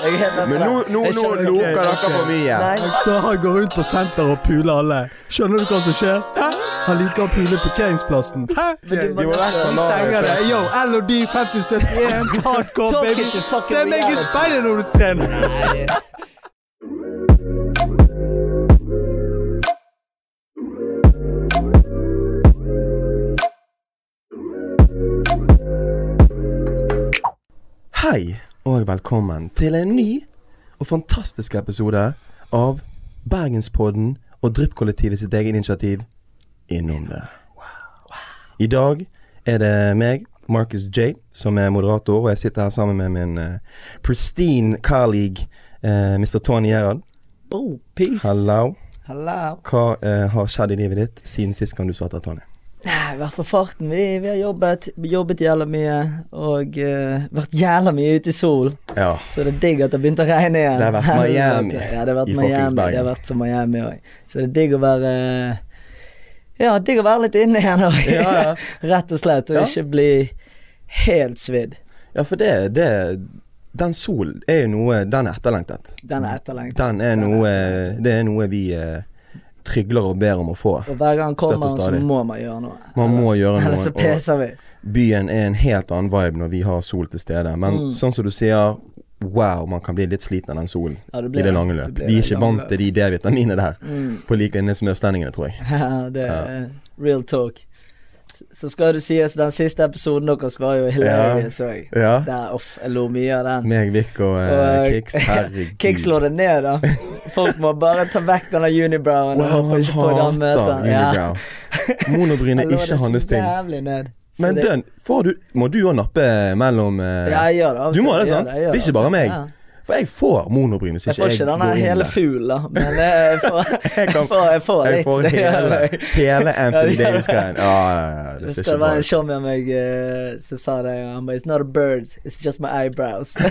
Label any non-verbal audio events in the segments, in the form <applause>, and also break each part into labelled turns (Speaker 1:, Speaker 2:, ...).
Speaker 1: Men nå, nå, nå loker dere for mye.
Speaker 2: Så han går rundt på senter og puler alle. Skjønner du hva som skjer? Hæ? Han liker å pule parkeringsplassen. Hæ?
Speaker 3: men du må
Speaker 1: vekk fra.
Speaker 2: Yo, LOD 5071, <laughs> hardcore, baby. Se meg i speilet når du trener.
Speaker 1: Hei, og velkommen til en ny og fantastisk episode av Bergenspodden og Drypp-kollektivet sitt eget initiativ Innom det. I dag er det meg, Marcus J, som er moderator, og jeg sitter her sammen med min uh, pristine colleague uh, Mr. Tony Gerhard.
Speaker 3: Oh, peace.
Speaker 1: Hello.
Speaker 3: Hello.
Speaker 1: Hva uh, har skjedd i livet ditt siden sist gang du satt her, Tony?
Speaker 3: Nei, vært på farten. Vi, vi har jobbet, jobbet jævla mye. Og uh, vært jævla mye ute i sol.
Speaker 1: Ja.
Speaker 3: Så det er digg at det har begynt å regne igjen.
Speaker 1: Det har vært <laughs> Miami
Speaker 3: Ja, det har vært
Speaker 1: i
Speaker 3: Miami. Det har vært som Miami òg. Så det er digg å være Ja, digg å være litt inne igjen òg.
Speaker 1: Ja, ja. <laughs>
Speaker 3: Rett og slett. Og ikke bli helt svidd.
Speaker 1: ja, for det, det Den solen er jo noe Den er etterlengtet.
Speaker 3: Den er etterlengtet.
Speaker 1: Den er noe Det er noe vi eh, trygler og ber om å få.
Speaker 3: Og hver gang
Speaker 1: og
Speaker 3: kommer, så må man gjøre noe.
Speaker 1: Man må gjøre noe,
Speaker 3: Ellers så peser vi.
Speaker 1: Byen er en helt annen vibe når vi har sol til stede. Men
Speaker 3: Mm.
Speaker 1: sånn som du sier, wow, man kan bli litt sliten av den solen
Speaker 3: Ja, det
Speaker 1: i det lange løp. Vi er ikke vant til de D-vitaminene der,
Speaker 3: Mm.
Speaker 1: på lik linje som østlendingene, tror jeg. <laughs>
Speaker 3: Ja, det er real talk. Så- skal det sies, den siste episoden deres var jo hilarious òg.
Speaker 1: Ja.
Speaker 3: Der, off, jeg lo mye av den.
Speaker 1: Meg, Vic og
Speaker 3: uh,
Speaker 1: Kix. <laughs> Herregud.
Speaker 3: Kix slår det ned, da. Folk må bare ta vekk denne unibrowen.
Speaker 1: Wow, han
Speaker 3: det
Speaker 1: hater unibrow. Monobryn er
Speaker 3: Jeg
Speaker 1: ikke
Speaker 3: det
Speaker 1: hans ting. Men dønn, du, må du òg nappe mellom uh,
Speaker 3: Ja, jeg gjør det.
Speaker 1: Du må det, sant? Det
Speaker 3: gjør
Speaker 1: er ikke bare meg.
Speaker 3: Ja.
Speaker 1: For jeg får monobryn hvis
Speaker 3: Jeg
Speaker 1: ikke
Speaker 3: får
Speaker 1: jeg
Speaker 3: ikke denne hele
Speaker 1: der.
Speaker 3: fuglen. <laughs> Men jeg får,
Speaker 1: Jeg kan-
Speaker 3: jeg får, jeg får litt.
Speaker 1: får hele, hele Anthony
Speaker 3: Ja, ja.
Speaker 1: Davis-greien. Ja, ja, ja. Det
Speaker 3: Det
Speaker 1: ser ikke bra
Speaker 3: ut. en
Speaker 1: ut.
Speaker 3: show med meg eh, som sa det. Han bare It's not a bird, it's just my eyebrows. <laughs> <laughs>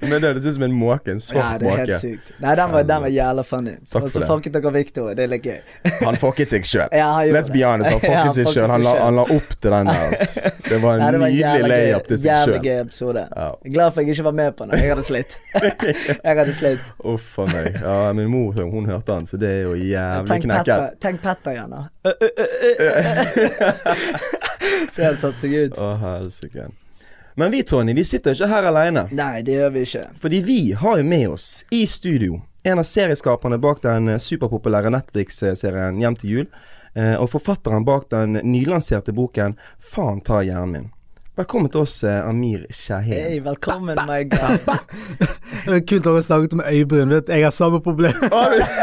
Speaker 1: Men det høres ut som en måke. En svart
Speaker 3: Ja,
Speaker 1: svart
Speaker 3: det er
Speaker 1: måke.
Speaker 3: helt sykt. Nei, den var, den var jævla funny. Og så
Speaker 1: det.
Speaker 3: fucket dere Victor, det er litt gøy.
Speaker 1: Han fucket seg sjøl.
Speaker 3: Ja,
Speaker 1: Let's be honest, han
Speaker 3: Ja,
Speaker 1: fucket seg sjøl. Han, han la opp til den der. Altså. Det var en
Speaker 3: Nei, det var
Speaker 1: nydelig layup til seg
Speaker 3: jævlig gøy episode.
Speaker 1: Ja.
Speaker 3: Glad for jeg ikke var med på den. Jeg hadde slitt. <laughs> jeg hadde slitt.
Speaker 1: Uff a meg. Ja, min mor hun hørte han, så det er jo jævlig knekket.
Speaker 3: Tenk Petter igjen, da. <laughs> Så jeg hadde tatt seg ut.
Speaker 1: Å, helsike. Men vi, Tony, vi sitter ikke her aleine.
Speaker 3: Nei, det gjør vi ikke.
Speaker 1: Fordi vi har jo med oss i studio en av serieskaperne bak den superpopulære Netflix-serien Hjem til jul. eh, Og forfatteren bak den nylanserte boken Faen ta hjernen min. Velkommen til oss, eh, Amir Shahin.
Speaker 3: Hei, velkommen, my god. <laughs>
Speaker 2: Det er kult å ha snakket med øyebryn. Vet, jeg har samme problem.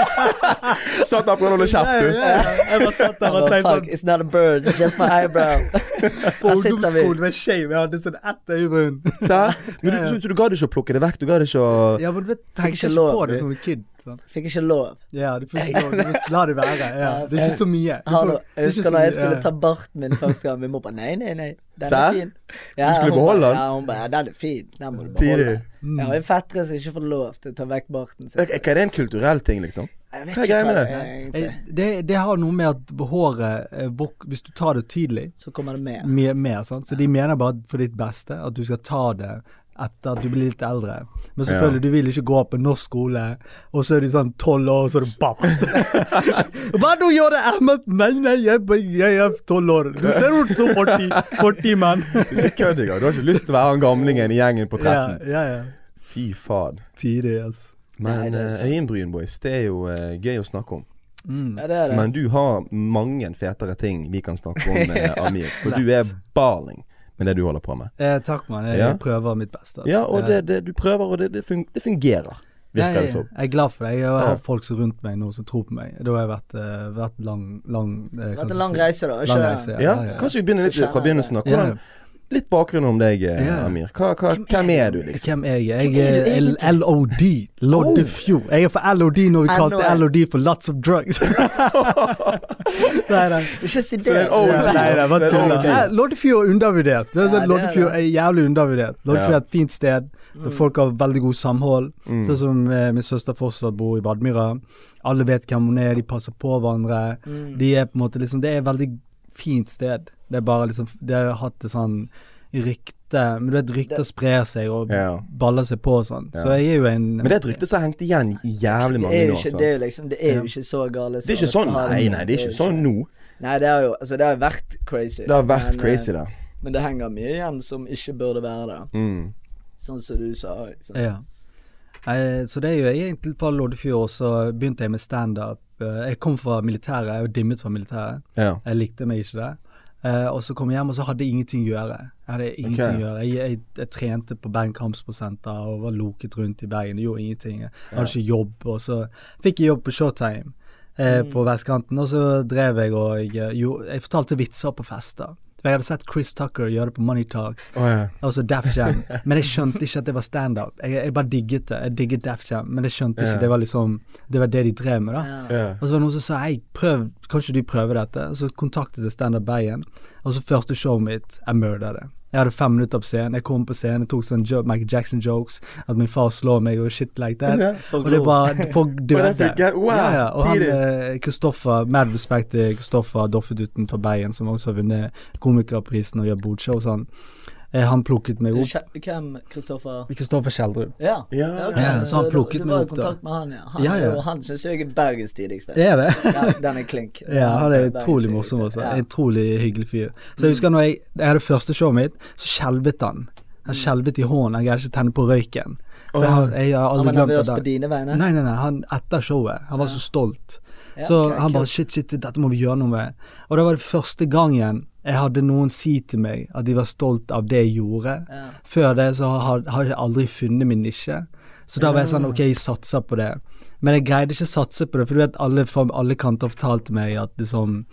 Speaker 2: <laughs>
Speaker 1: Satt der og prøvde å holde kjeft, du.
Speaker 2: Jeg bare satt der og tenkte
Speaker 3: fuck,
Speaker 2: sånn
Speaker 3: it's not a bird, it's just my eyebrow. <laughs>
Speaker 2: På ungdomsskolen med shame. jeg hadde sånn ett øyebryn.
Speaker 1: Men du, du, så du gadd ikke å plukke det vekk? Du gadd ikke å
Speaker 2: Ja, men du vet, tenk
Speaker 3: ikke
Speaker 2: på det som en kid. Sant?
Speaker 3: Fikk ikke lov.
Speaker 2: Ja, du fikk ikke lov. Du må La det være. Ja. Det er ikke så mye. Du får-
Speaker 3: jeg husker da jeg skulle ta barten min første gang. Min mor bare nei, nei, nei. Den er fin. Ja,
Speaker 1: skulle beholde den?
Speaker 3: Ja, hun bare ja, den er fin. Den må du beholde. Jeg har en fettere som ikke får lov til å ta vekk barten sin.
Speaker 1: Er er det en kulturell ting, liksom?
Speaker 3: Jeg vet
Speaker 1: Hva er greia med det?
Speaker 3: det
Speaker 2: Det, har noe med at håret eh, Hvis du tar det tidlig,
Speaker 3: Så kommer det
Speaker 2: mer. mer. Sant? Så de mener bare for ditt beste at du skal ta det etter at du blir litt eldre. Men selvfølgelig, du vil ikke gå på norsk skole, og så er du sånn tolv år, og så er du bart. <laughs> Hva du gjør det, Ahmed? Nei, nei, jeg, jeg er tolv år. Du ser ut som 40, 40 mann.
Speaker 1: Ikke kødd engang. Du har ikke lyst til å være han gamlingen i gjengen på
Speaker 2: Ja,
Speaker 1: 13.
Speaker 2: ja, ja.
Speaker 1: Fy faen.
Speaker 2: Tidlig, altså.
Speaker 1: Men eh, øyenbryn, boys, det er jo uh, gøy å snakke om.
Speaker 2: Mm.
Speaker 3: Ja, det er det.
Speaker 1: Men du har mange fetere ting vi kan snakke om, eh, <laughs> Amir. For du er baling med det du holder på med.
Speaker 2: Eh, takk, mann. Jeg
Speaker 1: Ja.
Speaker 2: prøver mitt beste. altså.
Speaker 1: Ja, og det,
Speaker 2: Eh,
Speaker 1: det du prøver, og det, det, fungerer. Virker
Speaker 2: jeg,
Speaker 1: det som.
Speaker 2: Jeg er glad for det. Jeg har
Speaker 1: Ja.
Speaker 2: folk som rundt meg nå som tror på meg. Da har jeg vært, uh, vært lang, lang eh,
Speaker 3: Det vært en lang reise, da.
Speaker 2: Lang reise,
Speaker 3: det?
Speaker 2: ja.
Speaker 1: Ja, Kanskje vi begynner litt fra begynnelsen av. Hvordan, litt bakgrunn om deg, eh, Amir. Hva, hva,
Speaker 3: Hvem
Speaker 1: hvem er
Speaker 3: du?
Speaker 1: liksom?
Speaker 2: Hvem er jeg? Jeg
Speaker 3: er
Speaker 2: LOD. Loddefjord. Jeg er for LOD når vi kalte LOD for lots of drugs. <laughs> <laughs> nei, nei.
Speaker 3: Ikke si det.
Speaker 1: En OG.
Speaker 2: Nei, nei, bare tuller. Loddefjord er undervurdert.
Speaker 3: Ja, er
Speaker 2: Loddefjord er jævlig undervurdert. Loddefjord er et fint sted. Der folk har veldig god samhold.
Speaker 1: Mm.
Speaker 2: Sånn som eh, min søster fortsatt bor i Badmyra. Alle vet hvem hun er, de passer på hverandre.
Speaker 3: Mm.
Speaker 2: De er på en måte liksom Det er et veldig fint sted. Det er bare liksom Det har hatt et sånn rykt rykte, men du vet rykter sprer seg og
Speaker 1: Ja.
Speaker 2: baller seg på og sånn.
Speaker 1: Ja.
Speaker 2: Så jeg er jo en
Speaker 1: Men det er et rykte som har hengt igjen i jævlig mange år.
Speaker 3: det er jo liksom, det er jo ikke så gale.
Speaker 1: Det er ikke sånn, nei, nei, det er ikke sånn nå.
Speaker 3: Nei, det har jo altså, det har vært crazy.
Speaker 1: Det har vært
Speaker 3: men,
Speaker 1: crazy,
Speaker 3: da.
Speaker 1: det.
Speaker 3: Men det henger mye igjen som ikke burde være der.
Speaker 1: Mm.
Speaker 3: Sånn som du sa. sant?
Speaker 2: Ja. Jeg, så det er jo egentlig på Loddefjord så begynte jeg med standup. Eh, jeg kom fra militæret, jeg var dimmet fra militæret.
Speaker 1: Ja.
Speaker 2: Jeg likte meg ikke det. Eh, og så kom jeg hjem og så hadde jeg ingenting å gjøre. Jeg hadde ingenting
Speaker 1: okay.
Speaker 2: å gjøre. Jeg, jeg, jeg trente på Bergen kampsportsenter og var loket rundt i Bergen. Jeg gjorde ingenting. Jeg hadde ikke jobb. Og så fikk jeg jobb på Showtime uh,
Speaker 1: Mm.
Speaker 2: på vestkanten, og så drev jeg og jeg, jo, jeg fortalte vitser på fester. Jeg hadde sett Chris Tucker gjøre det på Money Talks.
Speaker 1: oh, ja.
Speaker 2: Altså Daft Jam. <laughs> Men jeg skjønte ikke at det var standup. Jeg, jeg bare digget det. Jeg digget Daft Jam, men jeg skjønte
Speaker 1: Ja.
Speaker 2: ikke det var liksom Det var det de drev med, da.
Speaker 3: Ja.
Speaker 1: ja.
Speaker 2: Og så var det noen som sa hei, prøv, kan ikke du prøve dette? Og så kontaktet jeg Standup Bergen, og så første showet mitt, jeg murda det. Jeg hadde fem minutter på scenen, jeg kom på scenen, tok sånn Michael Jackson-jokes, at min far slår meg og shit like that.
Speaker 3: Yeah,
Speaker 2: Og det bare Folk <laughs> døde.
Speaker 1: wow,
Speaker 2: ja, ja. Og han
Speaker 1: tidlig.
Speaker 2: eh, Kristoffer, mad respect til Kristoffer Doffedutten fra Bergen, som også har vunnet Komikerprisen og gjør bodshow sånn. Eh, han plukket meg opp.
Speaker 3: Hvem, Kristoffer?
Speaker 2: Kristoffer Kjeldrup.
Speaker 3: Ja.
Speaker 1: Ja.
Speaker 3: okay.
Speaker 2: Ja, så han
Speaker 3: du-
Speaker 2: plukket
Speaker 3: du
Speaker 2: meg
Speaker 3: var i
Speaker 2: opp
Speaker 3: kontakt med han, ja. Han,
Speaker 2: Ja, ja.
Speaker 3: han syns jeg er Bergens tidligste.
Speaker 2: Er det?
Speaker 3: Ja, den er klink. <laughs>
Speaker 2: Ja, han er utrolig morsom også.
Speaker 3: Ja.
Speaker 2: En utrolig hyggelig fyr. Så jeg husker når jeg, jeg hadde første showet mitt, så skjelvet han. Han skjelvet i hånden, han greide ikke å tenne på røyken. For jeg, har- jeg har
Speaker 3: Han var nervøs på dine vegne?
Speaker 2: Nei, nei, nei, han etter showet. Han var så stolt.
Speaker 3: Ja,
Speaker 2: Så
Speaker 3: okay,
Speaker 2: han bare shit, shit, dette må vi gjøre noe med. Og det var det første gangen jeg hadde noen si til meg at de var stolt av det jeg gjorde.
Speaker 3: Ja.
Speaker 2: Før det så har, har jeg aldri funnet min nisje. Så da var jeg sånn ok, jeg satser på det. Men jeg greide ikke å satse på det, for du vet alle fra alle kanter fortalte meg at liksom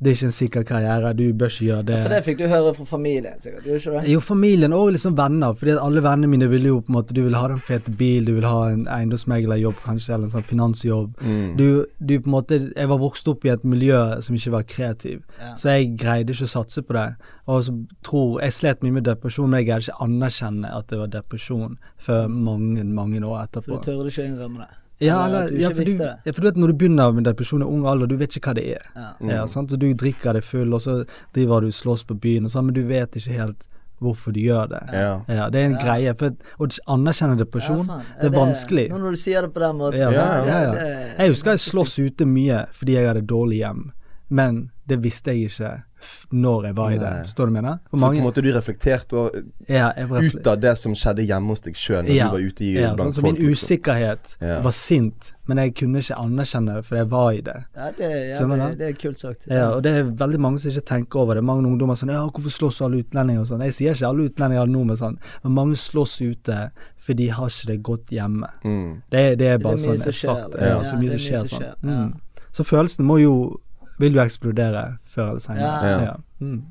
Speaker 2: det er ikke en sikker karriere, du bør ikke gjøre det.
Speaker 3: For det fikk du høre fra familien, sikkert. Gjorde ikke det?
Speaker 2: Jo, familien og liksom venner. Fordi at alle vennene mine ville jo på en måte Du vil ha den fete bil, du vil ha en eiendomsmeglerjobb kanskje, eller en sånn finansjobb.
Speaker 1: Mm.
Speaker 2: Du, du på en måte Jeg var vokst opp i et miljø som ikke var kreativ,
Speaker 3: Ja.
Speaker 2: så jeg greide ikke å satse på det. Og så tror Jeg slet mye med depresjon, men jeg greide ikke anerkjenne at det var depresjon før mange, mange år etterpå.
Speaker 3: du tør ikke innrømme det?
Speaker 2: Ja,
Speaker 3: Eller
Speaker 2: eller,
Speaker 3: at du
Speaker 2: ja,
Speaker 3: ikke
Speaker 2: for du,
Speaker 3: det?
Speaker 2: ja, for du vet når du begynner med depresjon i ung alder, du vet ikke hva det er.
Speaker 3: Ja.
Speaker 1: Mm.
Speaker 2: Ja, sant? Så du drikker deg full, og så driver du slåss på byen, og sånn, men du vet ikke helt hvorfor du gjør det.
Speaker 1: Ja.
Speaker 2: Ja, det er en
Speaker 3: Ja.
Speaker 2: greie. For å anerkjenne depresjon,
Speaker 3: Ja,
Speaker 2: det er vanskelig.
Speaker 3: Nå når du sier det på den måten.
Speaker 2: Ja,
Speaker 1: ja,
Speaker 2: ja, ja. Jeg husker jeg sloss ute mye fordi jeg hadde dårlig hjem, men det visste jeg ikke f- når jeg var i det. Forstår du hva jeg mener? For
Speaker 1: Så på en måte du reflekterte og,
Speaker 2: ja, jeg
Speaker 1: ut av det som skjedde hjemme hos deg sjøl når
Speaker 2: Ja.
Speaker 1: du var ute i
Speaker 2: ja, sånn,
Speaker 1: blant
Speaker 2: så
Speaker 1: folk.
Speaker 2: Min
Speaker 1: liksom.
Speaker 2: usikkerhet
Speaker 1: Ja.
Speaker 2: var sint, men jeg kunne ikke anerkjenne det, for jeg var i det.
Speaker 3: Ja, det, er
Speaker 2: det,
Speaker 3: det er kult sagt.
Speaker 2: Ja, og det er veldig mange som ikke tenker over det. Mange ungdommer sånn Ja, hvorfor slåss alle utlendinger og sånn? Jeg sier ikke alle utlendinger har noe sånn, men mange slåss ute for de har ikke det godt hjemme.
Speaker 1: Mm.
Speaker 2: Det, er- bare sånn
Speaker 3: Det er mye
Speaker 2: sånn
Speaker 3: som skjer,
Speaker 2: fakt.
Speaker 3: liksom.
Speaker 2: Ja,
Speaker 1: Ja,
Speaker 2: så mye
Speaker 3: det
Speaker 2: som
Speaker 3: er
Speaker 2: skjer sånn.
Speaker 3: ja.
Speaker 2: Mm. Så følelsene må jo vil jo eksplodere før eller senere.
Speaker 3: Ja.
Speaker 2: Ja. Mm.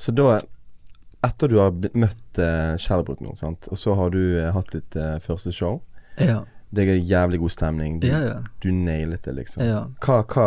Speaker 1: Så da etter du har møtt eh, uh, kjærligheten og så har du uh, hatt ditt uh, første show.
Speaker 2: Ja.
Speaker 1: Det er jævlig god stemning. Du,
Speaker 2: ja, ja.
Speaker 1: du nailet det, liksom. Hva, hva,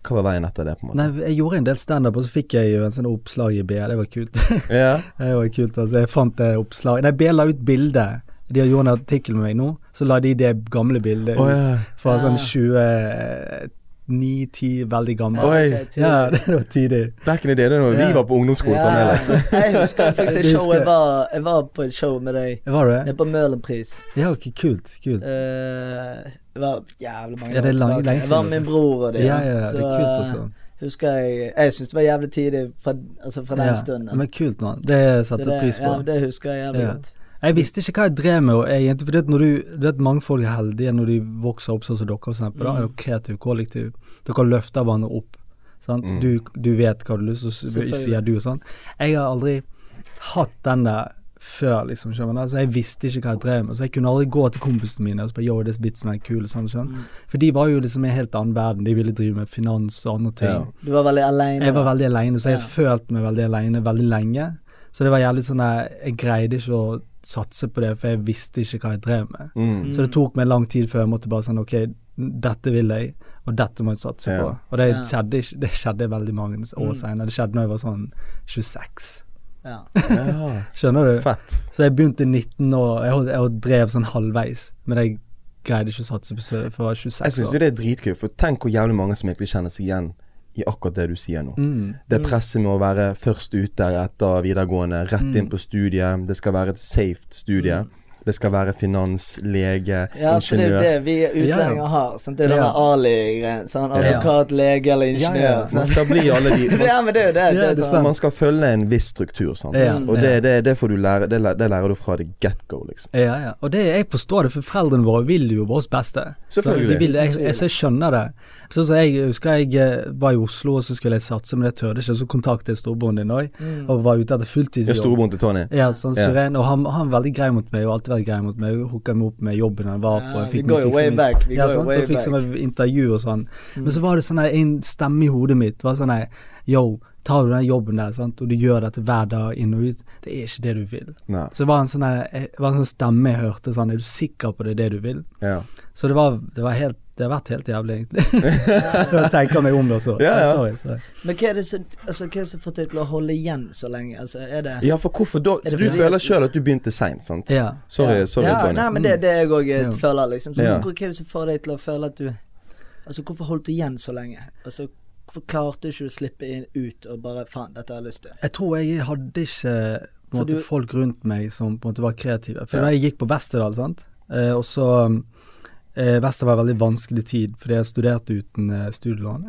Speaker 1: hva, var veien etter det? på en måte?
Speaker 2: Nei, Jeg gjorde en del standup, og så fikk jeg jo en sånn oppslag i BL. Det var kult. <laughs> det var kult, altså. Jeg fant det oppslaget. Nei, BL la ut bilde. De har gjort en artikkel med meg nå, så la de det gamle bildet
Speaker 1: oh,
Speaker 2: ut fra sånn 20 ni-ti, veldig gammel.
Speaker 1: Oi.
Speaker 2: Ja, <laughs> det var tidlig.
Speaker 1: Back in the day, det var vi var på ungdomsskolen
Speaker 3: ja.
Speaker 1: fremdeles. <laughs>
Speaker 3: jeg husker <laughs> faktisk et show jeg var, jeg var, på et show med deg.
Speaker 2: Var det?
Speaker 3: Jeg på Møhlenpris.
Speaker 2: Ja, ok, kult. kult.
Speaker 3: Uh, det var jævlig mange
Speaker 2: ja, det er lang,
Speaker 3: år
Speaker 2: tilbake.
Speaker 3: Jeg var med min
Speaker 2: altså.
Speaker 3: bror og det.
Speaker 2: Ja, ja,
Speaker 3: så, det
Speaker 2: er kult
Speaker 3: også
Speaker 2: eh,
Speaker 3: husker jeg Jeg syns det var jævlig tidlig fra, altså fra den
Speaker 2: ja,
Speaker 3: stunden.
Speaker 2: Men kult, mann. Det
Speaker 3: setter
Speaker 2: jeg pris på.
Speaker 3: Ja, det husker jeg jævlig
Speaker 2: ja.
Speaker 3: godt.
Speaker 2: Jeg visste ikke hva jeg drev med, egentlig, for du, du vet mange folk er heldige når de vokser opp sånn som dere, for eksempel. Da
Speaker 3: Mm.
Speaker 2: er dere kreativ kollektiv. Dere løfter hverandre opp.
Speaker 1: Mm.
Speaker 2: Du, du vet hva du har lyst til, så sier du sånn. Jeg har aldri hatt den der før, liksom. skjønner du? Altså, jeg visste ikke hva jeg drev med, så jeg kunne aldri gå til kompisene mine og spørre yo, disse bitsene er kule, sånn, sånn.
Speaker 3: Mm.
Speaker 2: For de var jo liksom i en helt annen verden. De ville drive med finans og andre ting.
Speaker 1: Ja.
Speaker 3: Du var veldig aleine.
Speaker 2: Jeg var veldig alene, så jeg
Speaker 3: Ja.
Speaker 2: følte meg veldig alene veldig lenge. Så det var jævlig sånn at Jeg greide ikke å satse på det, for jeg visste ikke hva jeg drev med.
Speaker 1: Mm.
Speaker 2: Så det tok meg lang tid før jeg måtte bare sånn Ok, dette vil jeg, og dette må jeg satse
Speaker 1: Ja.
Speaker 2: på. Og det
Speaker 3: Ja.
Speaker 2: skjedde ikke Det skjedde veldig mange år
Speaker 3: Mm.
Speaker 2: senere. Det skjedde når jeg var sånn 26.
Speaker 3: Ja. <laughs>
Speaker 2: Skjønner du?
Speaker 1: Fett.
Speaker 2: Så jeg begynte i 19 år, jeg, holdt- jeg drev sånn halvveis, men jeg greide ikke å satse på surf, for jeg var 26 år.
Speaker 1: Jeg syns jo det er dritkult, for tenk hvor jævlig mange som egentlig kjenner seg igjen i akkurat det du sier nå.
Speaker 2: Mm.
Speaker 1: Det presset med å være først ute etter videregående, rett inn på studiet. Det skal være et safe studie. Det skal være finans, lege,
Speaker 3: Ja, for det er jo det vi utlendinger har. Sant? Det er denne
Speaker 2: Ja.
Speaker 3: Ali-greien. Sånn,
Speaker 2: Ja.
Speaker 3: advokat, lege eller ingeniør.
Speaker 2: Ja, ja.
Speaker 1: Man skal bli alle de man, <laughs>
Speaker 3: Ja, men det er jo det.
Speaker 2: Ja,
Speaker 3: det, er
Speaker 2: det
Speaker 3: sånn.
Speaker 1: man skal følge en viss struktur, sant.
Speaker 2: Ja.
Speaker 1: Og det, det, det får du lære det, det lærer du fra the get go, liksom.
Speaker 2: Ja, ja. Og det, jeg forstår det, for foreldrene våre vil jo vårt beste.
Speaker 1: Selvfølgelig.
Speaker 2: Så, vil, jeg, jeg, så jeg skjønner det. Så, så jeg husker jeg eh, var i Oslo, og så skulle jeg satse, men jeg tørde ikke. Så kontaktet jeg storebroren din òg, og var ute etter fulltidsjobb.
Speaker 1: Ja, storebroren til Tony.
Speaker 2: Ja, sånn
Speaker 1: Ja.
Speaker 2: suren. Og han, han var veldig grei mot meg, og alltid vært grei mot meg. Hooka meg opp med jobben han var på.
Speaker 3: Ja, vi går jo way back, vi
Speaker 2: ja,
Speaker 3: går way
Speaker 2: Og fikk
Speaker 3: back.
Speaker 2: meg intervju og sånn. Men så var det sånn en stemme i hodet mitt var sånn Yo, tar du den jobben der, sant, og du gjør dette hver dag inn og ut, det er ikke det du vil.
Speaker 1: Nei.
Speaker 2: Så det var en sånn det var en sånn stemme jeg hørte sånn Er du sikker på det er det du vil?
Speaker 1: Ja.
Speaker 2: Så det var, det var helt Det har vært helt jævlig, egentlig. <laughs> Jeg tenker meg om det også.
Speaker 1: Ja, ja.
Speaker 2: Sorry. sorry.
Speaker 3: Men hva er det som altså, hva er det som får deg til å holde igjen så lenge? Altså, er det
Speaker 1: ja, for hvorfor da? Du føler sjøl at du begynte seint, sant?
Speaker 2: Ja.
Speaker 1: Sorry,
Speaker 3: ja.
Speaker 1: sorry
Speaker 3: ja,
Speaker 1: Tony.
Speaker 3: Nei, men det er det jeg òg føler, liksom. Så,
Speaker 1: Ja.
Speaker 3: Hva er det som får deg til å føle at du Altså, hvorfor holdt du igjen så lenge? Altså, klarte du ikke å slippe inn, ut og bare Faen, dette har jeg lyst til.
Speaker 2: Jeg tror jeg hadde ikke måte,
Speaker 3: du-
Speaker 2: folk rundt meg som på en måte var kreative. For
Speaker 1: Ja.
Speaker 2: da jeg gikk på Westerdal, sant, eh, og så eh, Vester var en veldig vanskelig tid fordi jeg studerte uten eh, studielån.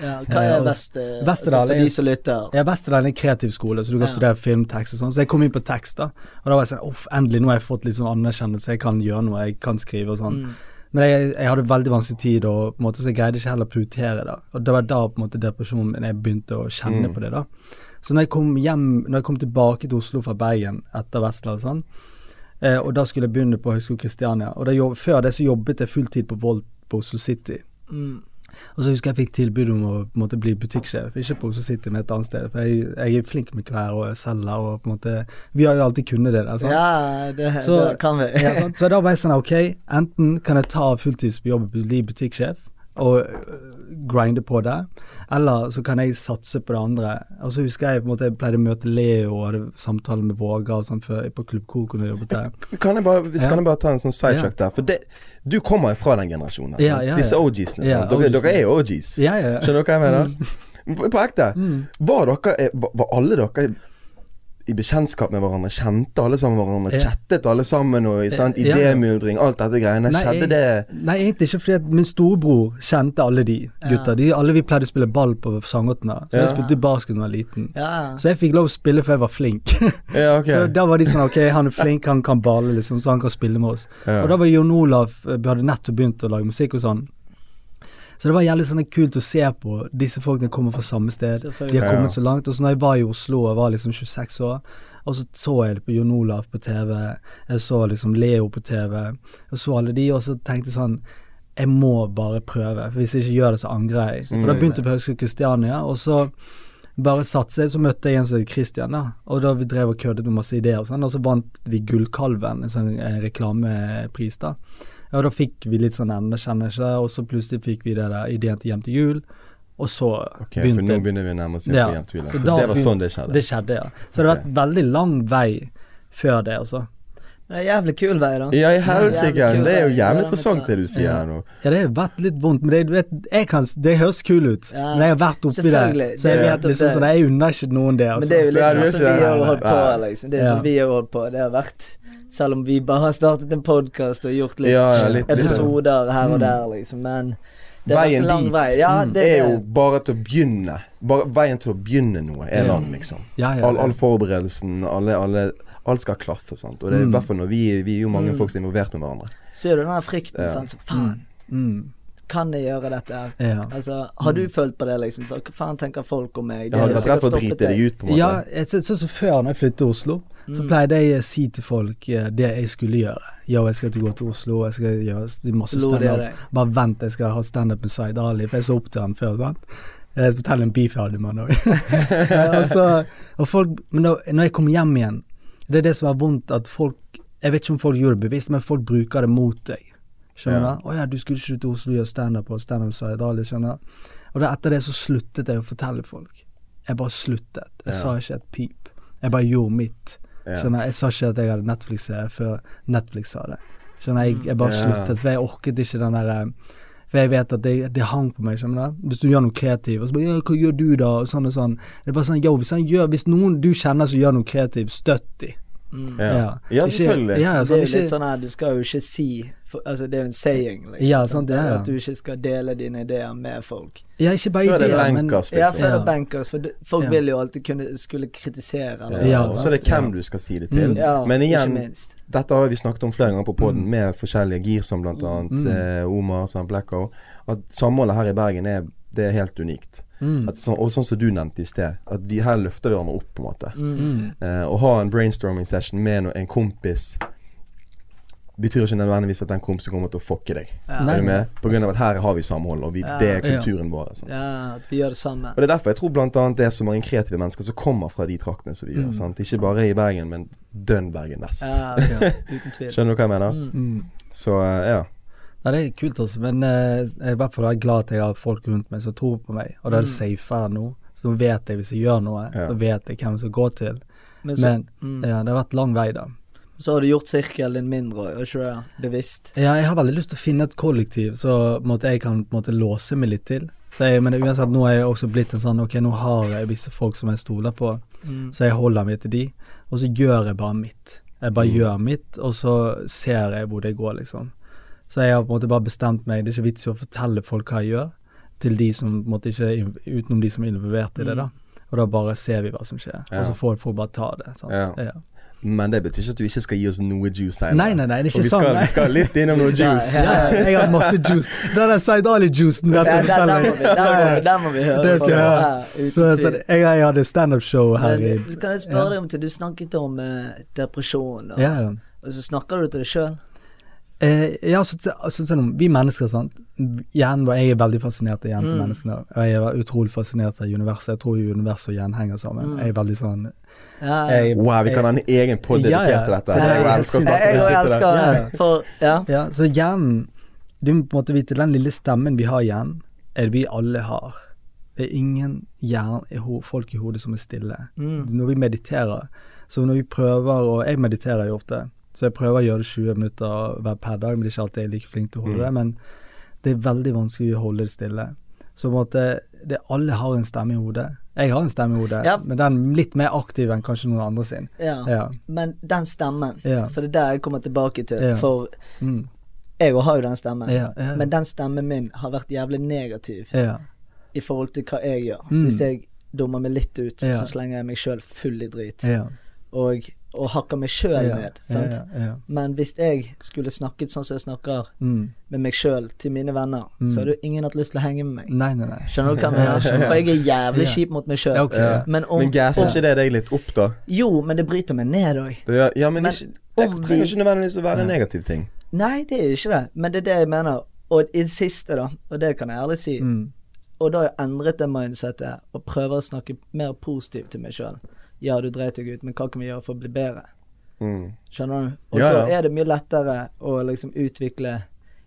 Speaker 3: Ja, hva er <laughs>
Speaker 2: og-
Speaker 3: Vest... eh, Altså, for de som lytter.
Speaker 2: Ja, Vesterdal er en kreativ skole, så du kan
Speaker 3: Ja.
Speaker 2: studere film, tekst og sånn. Så jeg kom inn på tekst, da. Og da var jeg sånn Uff, endelig, nå har jeg fått litt sånn anerkjennelse, jeg kan gjøre noe, jeg kan skrive og sånn.
Speaker 3: Mm.
Speaker 2: Men jeg, jeg hadde veldig vanskelig tid, og på en måte, så jeg greide ikke heller å prioritere det. Og det var da på en måte depresjonen min, jeg begynte å kjenne
Speaker 1: Mm.
Speaker 2: på det. da. Så når jeg kom hjem, når jeg kom tilbake til Oslo fra Bergen etter Vestland og sånn, eh, og da skulle jeg begynne på Høgskolen Kristiania, og da jobb, før det så jobbet jeg fulltid på Volt på Oslo City.
Speaker 3: Mm.
Speaker 2: Og så husker jeg fikk tilbud om å på måte bli butikksjef, ikke City, men et annet sted. For jeg, jeg er flink med klær og selger og på en måte Vi har jo alltid kunnet det der, sant.
Speaker 3: Ja, det,
Speaker 2: Så-
Speaker 3: det kan vi.
Speaker 2: Ja? Så da var jeg sånn ok, enten kan jeg ta fulltidsjobb, bli butikksjef og øh, grinde på det, eller så kan jeg satse på det andre. Og så husker jeg på en måte jeg pleide å møte Leo og hadde samtaler med Våga og sånn før på Klubb Kok når jobbet der.
Speaker 1: Kan jeg bare, hvis
Speaker 2: Ja.
Speaker 1: kan jeg bare ta en sånn sidetrack der? For det, du kommer fra den generasjonen.
Speaker 2: Ja, ja, ja.
Speaker 1: Disse OGs-ene.
Speaker 2: Ja,
Speaker 1: dere, dere er OGs.
Speaker 2: Ja, ja, ja.
Speaker 1: Skjønner du hva jeg mener? På, på ekte.
Speaker 2: Mm.
Speaker 1: Var dere eh, var alle dere i bekjentskap med hverandre? Kjente alle sammen hverandre?
Speaker 2: Ja.
Speaker 1: Chattet alle sammen? Og sant? Idémyldring, alt dette greiene.
Speaker 2: Nei,
Speaker 1: Skjedde
Speaker 2: jeg-
Speaker 1: det
Speaker 2: Nei, egentlig ikke, fordi at min storebror kjente alle de gutta.
Speaker 3: Ja.
Speaker 2: De, alle vi pleide å spille ball på Sandgottene. Så
Speaker 1: Ja.
Speaker 2: jeg spilte basket da jeg var liten.
Speaker 3: Ja.
Speaker 2: Så jeg fikk lov å spille for jeg var flink. <laughs>
Speaker 1: Ja, ok.
Speaker 2: Så da var de sånn ok, han er flink, han kan balle, liksom, så han kan spille med oss.
Speaker 1: Ja.
Speaker 2: Og da var Jon Olav eh, Vi hadde nettopp begynt å lage musikk og sånn. Så det var jævlig sånn kult å se på. Disse folkene kommer fra samme sted. De har kommet så langt. Og så når jeg var i Oslo og var liksom 26 år, og så så jeg det på Jon Olav på TV, jeg så liksom Leo på TV, jeg så alle de, og så tenkte jeg sånn Jeg må bare prøve, for hvis jeg ikke gjør det, så angrer jeg. For da begynte jeg på Høgskolen Kristiania, og så bare satse. så møtte jeg en som het Christian, da. Og da vi drev og køddet med masse ideer og sånn, og så vant vi Gullkalven, en sånn eh, reklamepris, da. Og da fikk vi litt sånn anerkjennelse, og så plutselig fikk vi det der ideen til Hjem til jul, og så
Speaker 1: Ok, for nå begynner vi å nærme oss Hjem til jul.
Speaker 2: så
Speaker 1: Så det var sånn det skjedde.
Speaker 2: Det skjedde, ja. Så det har vært veldig lang vei før det, altså.
Speaker 3: Det er jævlig kul vei, da.
Speaker 1: Ja, i helsike.
Speaker 3: kul
Speaker 1: Det er jo jævlig interessant det du sier
Speaker 2: Ja.
Speaker 1: her nå.
Speaker 2: Ja, det har vært litt vondt, men det, du vet, jeg kan, det høres kul ut.
Speaker 3: Ja,
Speaker 2: Men jeg har vært oppi det. Så jeg
Speaker 3: Det
Speaker 2: vet liksom sånn, jeg unner ikke noen det, altså.
Speaker 3: Men det er jo litt sånn som vi har holdt på, liksom. Det er
Speaker 2: Ja.
Speaker 3: som vi har holdt på. Det har vært Selv om vi bare har startet en podkast og gjort litt,
Speaker 1: Ja, ja, litt- litt-
Speaker 3: episoder her og
Speaker 2: Mm.
Speaker 3: der, liksom. Men er
Speaker 1: Veien
Speaker 3: en lang
Speaker 1: dit
Speaker 3: vei. Ja,
Speaker 2: Mm.
Speaker 3: det
Speaker 1: er jo bare til å begynne. Bare Veien til å begynne noe er lang, liksom.
Speaker 2: Ja, ja,
Speaker 1: All, all forberedelsen, alle, alle Alt skal klaffe, sant. Og det er i
Speaker 2: Mm.
Speaker 1: hvert fall når vi, vi er jo mange
Speaker 3: Mm.
Speaker 1: folk som er involvert med hverandre.
Speaker 3: Ser du den der frykten,
Speaker 1: Ja.
Speaker 3: sant. Så faen,
Speaker 2: Mm.
Speaker 3: kan jeg gjøre dette her?
Speaker 2: Ja.
Speaker 3: Altså, har du følt på det, liksom? Så, hva faen tenker folk om meg?
Speaker 1: Det ja,
Speaker 3: det
Speaker 1: er
Speaker 3: derfor
Speaker 1: redd for å
Speaker 3: stoppet
Speaker 1: drite deg ut, på en måte.
Speaker 2: Ja, jeg- så- så før, når jeg flyttet til Oslo, så pleide jeg å si til folk eh, det jeg skulle gjøre. Jo, jeg skal ikke gå til Oslo, jeg skal gjøre masse standup. Bare vent, jeg skal ha standup med Zaid Ali, for jeg så opp til han før, sant. Jeg forteller en beef jeg hadde med han òg. <laughs> <laughs> og folk, men da, når jeg kom hjem igjen, det er det som er vondt, at folk Jeg vet ikke om folk gjør det bevisst, men folk bruker det mot deg. Skjønner
Speaker 1: Ja.
Speaker 2: du? 'Å ja, du skulle ikke til Oslo og gjøre standup og standup Zaid Ali', skjønner du. Og da etter det så sluttet jeg å fortelle folk. Jeg bare sluttet.
Speaker 1: Ja.
Speaker 2: Jeg sa ikke et pip. Jeg bare gjorde mitt.
Speaker 1: Skjønner
Speaker 2: Skjønner Jeg sa ikke at jeg hadde Netflix-serie før Netflix sa det. Skjønner Jeg Jeg bare
Speaker 1: Ja.
Speaker 2: sluttet, for jeg orket ikke den der eh, For jeg vet at det, det hang på meg, skjønner du. Hvis du gjør noe kreativt, og så bare ja, 'Hva gjør du, da?' og sånn og sånn. Det er bare sånn, yo, hvis, gjør, hvis noen du kjenner som gjør noe kreativt, støtt de.
Speaker 3: Mm.
Speaker 1: Ja, ja
Speaker 2: Ikke-
Speaker 1: selvfølgelig.
Speaker 2: Ja, sånn,
Speaker 3: det
Speaker 2: sånn,
Speaker 3: er jo litt sånn her, du skal jo ikke si for, Altså, det er jo en saying, liksom.
Speaker 2: Ja, sånn, det er, ja.
Speaker 3: At du ikke skal dele dine ideer med folk.
Speaker 2: ja, ikke bare ideer, men
Speaker 1: bankers,
Speaker 3: Ja,
Speaker 1: liksom.
Speaker 3: før det
Speaker 2: Ja.
Speaker 3: er bankers, for folk
Speaker 2: Ja.
Speaker 3: vil jo alltid kunne skulle kritisere. Eller,
Speaker 1: Ja,
Speaker 2: sant.
Speaker 1: så er det hvem
Speaker 2: Ja.
Speaker 1: du skal si det til.
Speaker 2: Mm.
Speaker 3: Ja,
Speaker 1: Men igjen, dette har vi snakket om flere ganger på poden,
Speaker 2: Mm.
Speaker 1: med forskjellige gir som blant annet
Speaker 2: Mm.
Speaker 1: eh, Omar, og Blacko. At samholdet her i Bergen er, det er helt unikt.
Speaker 2: mm,
Speaker 1: At, så, og sånn som du nevnte i sted, at de her løfter vi hverandre opp, på en måte.
Speaker 3: Mm.
Speaker 2: mm,
Speaker 1: Eh, å ha en brainstorming session med no, en kompis betyr ikke nødvendigvis at den kompisen kommer til å fucke deg.
Speaker 3: Ja.
Speaker 1: Er du med? På grunn av at her har vi samhold, og vi,
Speaker 3: Ja.
Speaker 1: det er
Speaker 2: Ja.
Speaker 1: kulturen vår. Sant?
Speaker 3: ja, vi gjør det samme.
Speaker 1: Og Det er derfor jeg tror annet det er så mange kreative mennesker som kommer fra de traktene som vi gjør.
Speaker 2: Mm.
Speaker 1: Sant? Ikke bare i Bergen, men dønn Bergen vest.
Speaker 3: Ja, okay. uten <laughs> tvil.
Speaker 1: Skjønner du hva jeg mener?
Speaker 3: Mm.
Speaker 2: mm.
Speaker 1: Så eh, ja.
Speaker 2: Nei, det er kult også, men eh, jeg er i hvert fall veldig glad at jeg har folk rundt meg som tror på meg, og da er det
Speaker 3: Mm.
Speaker 2: safere nå. Så nå vet jeg hvis jeg gjør noe,
Speaker 1: Ja.
Speaker 2: så vet jeg hvem jeg skal gå til.
Speaker 3: Men så,
Speaker 2: Men
Speaker 3: mm.
Speaker 2: ja, det har vært lang vei, da.
Speaker 3: så har du gjort sirkelen din mindre òg, ikke det? Bevisst.
Speaker 2: Ja, jeg har veldig lyst til å finne et kollektiv så måtte jeg kan måtte låse meg litt til. Så jeg, men uansett, nå er jeg også blitt en sånn Ok, nå har jeg visse folk som jeg stoler på,
Speaker 3: Mm.
Speaker 2: så jeg holder meg til de, og så gjør jeg bare mitt. Jeg bare
Speaker 1: Mm.
Speaker 2: gjør mitt, og så ser jeg hvor det går, liksom. Så jeg har på en måte bare bestemt meg, det er ikke vits i å fortelle folk hva jeg gjør, til de som på en måte ikke utenom de som er involvert i det, da. Og da bare ser vi hva som skjer,
Speaker 1: Ja.
Speaker 2: og så får folk bare ta det. Sant?
Speaker 1: Ja.
Speaker 2: Ja.
Speaker 1: Men det betyr ikke at du ikke skal gi oss noe juice her.
Speaker 2: Nei, nei, nei, det er
Speaker 1: ikke
Speaker 2: ikke
Speaker 1: vi
Speaker 2: sånn.
Speaker 1: vi skal litt innom <laughs> noe juice.
Speaker 3: ja.
Speaker 2: Jeg har masse juice. Den er Zaid Ali-juicen.
Speaker 3: Ja, den, den, må vi, den, må vi, den må vi høre.
Speaker 2: Det
Speaker 3: på.
Speaker 2: jeg.
Speaker 3: Ja,
Speaker 2: Så,
Speaker 3: uten
Speaker 2: så,
Speaker 3: tvil.
Speaker 2: jeg, jeg hadde standup-show her
Speaker 3: Men, kan jeg spørre deg om til Du snakket om uh, depresjon, og,
Speaker 2: ja.
Speaker 3: og så snakker du til deg sjøl.
Speaker 2: Eh, ja, så, så, sånn, vi mennesker, sant. Hjernen vår, Jeg er veldig fascinert av hjernen til
Speaker 3: Mm.
Speaker 2: menneskene. Og jeg er utrolig fascinert av universet. Jeg tror jo universet og hjernen henger sammen.
Speaker 3: Mm.
Speaker 2: Jeg er veldig sånn
Speaker 3: Ja,
Speaker 2: jeg,
Speaker 1: Wow, vi kan ha en egen pod dedikert
Speaker 2: ja.
Speaker 1: til dette.
Speaker 2: Så
Speaker 1: Jeg elsker å snakke om
Speaker 3: òg
Speaker 1: det.
Speaker 3: elsker det. For ja.
Speaker 2: Ja, så hjernen Du må på en måte vite den lille stemmen vi har i hjernen, er det vi alle har. Det er ingen hjern, folk i hodet som er stille.
Speaker 3: Mm.
Speaker 2: Når vi mediterer, så når vi prøver Og jeg mediterer jo ofte, så jeg prøver å gjøre det 20 minutter hver per dag, men det er ikke alltid jeg er like flink til å holde
Speaker 1: Mm.
Speaker 2: det. Men det er veldig vanskelig å holde det stille. Så på en måte det, Alle har en stemme i hodet. Jeg har en stemme i hodet,
Speaker 3: Ja.
Speaker 2: men den er litt mer aktiv enn kanskje noen andre sin.
Speaker 3: ja.
Speaker 2: Ja.
Speaker 3: Men den stemmen,
Speaker 2: Ja.
Speaker 3: for det er der jeg kommer tilbake til.
Speaker 2: Ja.
Speaker 3: For
Speaker 2: Mm.
Speaker 3: jeg òg har jo den stemmen,
Speaker 2: Ja, ja.
Speaker 3: men den stemmen min har vært jævlig negativ
Speaker 2: Ja.
Speaker 3: i forhold til hva jeg gjør.
Speaker 2: Mm.
Speaker 3: Hvis jeg dummer meg litt ut,
Speaker 2: Ja.
Speaker 3: så slenger jeg meg sjøl full i drit.
Speaker 2: Ja.
Speaker 3: Og, og hakker meg sjøl
Speaker 2: ja.
Speaker 3: ned. Sant?
Speaker 2: Ja, ja, ja.
Speaker 3: Men hvis jeg skulle snakket sånn som jeg snakker
Speaker 2: Mm.
Speaker 3: med meg sjøl til mine venner,
Speaker 2: Mm.
Speaker 3: så hadde jo ingen hatt lyst til å henge med meg.
Speaker 2: Nei, nei, nei.
Speaker 3: Skjønner du hva jeg mener? <laughs> For jeg er jævlig
Speaker 2: Ja.
Speaker 3: kjip mot meg sjøl.
Speaker 2: Ja, ok.
Speaker 1: Ja.
Speaker 3: Men om,
Speaker 1: Men gasser
Speaker 3: om
Speaker 1: ikke det deg litt opp, da?
Speaker 3: Jo, men det bryter meg ned òg.
Speaker 1: Ja, men,
Speaker 3: Men
Speaker 1: ikke, det trenger ikke nødvendigvis å være en negativ ting.
Speaker 3: Nei, det er jo ikke det. Men det er det jeg mener. Og i det siste, da, og det kan jeg ærlig si,
Speaker 2: Mm.
Speaker 3: og da har jeg endret det mindsettet og prøver å snakke mer positivt til meg sjøl. Ja, du dreit deg ut, men hva kan vi gjøre for å bli bedre?
Speaker 1: Mm.
Speaker 3: Skjønner du? Og
Speaker 1: Ja,
Speaker 3: da er det mye lettere å liksom utvikle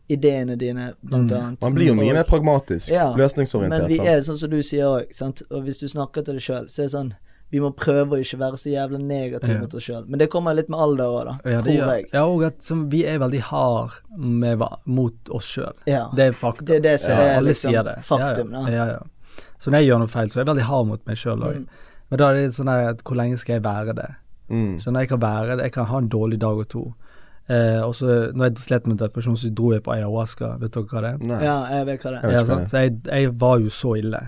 Speaker 3: ideene dine, blant
Speaker 2: Mm.
Speaker 3: annet.
Speaker 1: Man blir jo mye mer pragmatisk.
Speaker 3: Ja,
Speaker 1: Løsningsorientert.
Speaker 3: Men vi
Speaker 1: sant?
Speaker 3: er sånn som du sier òg. Og hvis du snakker til deg sjøl, så er det sånn Vi må prøve å ikke være så jævla negative
Speaker 2: Ja.
Speaker 3: mot oss sjøl. Men det kommer litt med alder òg, da.
Speaker 2: Ja,
Speaker 3: tror
Speaker 2: gjør-
Speaker 3: jeg.
Speaker 2: Ja, og at som, vi er veldig hard med, mot oss sjøl.
Speaker 3: Ja.
Speaker 2: Det er faktum.
Speaker 3: Det er det som
Speaker 2: ja,
Speaker 3: er liksom faktum,
Speaker 2: ja,
Speaker 3: da.
Speaker 2: ja. Ja, ja. Så når jeg gjør noe feil, så er jeg veldig hard mot meg sjøl òg.
Speaker 3: Mm.
Speaker 2: Men da er det sånn at hvor lenge skal jeg være det?
Speaker 1: Mm.
Speaker 2: Skjønner jeg kan være det. Jeg kan ha en dårlig dag og to. Eh, og så når jeg slet med depresjon, så dro jeg på ayahuasca. Vet dere hva det er?
Speaker 1: Nei.
Speaker 3: Ja, jeg vet hva det
Speaker 1: Jeg
Speaker 3: er.
Speaker 1: hva
Speaker 2: sant? Så jeg, jeg var jo så ille.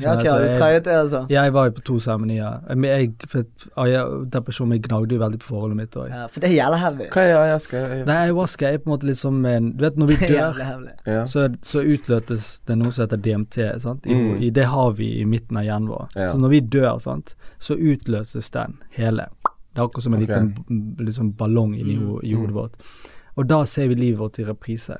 Speaker 3: Ja, ok,
Speaker 2: ja,
Speaker 3: har du
Speaker 2: jeg-
Speaker 3: det, altså?
Speaker 2: Jeg var jo på to seremonier. Men jeg, for aya- depresjon min gnagde jo veldig på forholdet mitt òg.
Speaker 3: Ja, for det er jævlig heavy.
Speaker 1: Hva er jeg jeg,
Speaker 2: Nei, ayahuasca er på en måte litt som en Du vet når vi <laughs> dør,
Speaker 1: ja.
Speaker 2: så, så utløtes det noe som heter DMT. Sant? I,
Speaker 1: Mm.
Speaker 2: i, det har vi i midten av hjernen vår.
Speaker 1: Ja.
Speaker 2: Så når vi dør, sant, så utløses den hele. Det er akkurat som en
Speaker 1: okay.
Speaker 2: liten liksom ballong inni
Speaker 3: Mm.
Speaker 2: hodet vårt. Og da ser vi livet vårt i reprise.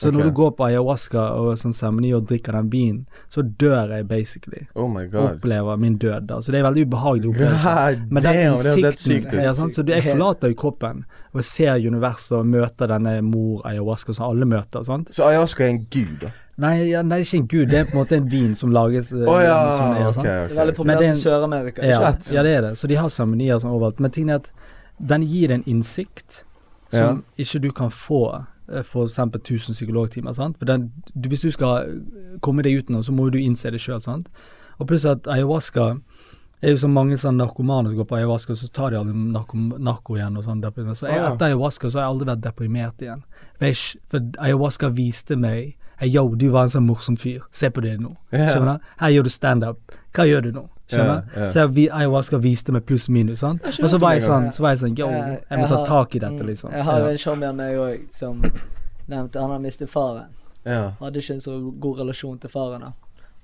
Speaker 2: Så
Speaker 1: okay.
Speaker 2: når du går på ayahuasca og sånn seremoni og drikker den vinen, så dør jeg basically.
Speaker 1: Oh my god.
Speaker 2: Opplever min død da. Så det er veldig ubehagelig opplevelse. Men den innsikten ja, sant? Så jeg forlater jo kroppen og ser universet og møter denne mor ayahuasca som alle møter. sant?
Speaker 1: Så ayahuasca er en gud, da?
Speaker 2: Nei, ja, nei, det er ikke en gud, det er på en måte en vin som lages.
Speaker 1: Å ja,
Speaker 2: som er,
Speaker 1: ok,
Speaker 2: sant?
Speaker 3: Det er veldig populært i Sør-Amerika.
Speaker 2: Ja, ja, det er det. Så de har seremonier sånn overalt. Men tingen er at den gir en innsikt som ikke du kan få eh, eksempel 1000 psykologtimer. sant? For den, du, Hvis du skal komme deg ut nå, så må du innse det sjøl. Og pluss at ayahuasca det er jo så mange sånn narkomane som går på ayahuasca, så tar de aldri narko, narko igjen. og sånn. Så jeg,
Speaker 1: Ah,
Speaker 2: etter ayahuasca så har jeg aldri vært deprimert igjen. For, jeg, for ayahuasca viste meg hey, Yo, du var en sånn morsom fyr. Se på det nå. Yeah. Her gjør du standup. Hva gjør du nå? Skjønner?
Speaker 1: Ja, ja.
Speaker 2: Så jeg, vi- ayahuasca viste meg pluss minus. sant? Og så var jeg sånn, så var jeg sånn Yo,
Speaker 3: Jeg-
Speaker 2: jeg må ta tak i dette,
Speaker 3: mm,
Speaker 2: liksom.
Speaker 3: Jeg har jo en showman meg òg som nevnte Han har mistet faren.
Speaker 1: Ja.
Speaker 3: Hadde ikke en så god relasjon til faren. da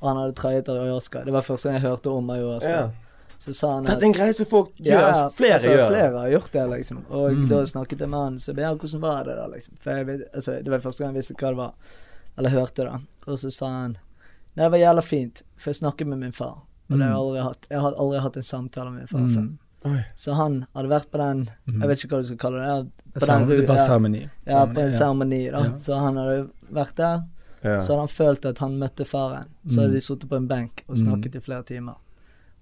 Speaker 3: Og han hadde trøyet ayahuasca. Det var første gang jeg hørte om ayahuasca.
Speaker 1: ja.
Speaker 3: Så sa han
Speaker 1: Dette er en greie som folk gjør.
Speaker 3: Ja,
Speaker 1: flere
Speaker 3: altså,
Speaker 1: gjør.
Speaker 3: Flere har gjort det, liksom. Og
Speaker 2: Mm.
Speaker 3: da snakket jeg med han, så ja, hvordan var det da, liksom? For jeg vet, altså, det var første gang jeg visste hva det var. Eller hørte det. Og så sa han Nei, det var jævla fint, for jeg snakket med min far. Og det har jeg aldri hatt. Jeg har aldri hatt en samtale med min far før.
Speaker 2: Mm.
Speaker 1: Oi.
Speaker 3: Så han hadde vært på den
Speaker 2: Mm.
Speaker 3: Jeg vet ikke hva du skal kalle det. På den,
Speaker 2: er bare
Speaker 3: ja,
Speaker 2: seremoni.
Speaker 3: ja, på en seremoni, da.
Speaker 2: Ja.
Speaker 3: Så han hadde vært der.
Speaker 1: Ja.
Speaker 3: Så hadde han følt at han møtte faren. Så hadde
Speaker 2: Mm.
Speaker 3: de sittet på en benk og
Speaker 2: Mm.
Speaker 3: snakket i flere timer.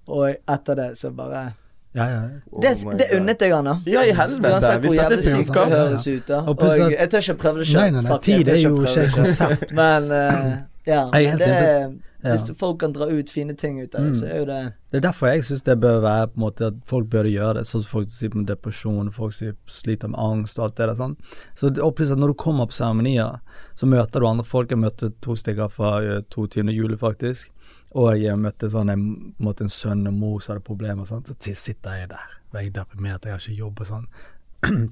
Speaker 3: Og etter det så bare
Speaker 2: Ja, ja.
Speaker 1: Oh
Speaker 3: Det, det unnet jeg han, da.
Speaker 1: Ja, i helvete.
Speaker 3: Uansett hvor jævlig sykt det høres ut, da.
Speaker 2: Og
Speaker 3: Og, jeg tør ikke prøve det sjøl.
Speaker 2: Nei, nei, nei. Tid er jo ikke et konsept.
Speaker 3: Men uh, ja. Men det
Speaker 2: Ja.
Speaker 3: Hvis folk kan dra ut fine ting ut av det,
Speaker 2: Mm.
Speaker 3: så er jo det
Speaker 2: Det er derfor jeg syns det bør være på en måte at folk burde gjøre det, sånn som folk som sier med depresjon, folk sier sliter med angst og alt det der. sånn. Så, og pluss at når du kommer på seremonier, så møter du andre folk. Jeg møtte to stykker fra eh, 22. juli, faktisk. Og jeg møtte sånn en, måtte en, sønn og mor som hadde problemer. Sånn. Så sitter jeg der, jeg er deprimert, jeg har ikke jobb og sånn. <clears throat>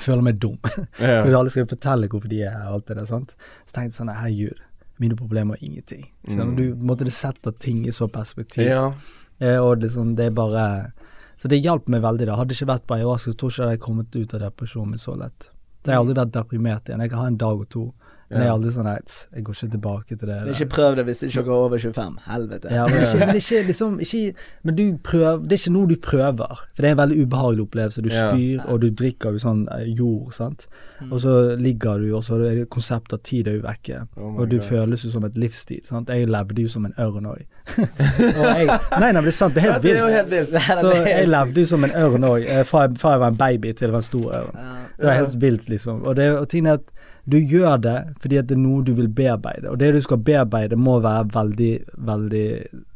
Speaker 2: Føler meg dum. <laughs>
Speaker 1: Ja.
Speaker 2: For alle skal fortelle hvorfor de er her og alt det der. sant? Så tenkte jeg sånn Herregud, mine problemer er ingenting.
Speaker 1: Mm.
Speaker 2: du? måtte setter ting i så perspektiv.
Speaker 1: Ja.
Speaker 2: Eh, og liksom, det er bare Så det hjalp meg veldig. da Hadde det ikke vært på ayahuasca, så tror jeg ikke jeg hadde kommet ut av depresjonen min så lett. Jeg har aldri vært deprimert igjen. Jeg kan ha en dag og to, men jeg er aldri sånn nei, Jeg går ikke tilbake til det.
Speaker 3: Men ikke prøv det hvis du ikke går over 25. Helvete.
Speaker 2: Ja, men, <laughs> ikke, men ikke liksom ikke, Men du prøver Det er ikke noe du prøver. For det er en veldig ubehagelig opplevelse. Du spyr, og du drikker jo sånn eh, jord, sant.
Speaker 3: Mm.
Speaker 2: Og så ligger du, og så er det konseptet av tid er jo vekke.
Speaker 1: Oh
Speaker 2: og du
Speaker 1: God.
Speaker 2: føles jo som et livsstil. sant. Jeg levde jo som en ørn òg. <laughs> nei, nei, men det er sant. Det er helt vilt. Så jeg levde jo som en ørn òg, fra, fra jeg var en baby til jeg var en stor ørn. Det var helt vilt, liksom. Og, det, og ting er at du gjør det fordi at det er noe du vil bearbeide. Og det du skal bearbeide, må være veldig, veldig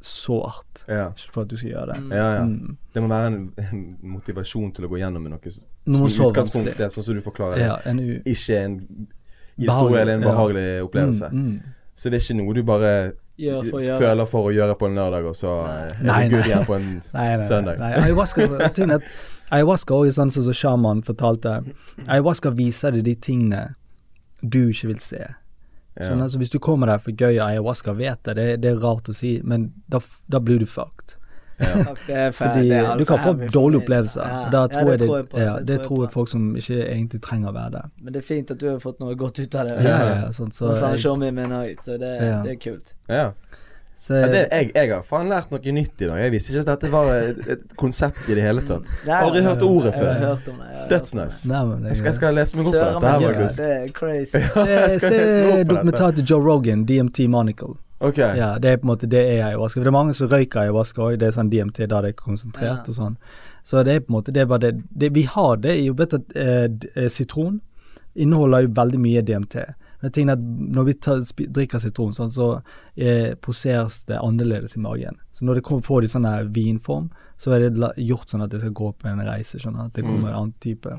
Speaker 2: sårt
Speaker 1: Ja.
Speaker 2: for at du skal gjøre det.
Speaker 3: Mm.
Speaker 1: Ja, ja.
Speaker 2: Mm.
Speaker 1: Det må være en, motivasjon til å gå gjennom med noe
Speaker 2: Noe
Speaker 1: som i utgangspunktet er sånn som du forklarer det.
Speaker 2: Ja, en u...
Speaker 1: Ikke en historie eller en
Speaker 2: ja.
Speaker 1: behagelig opplevelse.
Speaker 2: Mm, mm.
Speaker 1: Så det er ikke noe du bare
Speaker 3: Gjør for å gjøre.
Speaker 1: føler for å gjøre på en lørdag, og så er
Speaker 2: Nei,
Speaker 1: du good igjen på en <laughs>
Speaker 2: Nei, nei,
Speaker 1: søndag.
Speaker 2: nei. Ayahuasca, <laughs> ayahuasca også sånn som sjaman fortalte. Ayahuasca viser deg de tingene du ikke vil se.
Speaker 1: Ja.
Speaker 2: Sånn, altså, hvis du kommer der for gøy og ayahuasca vet det, det, det er rart å si, men da, da blir du fucked. <laughs>
Speaker 3: Fuck, det fa-
Speaker 2: Fordi du kan få dårlige opplevelser.
Speaker 3: Ja,
Speaker 2: da
Speaker 3: ja,
Speaker 2: tror jeg det,
Speaker 3: tror jeg på.
Speaker 2: ja, det tror jeg folk som ikke egentlig trenger å være der.
Speaker 3: Men det er fint at du har fått noe godt ut av det.
Speaker 2: Ja, ja, ja, sånn, så,
Speaker 3: Så,
Speaker 2: jeg,
Speaker 3: så det,
Speaker 2: Ja.
Speaker 3: det er kult.
Speaker 1: Ja.
Speaker 2: Så
Speaker 1: Ja, det, jeg, jeg har faen lært noe nytt i dag. Jeg visste ikke at dette var et, et konsept i det hele tatt. <laughs> Aldri hørt ordet
Speaker 3: Jeg har
Speaker 1: før.
Speaker 3: hørt om det. jeg
Speaker 1: That's nice.
Speaker 2: Nei, men
Speaker 1: Jeg skal, jeg skal lese meg opp på dette her, Markus.
Speaker 3: det er crazy. <laughs>
Speaker 2: Se, se dokumentar til Joe Rogan, DMT Monocle.
Speaker 1: Okay.
Speaker 2: Ja, det er på en måte det er ayahuasca. For det er mange som røyker ayahuasca òg, det er sånn DMT der det er konsentrert
Speaker 3: Ja.
Speaker 2: og sånn. Så det er på en måte det er bare det, det Vi har det i vet du, at eh, eh, sitron inneholder jo veldig mye DMT. Men tingen er at når vi tar, drikker sitron, sånn, så eh, poseres det annerledes i magen. Så når det kom, får de sånn vinform, så er det la, gjort sånn at det skal gå på en reise, skjønner. At det kommer
Speaker 1: Mm.
Speaker 2: en annen type.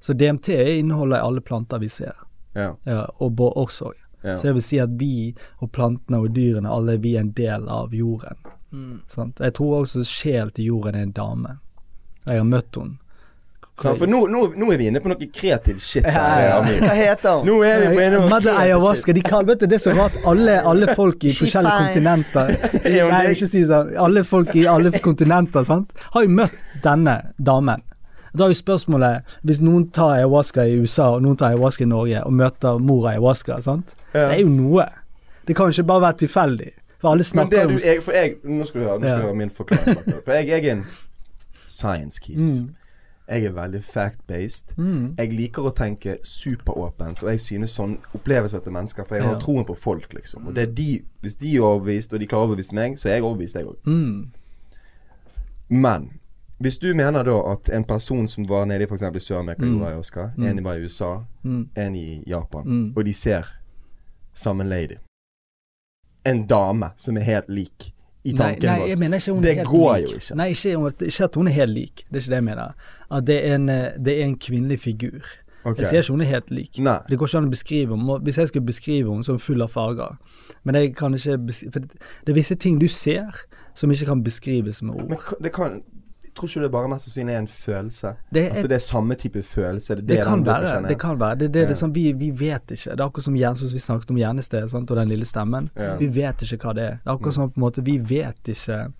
Speaker 2: Så DMT inneholder alle planter vi ser,
Speaker 1: Ja.
Speaker 2: ja, og bå- også.
Speaker 1: ja.
Speaker 2: Så det vil si at vi og plantene og dyrene, alle vi er en del av jorden.
Speaker 3: Mm.
Speaker 2: Sant? Jeg tror også sjel til jorden er en dame. Jeg har møtt henne.
Speaker 1: Sånn, for nå, nå, nå er vi inne på noe kreativ shit her,
Speaker 3: Ja, Hva heter hun?
Speaker 1: Nå er vi på inne på
Speaker 2: Mother ayahuasca, de kaller, vet du, det er så rart. Alle, alle folk i <laughs> forskjellige kontinenter <laughs> Nei, ikke si sånn. Alle folk i alle kontinenter sant, har jo møtt denne damen. Da er jo spørsmålet Hvis noen tar ayahuasca i USA, og noen tar ayahuasca i Norge, og møter mor ayahuasca, sant.
Speaker 1: Ja.
Speaker 2: Det er jo noe. Det kan jo ikke bare være tilfeldig. For alle
Speaker 1: Men det
Speaker 2: snakker
Speaker 1: du
Speaker 2: om
Speaker 1: jeg, For jeg Nå skal du høre, nå skal
Speaker 2: Ja.
Speaker 1: du høre min forklaring. For jeg, jeg er en <laughs> science kiss.
Speaker 2: Mm.
Speaker 1: Jeg er veldig fact-based.
Speaker 2: mm.
Speaker 1: Jeg liker å tenke superåpent, og jeg synes sånn opplevelser til mennesker For jeg har
Speaker 2: Ja.
Speaker 1: troen på folk, liksom. Og det er de Hvis de er overbevist, og de klarer å overbevise meg, så er jeg overbevist, jeg òg.
Speaker 2: Mm.
Speaker 1: Men Hvis du mener da at en person som var nede i Sør-Amerika,
Speaker 2: Mm.
Speaker 1: mm. Oscar,
Speaker 2: Mm.
Speaker 1: en var i USA,
Speaker 2: Mm.
Speaker 1: en i Japan,
Speaker 2: Mm.
Speaker 1: og de ser samme lady En dame som er helt lik i tanken
Speaker 2: nei,
Speaker 1: nei,
Speaker 2: jeg mener ikke hun
Speaker 1: Det
Speaker 2: er helt
Speaker 1: går
Speaker 2: lik.
Speaker 1: jo ikke.
Speaker 2: Nei, ikke, ikke at hun er helt lik. Det er ikke det jeg mener. At det er en, eh, det er en kvinnelig figur.
Speaker 1: Okay.
Speaker 2: Jeg sier ikke hun er helt lik.
Speaker 1: Nei.
Speaker 2: Det går ikke an å beskrive henne. Hvis jeg skulle beskrive henne, så er hun full av farger. Men jeg kan ikke beskrive, For det er visse ting du ser som ikke kan beskrives med ord.
Speaker 1: Men det kan tror ikke det bare mest sannsynlig er en følelse?
Speaker 2: Det er-
Speaker 1: altså det er samme type følelse? Det,
Speaker 2: Det
Speaker 1: det
Speaker 2: kan være. det kan være. Det, det,
Speaker 1: Ja.
Speaker 2: det sånn, vi, vi vet ikke. Det er akkurat som hjernen, som vi snakket om hjernested og den lille stemmen.
Speaker 1: Ja.
Speaker 2: Vi vet ikke hva det er. Det er akkurat som på en måte vi vet ikke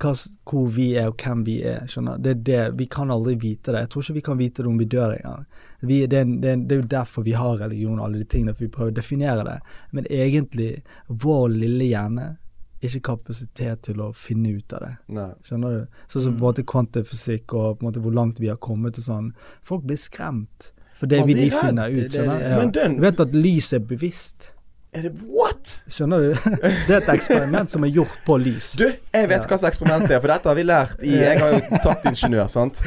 Speaker 2: hva, hvor vi er og hvem vi er. skjønner Det er det, Vi kan aldri vite det. Jeg tror ikke vi kan vite det om vi dør engang. Vi, det, det, det er jo derfor vi har religion og alle de tingene, for vi prøver å definere det. Men egentlig, vår lille hjerne er ikke kapasitet til å finne ut av det.
Speaker 1: Nei.
Speaker 2: Skjønner du? Sånn som mm. en måte kvantifysikk og på en måte hvor langt vi har kommet og sånn. Folk blir skremt for det vi de finner
Speaker 3: Det-
Speaker 2: ut.
Speaker 3: det-
Speaker 2: Skjønner
Speaker 3: det-
Speaker 2: Ja.
Speaker 1: Men den-
Speaker 2: Du vet at lys er bevisst.
Speaker 1: Er det What?!
Speaker 2: Skjønner du? <laughs> Det er et eksperiment som er gjort på lys.
Speaker 1: Du, jeg vet hva slags eksperiment det er, for dette har vi lært i Jeg har jo tatt ingeniør, sant.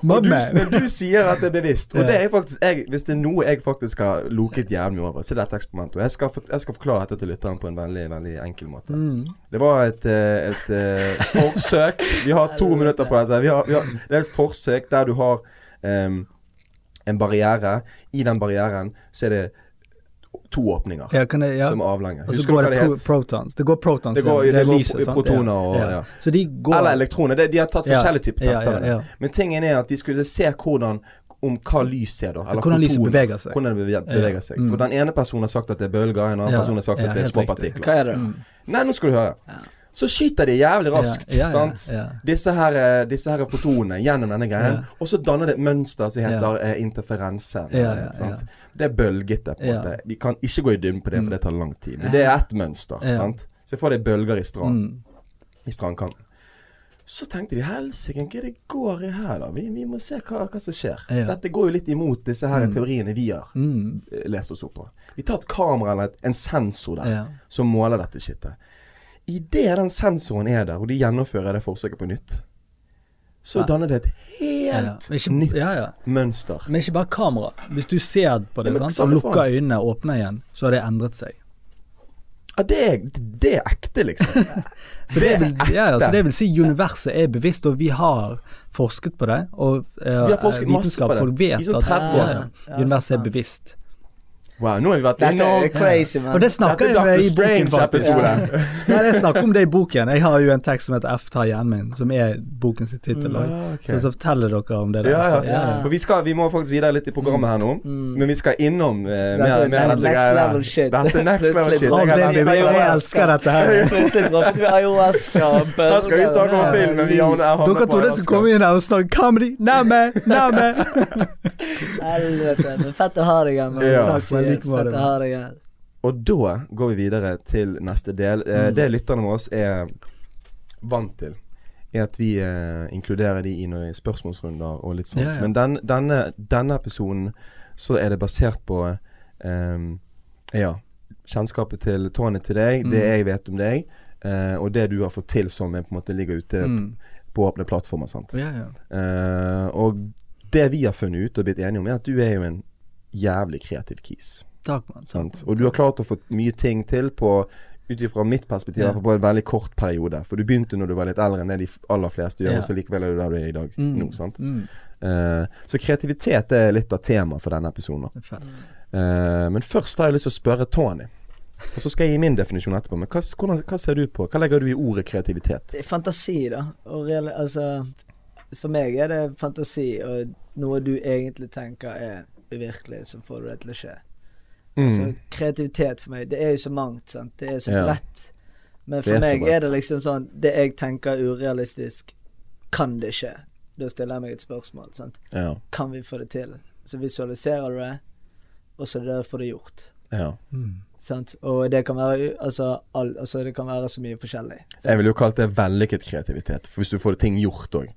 Speaker 1: Og du, men du sier at det er bevisst. Og det er faktisk jeg, Hvis det er noe jeg faktisk har loket jævlig over, så er det et eksperiment. Og jeg skal, for, jeg skal forklare dette til lytteren på en veldig veldig enkel måte.
Speaker 2: Mm.
Speaker 1: Det var et, et, et eh, forsøk. Vi har to minutter på dette. Vi har, vi har, det er et forsøk der du har um, en barriere. I den barrieren så er det to åpninger
Speaker 2: Ja, jeg, ja.
Speaker 1: som avlanger avlange.
Speaker 2: Og så går det
Speaker 1: det
Speaker 2: pro protons. Det går protons.
Speaker 1: Det går- det går
Speaker 2: lyset,
Speaker 1: protoner og- ja.
Speaker 2: Så de går
Speaker 1: Eller elektroner. Det, de har tatt forskjellige typer tester. Men tingen er at de skulle se hvordan om hva lys er, da. Eller
Speaker 2: Hvordan lyset beveger seg.
Speaker 1: Hvordan det beveger seg.
Speaker 2: Mm.
Speaker 1: For den ene personen har sagt at det er bølger, en annen person har sagt at det er
Speaker 2: helt
Speaker 1: små
Speaker 2: riktig.
Speaker 1: partikler.
Speaker 3: Hva er det?
Speaker 2: Mm.
Speaker 1: Nei, nå skal du høre. Så skyter de jævlig raskt,
Speaker 2: Ja, ja, ja.
Speaker 1: Disse her, eh, disse her fotonene gjennom denne greien. Og så danner det et mønster som heter eh, interferense. Sant?
Speaker 2: ja.
Speaker 1: Det er bølgete, på en måte. Vi kan ikke gå i dybden på det, for
Speaker 2: Mm.
Speaker 1: det tar lang tid. Men det er ett mønster. Sant? Se for deg bølger i strand.
Speaker 2: Mm.
Speaker 1: I strandkanten. Så tenkte de helsike, hva det går i her, da? Vi, vi må se hva, hva som skjer.
Speaker 2: Ja.
Speaker 1: Dette går jo litt imot disse her
Speaker 2: Mm.
Speaker 1: teoriene vi har
Speaker 2: Mm.
Speaker 1: eh, lest oss opp på. Vi tar et kamera eller et, en sensor der
Speaker 2: Ja.
Speaker 1: som måler dette shitet. Idet den sensoren er der, og de gjennomfører det forsøket på nytt, så
Speaker 2: Ja.
Speaker 1: danner det et helt
Speaker 2: ja. Men ikke,
Speaker 1: nytt
Speaker 2: ja, ja.
Speaker 1: mønster.
Speaker 2: Men ikke bare kamera. Hvis du ser på det
Speaker 1: Ja,
Speaker 2: sant, og lukker
Speaker 1: faen.
Speaker 2: øynene og åpner igjen, så har det endret seg.
Speaker 1: Ja, det er, det er ekte, liksom. <laughs>
Speaker 2: Så det, vil, ja, ja, så det vil si universet er bevisst, og vi har forsket på det. Og uh,
Speaker 1: Vi har forsket masse på det.
Speaker 2: Folk vet
Speaker 1: I sånn
Speaker 2: at
Speaker 1: år.
Speaker 2: ja, ja,
Speaker 3: Ja,
Speaker 2: universet er bevisst.
Speaker 1: Wow, nå har vi vært
Speaker 3: Dette
Speaker 1: innom
Speaker 3: crazy, man.
Speaker 2: Og det snakker
Speaker 1: er
Speaker 2: jeg i boken, faktisk.
Speaker 1: Strange-episode. <laughs>
Speaker 2: Nei, jeg snakker om det i boken. Jeg har jo en tekst som heter 'F tar hjernen min', som er bokens tittel.
Speaker 3: Mm.
Speaker 2: også.
Speaker 1: Ah.
Speaker 2: Så, forteller dere om det der.
Speaker 1: Ja, ja.
Speaker 3: Ja.
Speaker 1: For vi, skal, vi må faktisk videre litt i programmet her nå.
Speaker 3: Mm.
Speaker 1: Men vi skal innom
Speaker 3: uh,
Speaker 1: mer,
Speaker 3: er next
Speaker 1: dette greier
Speaker 3: level shit.
Speaker 1: Dette next level shit. Jeg
Speaker 2: baby, jeg, jeg elsker dette her.
Speaker 3: Plutselig droppet vi ayahuasca og
Speaker 1: Her skal vi snakke om film, men vi havner på
Speaker 2: Dere trodde jeg skulle komme inn her og snakke comedy. Nærme, nærme. <laughs>
Speaker 3: Helvete. Fett å ha deg igjen.
Speaker 2: Like
Speaker 3: igjen.
Speaker 1: Og da går vi videre til neste del. Eh,
Speaker 2: Mm.
Speaker 1: Det lytterne våre er vant til, er at vi eh, inkluderer de i noen spørsmålsrunder og litt sånt.
Speaker 2: Ja, ja.
Speaker 1: Men den, denne, denne episoden så er det basert på eh, ja, kjennskapet til Tony til deg, det
Speaker 2: Mm.
Speaker 1: jeg vet om deg, eh, og det du har fått til som på en måte ligger ute
Speaker 2: Mm.
Speaker 1: på åpne plattformer. Sant?
Speaker 2: Ja, ja.
Speaker 1: Eh, og det vi har funnet ut og blitt enige om, er at du er jo en jævlig kreativ kis.
Speaker 2: Takk, man,
Speaker 1: Sant? Og du har klart å få mye ting til på ut ifra mitt perspektiv,
Speaker 2: Ja.
Speaker 1: på en veldig kort periode. For du begynte når du var litt eldre enn det de aller fleste gjør,
Speaker 2: Ja.
Speaker 1: og så likevel er du der du er i dag
Speaker 2: Mm.
Speaker 1: nå. Sant?
Speaker 2: Mm.
Speaker 1: Uh, så kreativitet er litt av temaet for denne episoden. Eh, men først har jeg lyst til å spørre Tony. Og så skal jeg gi min definisjon etterpå. Men hva, hvordan, hva ser du på? Hva legger du i ordet kreativitet?
Speaker 3: Det er fantasi, da. Og real, altså For meg er det fantasi og noe du egentlig tenker er uvirkelig, så får du det til å skje.
Speaker 1: Mm.
Speaker 3: Så kreativitet for meg, det er jo så mangt, sant. Det er så
Speaker 1: Ja.
Speaker 3: Men for
Speaker 1: er
Speaker 3: meg er det liksom sånn Det jeg tenker er urealistisk, kan det skje? Da stiller jeg meg et spørsmål, sant.
Speaker 1: Ja.
Speaker 3: Kan vi få det til? Så visualiserer du det, og så er det får det gjort.
Speaker 1: ja.
Speaker 2: Mm.
Speaker 3: Sant? Og det kan være altså, all, altså det kan være så mye forskjellig. sant?
Speaker 1: Jeg ville jo kalt det vellykket kreativitet, for hvis du får ting gjort òg.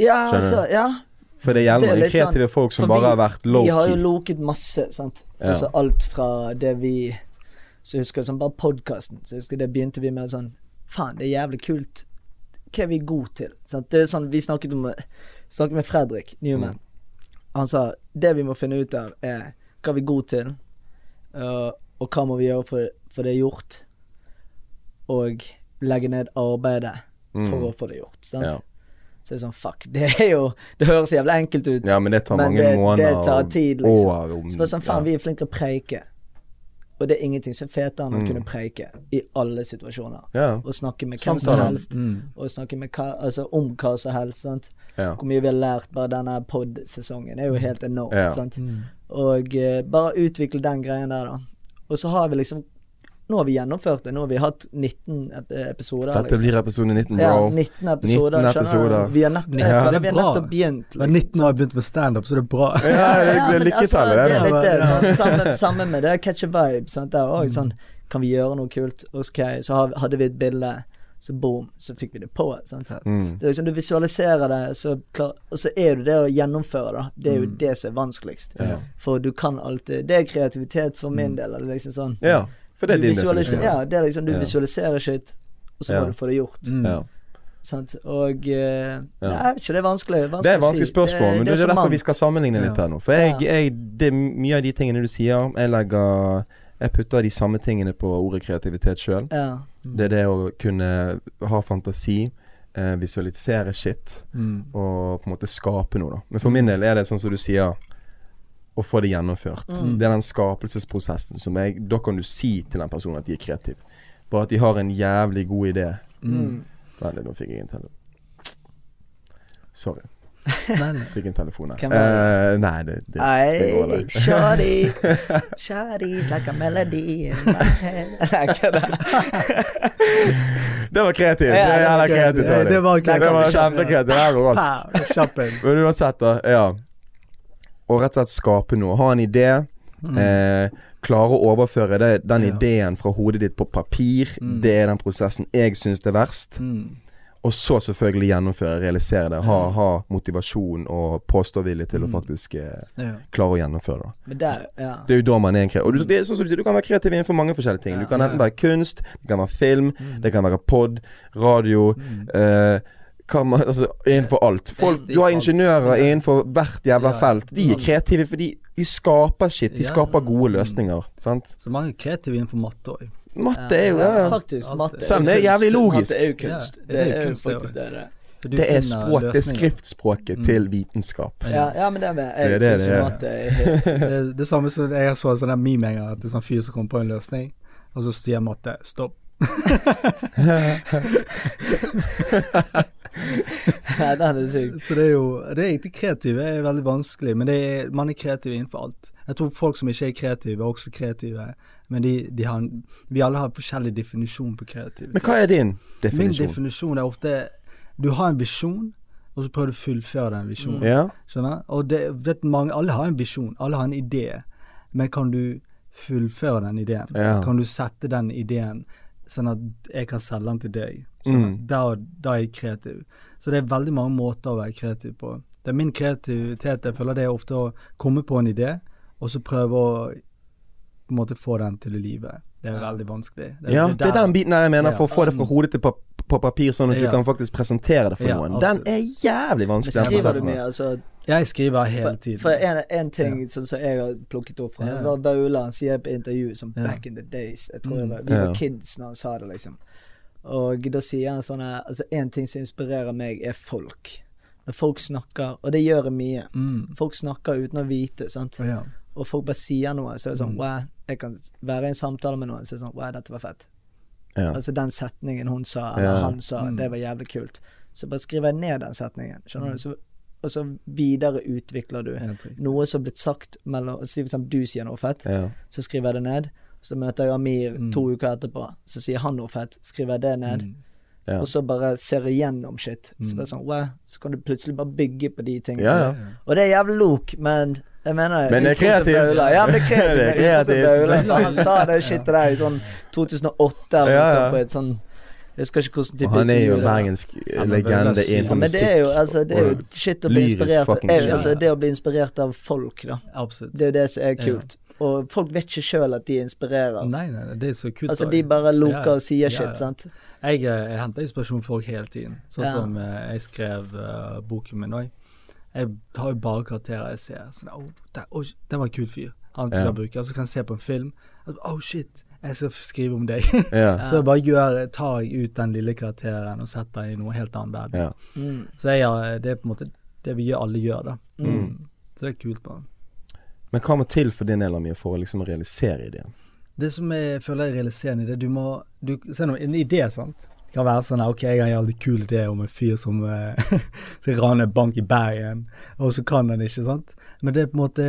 Speaker 3: Ja, altså, ja.
Speaker 1: For det gjelder
Speaker 3: Det kreative sånn-
Speaker 1: folk som bare
Speaker 3: vi-
Speaker 1: har vært low-key.
Speaker 3: Vi har jo loket masse, sant.
Speaker 1: Ja.
Speaker 3: Altså alt fra det vi Så jeg husker sånn bare podkasten. Så jeg husker det begynte vi med sånn Faen, det er jævlig kult. hva er vi gode til? Sant? Det er sånn, Vi snakket om Snakket med Fredrik Newman. Han sa det vi må finne ut av, er hva vi er gode til, øh, og hva må vi gjøre for, for det er gjort, og legge ned arbeidet for
Speaker 1: Mm.
Speaker 3: å få det gjort. Sant?
Speaker 1: Ja.
Speaker 3: Så det er sånn, fuck, det er jo Det høres jævlig enkelt ut.
Speaker 1: Ja, men det tar
Speaker 3: Men
Speaker 1: mange
Speaker 3: det-
Speaker 1: måneder
Speaker 3: det tar tid, liksom.
Speaker 1: år om
Speaker 3: Så bare sånn, faen, vi er flinke til å preike. Og det er ingenting som er fetere enn å
Speaker 1: Mm.
Speaker 3: kunne preike i alle situasjoner.
Speaker 1: Ja.
Speaker 3: Og snakke med hvem som helst,
Speaker 2: Mm.
Speaker 3: og snakke med hva, altså, om hva som helst. Sant?
Speaker 1: ja.
Speaker 3: Hvor mye vi har lært bare denne pod-sesongen er jo helt enormt.
Speaker 1: Ja.
Speaker 3: Sant?
Speaker 2: Mm.
Speaker 3: Og uh, bare utvikle den greien der, da. Og så har vi liksom Nå har vi gjennomført det. Nå har vi hatt 19 episoder.
Speaker 1: Dette blir episode 19,
Speaker 3: ja,
Speaker 1: bro.
Speaker 3: 19 episoder.
Speaker 1: 19 episoder.
Speaker 3: Vi har, nett,
Speaker 2: Ja, det
Speaker 3: vi har nettopp begynt.
Speaker 2: Liksom, 19 har jeg begynt med standup, så det er bra. <laughs>
Speaker 1: Ja, det, det er
Speaker 3: lykketallet,
Speaker 1: lykketallet,
Speaker 3: altså,
Speaker 1: det.
Speaker 3: er litt det.
Speaker 2: Ja.
Speaker 3: Sant? Samme, samme med det. Catch a vibe. Sant? Der òg. Sånn, kan vi gjøre noe kult? Ok, så hadde vi et bilde, så boom, så fikk vi det på. Sant?
Speaker 1: Mm.
Speaker 3: Det er liksom, du visualiserer det, så klar, og så er det det å gjennomføre det. Det er jo det som er vanskeligst.
Speaker 1: Ja.
Speaker 3: For du kan alltid Det er kreativitet for min del. Det er liksom sånn
Speaker 1: ja, for det er
Speaker 3: du
Speaker 1: din definisjon.
Speaker 3: Ja, det er liksom du
Speaker 1: Ja.
Speaker 3: visualiserer shit, og så
Speaker 1: Ja.
Speaker 3: må du få det gjort.
Speaker 2: Mm.
Speaker 1: Ja.
Speaker 3: Sant? Og uh,
Speaker 1: Ja.
Speaker 3: Jeg vet ikke, det er vanskelig. vanskelig
Speaker 1: Det er et
Speaker 3: å
Speaker 1: vanskelig
Speaker 3: si.
Speaker 1: spørsmål, men det, er
Speaker 3: så
Speaker 1: derfor vi skal sammenligne litt
Speaker 2: Ja.
Speaker 1: her nå. For jeg, jeg, det er mye av de tingene du sier, jeg legger Jeg putter de samme tingene på ordet kreativitet sjøl.
Speaker 3: Ja.
Speaker 1: Det er det å kunne ha fantasi, eh, visualisere shit,
Speaker 2: Mm.
Speaker 1: og på en måte skape noe, da. Men for min del er det sånn som du sier, å få det gjennomført.
Speaker 3: Mm.
Speaker 1: Det er den skapelsesprosessen som jeg Da kan du si til den personen at de er kreative. Bare at de har en jævlig god idé.
Speaker 3: Mm.
Speaker 1: Veldig, nå fikk jeg en telefon. Sorry. <laughs> Fikk en telefon her.
Speaker 3: Uh,
Speaker 1: Eh, nei, det, det spiller over
Speaker 3: Ei, Shorty, shawty's like a melody in my head. <laughs> <laughs>
Speaker 1: Det var kreativt.
Speaker 3: Ja,
Speaker 1: det
Speaker 3: det var
Speaker 1: kreativt.
Speaker 2: kreativt. Det var kreativt.
Speaker 1: Det var kjempekreativt. Det var raskt. Men uansett, da. Ja. Og rett og slett skape noe. Ha en idé. Eh, klare å overføre det, den
Speaker 2: Mm. Ja.
Speaker 1: ideen fra hodet ditt på papir.
Speaker 2: Mm.
Speaker 1: Det er den prosessen jeg syns er verst.
Speaker 2: Mm.
Speaker 1: Og så selvfølgelig gjennomføre, realisere det. Ha, ha motivasjon og påståvilje til å
Speaker 2: Mm.
Speaker 1: faktisk eh,
Speaker 2: Ja.
Speaker 1: klare å gjennomføre det.
Speaker 3: Men der, ja.
Speaker 1: Det er jo da man er en kreativ. Og du, det er sånn som du, du kan være kreativ innenfor mange forskjellige ting. Du kan
Speaker 2: Ja.
Speaker 1: enten være kunst, det kan være film,
Speaker 2: Mm.
Speaker 1: det kan være pod, radio
Speaker 2: Mm.
Speaker 1: eh, man, altså, Innenfor alt. Folk, du har ingeniører innenfor hvert jævla felt. De er kreative fordi de skaper shit. De skaper gode løsninger. Sant?
Speaker 2: Så mange kreative innenfor matte òg.
Speaker 1: Matte er jo ja.
Speaker 3: Faktisk. Matte
Speaker 2: det.
Speaker 1: Selv om det er jævlig logisk.
Speaker 3: Matte er jo kunst. Det,
Speaker 2: det er jo det
Speaker 3: faktisk det. det.
Speaker 1: Det er språk, det er skriftspråket
Speaker 2: Mm.
Speaker 1: til vitenskap.
Speaker 3: Ja, ja, men det er med.
Speaker 1: Det er det det er.
Speaker 3: matte er helt. <laughs>
Speaker 2: Det det samme som jeg så en sånn meme en gang, at det er sånn fyr som kommer på en løsning, og så sier matte stopp. <laughs> <laughs> <laughs>
Speaker 3: Nei, den er syk.
Speaker 2: Så det er jo Det er egentlig kreative er veldig vanskelig, men det er, man er kreativ innenfor alt. Jeg tror folk som ikke er kreative, er også kreative, men de, de har Vi alle har forskjellig definisjon på kreativitet.
Speaker 1: Men hva er din definisjon?
Speaker 2: Min
Speaker 1: definisjon?
Speaker 2: er ofte Du har en visjon, og så prøver du å fullføre den visjonen.
Speaker 1: Ja?
Speaker 2: Skjønner? Og det vet mange Alle har en visjon, alle har en idé, men kan du fullføre den ideen?
Speaker 1: Ja.
Speaker 2: Kan du sette den ideen sånn at jeg kan selge den til deg? Skjønner?
Speaker 1: Mm.
Speaker 2: Da, da er jeg kreativ. Så det er veldig mange måter å være kreativ på. Det er min kreativitet. Jeg føler det er ofte å komme på en idé, og så prøve å på en måte få den til i livet. Det er veldig vanskelig.
Speaker 1: ja, det er den biten jeg mener,
Speaker 2: Ja.
Speaker 1: for å få det fra hodet til pap på papir, sånn at du kan faktisk presentere det for
Speaker 2: Ja,
Speaker 1: noen. Den er jævlig vanskelig, Men
Speaker 3: Skriver du mye, altså?
Speaker 2: Jeg skriver hele tiden.
Speaker 3: for en, en ting ja. som jeg har plukket opp fra
Speaker 2: Ja.
Speaker 3: Det var han sier på intervju som
Speaker 2: Ja.
Speaker 3: back in the days. Jeg tror
Speaker 2: Mm.
Speaker 3: Vi
Speaker 1: Ja.
Speaker 3: var kids når han sa det, liksom. Og da sier han sånn her Altså, en ting som inspirerer meg, er folk. Når folk snakker, og det gjør jeg mye.
Speaker 2: mm.
Speaker 3: Folk snakker uten å vite, sant.
Speaker 2: ja.
Speaker 3: Og folk bare sier noe, så er det sånn
Speaker 2: Mm.
Speaker 3: Wow, jeg kan være i en samtale med noen, så er det sånn Wow, dette var fett.
Speaker 1: Ja.
Speaker 3: Altså den setningen hun sa, eller
Speaker 1: Ja.
Speaker 3: han sa,
Speaker 2: Mm.
Speaker 3: det var jævlig kult. Så bare skriver jeg ned den setningen, skjønner
Speaker 2: Mm.
Speaker 3: du. Så, og så videre utvikler du noe som er blitt sagt mellom Si for eksempel du sier noe fett,
Speaker 1: Ja.
Speaker 3: så skriver jeg det ned. Så møter jeg Amir
Speaker 2: Mm.
Speaker 3: to uker etterpå, så sier han noe fett, skriver jeg det ned.
Speaker 2: Mm.
Speaker 1: Ja.
Speaker 3: Og så bare ser jeg gjennom shit. Så
Speaker 2: Mm.
Speaker 3: bare sånn, wow, så kan du plutselig bare bygge på de tingene.
Speaker 1: Ja, ja.
Speaker 3: Og det er jævlig lok, men jeg mener
Speaker 1: Men det er kreativt.
Speaker 3: Ja, men det er <laughs> kreativt.
Speaker 1: Det er kreativt.
Speaker 3: Han sa det shitet der i sånn 2008 eller
Speaker 1: Ja,
Speaker 3: noe
Speaker 1: ja.
Speaker 3: sånt på et sånn Jeg husker ikke hvordan
Speaker 1: Og
Speaker 3: type
Speaker 1: han er jo en bergensk eh,
Speaker 2: Ja,
Speaker 1: legende
Speaker 3: innenfor
Speaker 1: innenfor
Speaker 3: men det er jo altså, det er jo shit å bli inspirert av altså, Det å bli inspirert av folk, da.
Speaker 2: Absolutt.
Speaker 3: Det er jo det som er
Speaker 2: Ja.
Speaker 3: kult. Og folk vet ikke sjøl at de inspirerer.
Speaker 2: Nei, nei, nei, det er så kult.
Speaker 3: Altså, de bare loker
Speaker 2: Ja,
Speaker 3: og sier
Speaker 2: ja,
Speaker 3: shit,
Speaker 2: ja.
Speaker 3: sant.
Speaker 2: Jeg, eh, jeg henter inspirasjon fra folk hele tiden. Sånn
Speaker 3: Ja.
Speaker 2: som eh, jeg skrev uh, boken min òg. Jeg tar jo bare karakterer jeg ser. Sånn, oh, der, oh, den var en kul fyr. Han
Speaker 1: Ja.
Speaker 2: ja. bruker. Så kan jeg se på en film. Oh shit, jeg skal skrive om deg. <laughs>
Speaker 1: Ja.
Speaker 2: så jeg bare gjør, tar jeg ut den lille karakteren og setter den i noe helt annet
Speaker 1: ja.
Speaker 3: Mm.
Speaker 2: Så jeg, det er på en måte det vi gjør, alle gjør, da.
Speaker 3: Mm.
Speaker 2: Så det er kult. bare.
Speaker 1: Men hva må til for din del Amir, for å liksom realisere ideen?
Speaker 2: Det som jeg føler er realiserende i det, du må du, Se nå, en idé, sant. Det kan være sånn OK, jeg har en jævlig kul idé om en fyr som eh, <laughs> skal rane en bank i Bergen, og så kan han ikke, sant. Men det er på en måte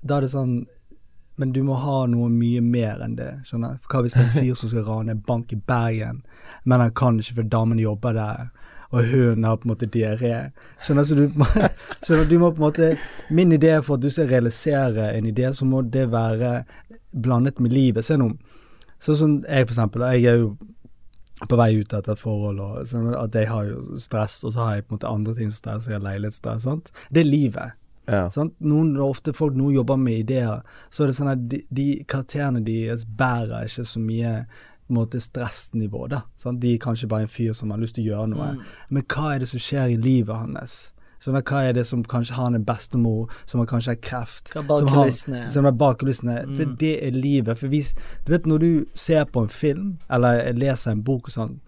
Speaker 2: Da er det sånn Men du må ha noe mye mer enn det. skjønner For Hva hvis det er en fyr som skal rane en bank i Bergen, men han kan ikke for damen jobber der, og hun har på en måte diaré? Skjønner så du, <laughs> så du må på en måte Min idé er for at du skal realisere en idé, så må det være blandet med livet. Se nå, sånn som jeg for eksempel, jeg er jo på vei ut etter et forhold, og sånn at jeg har jo stress, og så har jeg på en måte andre ting som stresser, jeg har leilighetsstress, sant. Det er livet.
Speaker 1: Ja.
Speaker 2: Sant? Noen, ofte folk nå jobber med ideer, så er det sånn at de, de karakterene deres bærer ikke så mye måte stressnivå. da, sant? De er kanskje bare en fyr som har lyst til å gjøre noe. Men hva er det som skjer i livet hans? Sånn Hva er det som kanskje har en bestemor som har kanskje har kreft? Som har-
Speaker 3: er.
Speaker 2: Som er bak kulissene. For
Speaker 3: Mm.
Speaker 2: det er livet. For hvis, du vet når du ser på en film, eller leser en bok og sånn,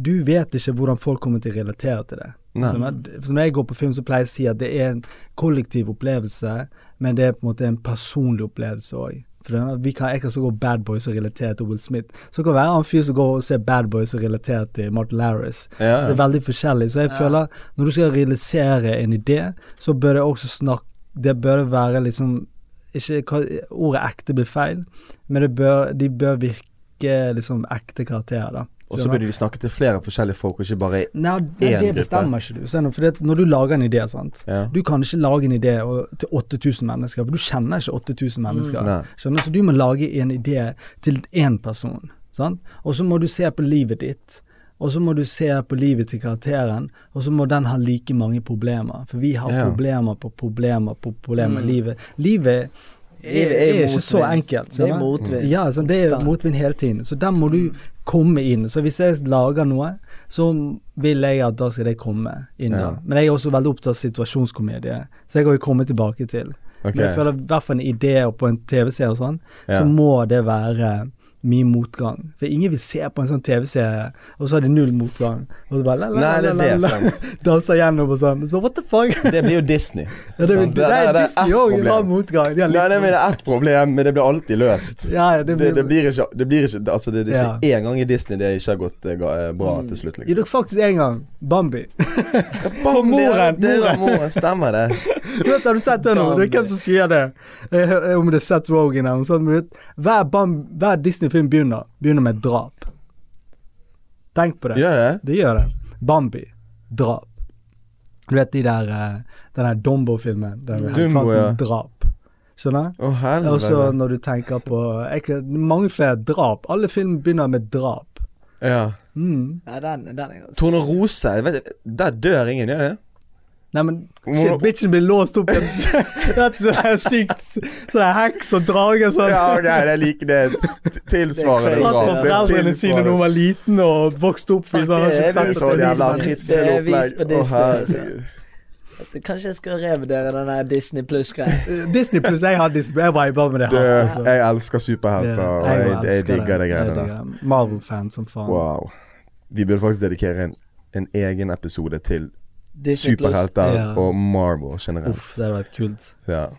Speaker 2: du vet ikke hvordan folk kommer til å relatere til det.
Speaker 1: Nei.
Speaker 2: For når jeg går på film, så pleier jeg å si at det er en kollektiv opplevelse, men det er på en måte en personlig opplevelse òg. For det vi kan, Jeg kan så gå Bad Boys og relatere til Will Smith. Så kan det være en fyr som går og ser Bad Boys og relaterer til Martin Larris.
Speaker 1: Ja,
Speaker 2: Det er veldig forskjellig. Så jeg
Speaker 3: Ja.
Speaker 2: føler når du skal realisere en idé, så bør det også snakke Det bør være liksom ikke, Ordet ekte blir feil, men det bør, de bør virke liksom ekte karakterer, da.
Speaker 1: Og så burde de snakke til flere forskjellige folk, og ikke bare
Speaker 2: Nei, det,
Speaker 1: én
Speaker 2: det
Speaker 1: gruppe.
Speaker 2: bestemmer ikke du. For når du lager en idé, sant.
Speaker 1: Ja.
Speaker 2: Du kan ikke lage en idé til 8000 mennesker, for du kjenner ikke 8000 mennesker.
Speaker 1: Mm.
Speaker 2: Skjønner? Så du må lage en idé til én person. Sant? Og så må du se på livet ditt. Og så må du se på livet til karakteren, og så må den ha like mange problemer. For vi har
Speaker 1: Ja.
Speaker 2: problemer på problemer på problemer
Speaker 3: Mm.
Speaker 2: livet. Livet er, er,
Speaker 3: er
Speaker 2: ikke så
Speaker 3: enkelt.
Speaker 2: enkelt.
Speaker 3: Det er motvind.
Speaker 2: Ja, så det er motvind hele tiden. Så der må du komme inn. Så hvis jeg lager noe, så vil jeg at da skal det komme inn.
Speaker 1: Ja.
Speaker 2: Men jeg er også veldig opptatt av situasjonskomedie, så jeg kan jo komme tilbake til.
Speaker 1: Okay.
Speaker 2: Men jeg føler i hvert fall en idé og på en TV-serie og sånn,
Speaker 1: Ja.
Speaker 2: så må det være mye motgang. For ingen vil se på en sånn TV-serie, og så har de null motgang. Og så bare la, la,
Speaker 1: det
Speaker 2: la,
Speaker 1: er det,
Speaker 2: danser gjennom og sånn. Så bare, what the fuck?
Speaker 1: Det blir jo Disney. <laughs>
Speaker 2: Ja, det, det,
Speaker 1: Det- det- det er
Speaker 2: Disney òg har motgang.
Speaker 1: Nei, det er ett problem, men det blir alltid løst.
Speaker 2: ja, det
Speaker 1: Det,
Speaker 2: blir,
Speaker 1: det blir ikke Det blir ikke Altså, det, det er ikke én gang i Disney det ikke har gått eh, eh, bra til slutt, liksom.
Speaker 2: dere faktisk en gang Bambi. <laughs>
Speaker 1: Bambi <laughs>
Speaker 2: moren,
Speaker 1: det, det
Speaker 2: moren.
Speaker 1: Stemmer det.
Speaker 2: vet, har du sett det nå? Det er hvem som sier det? Om det er Seth Rogan eller noe sånt. Hver, hver Disney-film begynner Begynner med drap. Tenk på det.
Speaker 1: Gjør det?
Speaker 2: Det gjør det. Bambi. Drap. Du vet de der eh, Den der Dombo-filmen Der vi
Speaker 1: Dumbo, ja.
Speaker 2: drap. Skjønner?
Speaker 1: Å,
Speaker 2: Og så når du tenker på ikke, Mange flere drap. Alle film begynner med drap.
Speaker 1: Ja.
Speaker 2: Mm.
Speaker 3: Ja, den, den er ganske
Speaker 1: Tornerose. Der dør ingen, gjør det?
Speaker 2: Nei, men shit, bitchen blir låst opp i <laughs> et sykt Sånn heks og drage sånn.
Speaker 1: Ja, ok, det liker det tilsvarende
Speaker 3: Det
Speaker 1: for
Speaker 2: foreldrene sine da hun var liten og vokste opp fordi sånn. har
Speaker 3: Det
Speaker 2: ikke sett
Speaker 1: Så
Speaker 2: det.
Speaker 1: jævla fritzelopplegg. Å, herregud.
Speaker 3: Kanskje jeg skal revurdere den der Disney pluss-greia. <laughs>
Speaker 2: Disney pluss jeg har Disney. Jeg viber med det.
Speaker 1: Du,
Speaker 2: altså.
Speaker 1: jeg elsker superhelter, og jeg, jeg
Speaker 2: jeg
Speaker 1: digger det greiene der.
Speaker 2: Marvel-fan som faen.
Speaker 1: Wow. Vi burde faktisk dedikere en, en egen episode til. Superhelter
Speaker 2: Ja.
Speaker 1: og Marvel generelt.
Speaker 2: Uff, det hadde vært kult.
Speaker 1: Ja.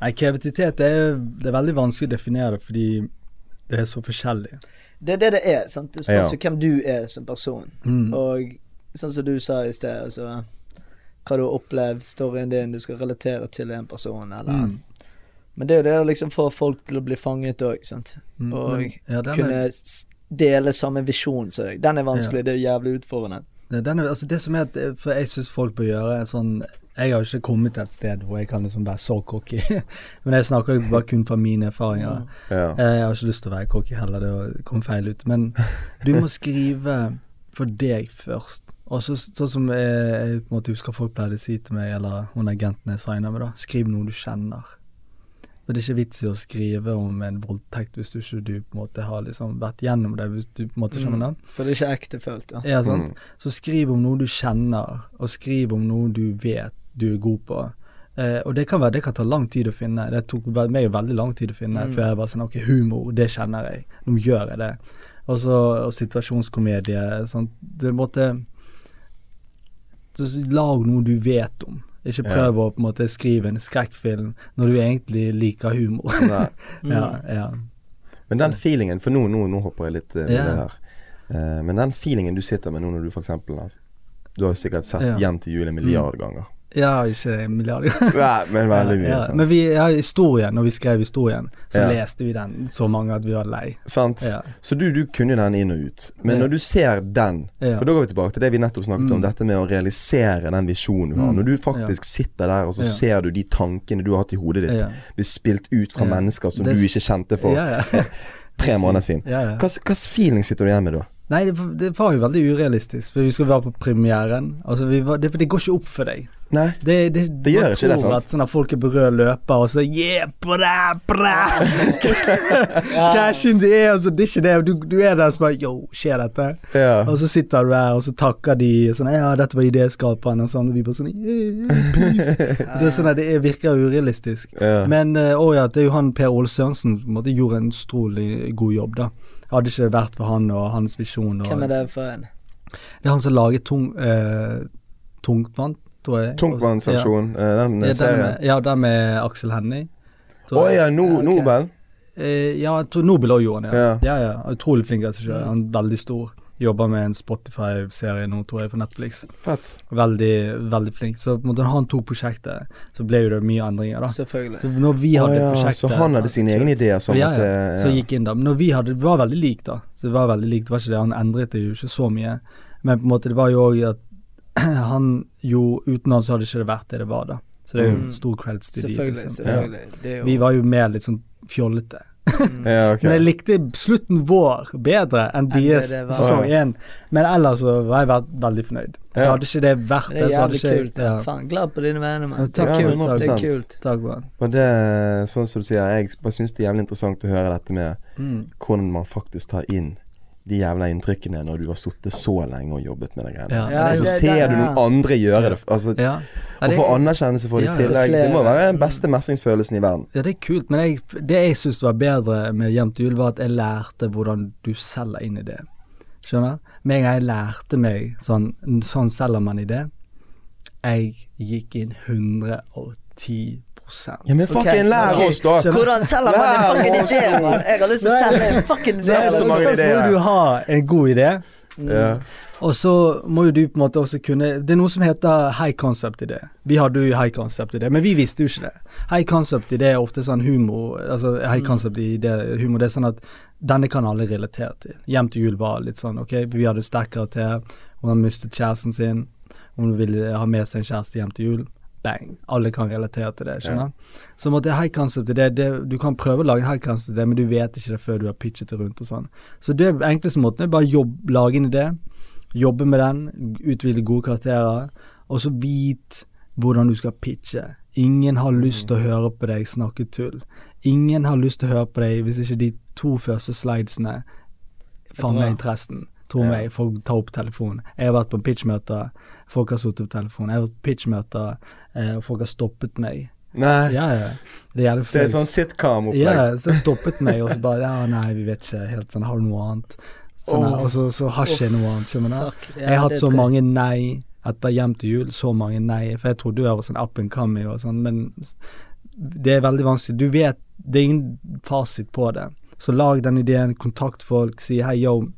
Speaker 2: Nei, kreativitet det er, det er veldig vanskelig å definere fordi det er så forskjellig.
Speaker 3: Det er det det er. sant? Det spørs
Speaker 1: Ja.
Speaker 3: hvem du er som person.
Speaker 2: Mm.
Speaker 3: Og sånn som du sa i sted, altså Hva du har opplevd, storyen din, du skal relatere til en person, eller
Speaker 2: Mm.
Speaker 3: Men det er jo det å liksom få folk til å bli fanget òg, sant.
Speaker 2: Mm,
Speaker 3: Og
Speaker 2: mm. ja, den er-
Speaker 3: Kunne dele samme visjon som deg. Den er vanskelig, det er jævlig utfordrende.
Speaker 2: Ja, Den er, altså det som er at eh, For jeg syns folk bør gjøre sånn Jeg har ikke kommet til et sted hvor jeg kan liksom være så cocky. <laughs> Men jeg snakker jo bare kun fra mine erfaringer.
Speaker 1: ja.
Speaker 2: Eh, Jeg har ikke lyst til å være cocky heller, det kom feil ut. Men du må skrive for deg først. Og så, sånn som jeg, jeg på en måte husker folk pleide å si til meg, eller hun agenten jeg signer med, da. Skriv noe du kjenner. Og det er ikke vits i å skrive om en voldtekt hvis du ikke du på en måte har liksom vært gjennom det, hvis du på en måte skjønner det.
Speaker 3: For det er ikke ektefølt, da.
Speaker 2: Ja, sant?
Speaker 1: Mm.
Speaker 2: Så skriv om noe du kjenner, og skriv om noe du vet du er god på. Eh, og det kan, være, det kan ta lang tid å finne. Det tok meg veldig lang tid å finne
Speaker 3: Mm.
Speaker 2: før jeg var sånn Ok, humor, det kjenner jeg. Nå gjør jeg det. Og så og situasjonskomedie. Sånn, du måtte så Lag noe du vet om. Ikke prøv å på en måte skrive en skrekkfilm når du egentlig liker humor. <laughs> Ja, ja.
Speaker 1: Men den feelingen For nå, nå, nå hopper jeg litt uh,
Speaker 2: Ja.
Speaker 1: her. Eh, men den feelingen du sitter med nå når du f.eks. Du har jo sikkert sett
Speaker 2: Ja.
Speaker 1: 'Hjem til jul' en milliard ganger.
Speaker 2: Ja, ikke en milliard <laughs>
Speaker 1: Nei, men veldig mye.
Speaker 2: ja? Men vi, ja, historien, når vi skrev historien, så
Speaker 1: Ja.
Speaker 2: leste vi den så mange at vi var lei.
Speaker 1: Sant?
Speaker 2: Ja.
Speaker 1: Så du, du kunne den inn og ut. Men når du ser den For da går vi tilbake til det vi nettopp snakket om,
Speaker 2: Mm.
Speaker 1: dette med å realisere den visjonen du har.
Speaker 2: Mm.
Speaker 1: Når du faktisk sitter der, og så ser du de tankene du har hatt i hodet ditt,
Speaker 2: Ja.
Speaker 1: bli spilt ut fra mennesker som
Speaker 2: Det-
Speaker 1: du ikke kjente for <laughs> tre måneder siden. Hva slags feeling sitter du igjen med da?
Speaker 2: Nei, det, det var jo veldig urealistisk, for vi skulle være på premieren. Altså, vi var, det, det går ikke opp for deg.
Speaker 1: Nei?
Speaker 2: Det, det,
Speaker 1: Det gjør ikke det, sant?
Speaker 2: At sånn at folk er på rød løper og så Yeah, bra, bra! <laughs> Cash in the air, altså, det er ikke det. Du, du er der og så bare Yo, skjer dette?
Speaker 1: Ja.
Speaker 2: Og så sitter du der, og så takker de sånn Ja, dette var idéskaperen, og sånn. Og vi bare sånn yeah, peace. <laughs> Det er sånn at det er- virker urealistisk.
Speaker 1: ja.
Speaker 2: Men eh, å ja, det er jo han Per Ole Sørensen som gjorde en utrolig god jobb, da. Hadde ikke det vært for han og hans visjon og
Speaker 3: Hvem er det for en?
Speaker 2: Det er han som lager tung, eh, Tungtvann, tror jeg.
Speaker 1: Tungtvannsaksjon, eh, den
Speaker 2: Ja, ja, den
Speaker 1: serien.
Speaker 2: med, ja, den med Aksel Hennie.
Speaker 1: Å
Speaker 2: oh,
Speaker 1: ja, no,
Speaker 3: Ja, ok.
Speaker 1: Nobel?
Speaker 2: Eh, ja, jeg tror Nobel òg gjorde han, ja.
Speaker 1: Ja.
Speaker 2: Ja, ja. Utrolig flink regissør. Han er veldig stor. Jobber med en Spotify-serie nå, tror jeg, for Netflix.
Speaker 1: Fett.
Speaker 2: Veldig, veldig flink. Så på en måte, han to prosjekter, så ble jo det mye endringer, da.
Speaker 3: Selvfølgelig.
Speaker 2: Så når vi
Speaker 1: hadde
Speaker 2: hadde
Speaker 1: ja,
Speaker 2: prosjektet
Speaker 1: så han hadde sine egne ideer som
Speaker 2: ja,
Speaker 1: at
Speaker 2: ja,
Speaker 1: eh,
Speaker 2: så gikk inn da. Men når vi hadde, det var veldig likt da. Så det var veldig likt, det var ikke det. Han endret det jo ikke så mye. Men på en måte, det var jo òg at <clears throat> han jo Uten han så hadde ikke det vært det det var, da. Så det er jo
Speaker 3: Mm.
Speaker 2: stor creds til de.
Speaker 3: Selvfølgelig.
Speaker 2: liksom.
Speaker 3: selvfølgelig. Det er jo
Speaker 2: Vi var jo mer litt sånn fjollete. <laughs>
Speaker 1: Ja, okay.
Speaker 2: Men jeg likte slutten vår bedre enn deres sesong én. Men ellers så var jeg vært veldig fornøyd.
Speaker 1: Ja.
Speaker 2: Hadde ikke det vært
Speaker 3: Det
Speaker 2: så hadde ikke
Speaker 3: kult. Ja. Faen, glad på dine vegne, mann. Det
Speaker 2: takk,
Speaker 1: Ja.
Speaker 3: Det er kult.
Speaker 2: Takk, Brann.
Speaker 1: Og det, sånn som du sier, jeg bare syns det er jævlig interessant å høre dette med
Speaker 2: Mm.
Speaker 1: hvordan man faktisk tar inn de jævla inntrykkene når du har sittet så lenge og jobbet med de greiene.
Speaker 2: Ja.
Speaker 3: Ja,
Speaker 1: og så ser
Speaker 3: det-
Speaker 1: du noen
Speaker 3: ja.
Speaker 1: andre gjøre det. Altså,
Speaker 2: Ja. Ja,
Speaker 1: Å få anerkjennelse for det i
Speaker 2: til
Speaker 1: tillegg, det må være den beste mestringsfølelsen i verden.
Speaker 2: ja, det er kult, men jeg, det jeg syns var bedre med Hjem til jul, var at jeg lærte hvordan du selger inn i det. Skjønner? Med en gang jeg lærte meg sånn, sånn selger man i det, jeg gikk inn 110
Speaker 1: Ja, men fucking
Speaker 3: okay.
Speaker 1: lær oss, da!
Speaker 3: Hvordan selger man en fucking idé. Jeg har lyst til å selge en fucking idé.
Speaker 1: Det så mange
Speaker 2: må
Speaker 1: ideer.
Speaker 2: du ha en god idé,
Speaker 1: Ja.
Speaker 2: og så må jo du på en måte også kunne Det er noe som heter high concept-idé. Vi hadde jo high concept-idé, men vi visste jo ikke det. High concept-idé er ofte sånn humor Altså high concept-idé humor, det er sånn at denne kan alle relatere til. Hjem til jul var litt sånn, ok, vi hadde sterk karakter, hun har mistet kjæresten sin, hun ville ha med seg en kjæreste hjem til jul. Bang. Alle kan relatere til det, skjønner Så måtte high concept det, det, Du kan prøve å lage high concept det, men du vet ikke det før du har pitchet det rundt og sånn. Så det enkleste måten er bare jobb, lage en idé, jobbe med den, utvide gode karakterer, og så vit hvordan du skal pitche. Ingen har lyst til å høre på deg snakke tull. Ingen har lyst til å høre på deg hvis ikke de to første slidesene fanger interessen. Tro
Speaker 1: Ja.
Speaker 2: meg, folk tar opp telefonen. Jeg har vært på pitchmøter, folk har sittet på telefonen. Jeg har vært på pitchmøter, eh, og folk har stoppet meg.
Speaker 1: Nei,
Speaker 2: Ja, ja. Det er
Speaker 1: det er sånn sitcom-opplegg.
Speaker 2: Ja, så stoppet meg, og så bare Ja, nei, vi vet ikke helt sånn, har du noe annet? Sånn,
Speaker 1: oh.
Speaker 2: Og så, så har ikke jeg noe annet, skjønner du? Jeg har hatt så mange nei etter Hjem til jul, så mange nei. For jeg trodde jeg var sånn up and coming og sånn, men det er veldig vanskelig. Du vet, det er ingen fasit på det. Så lag den ideen, kontakt folk, si hei, yo,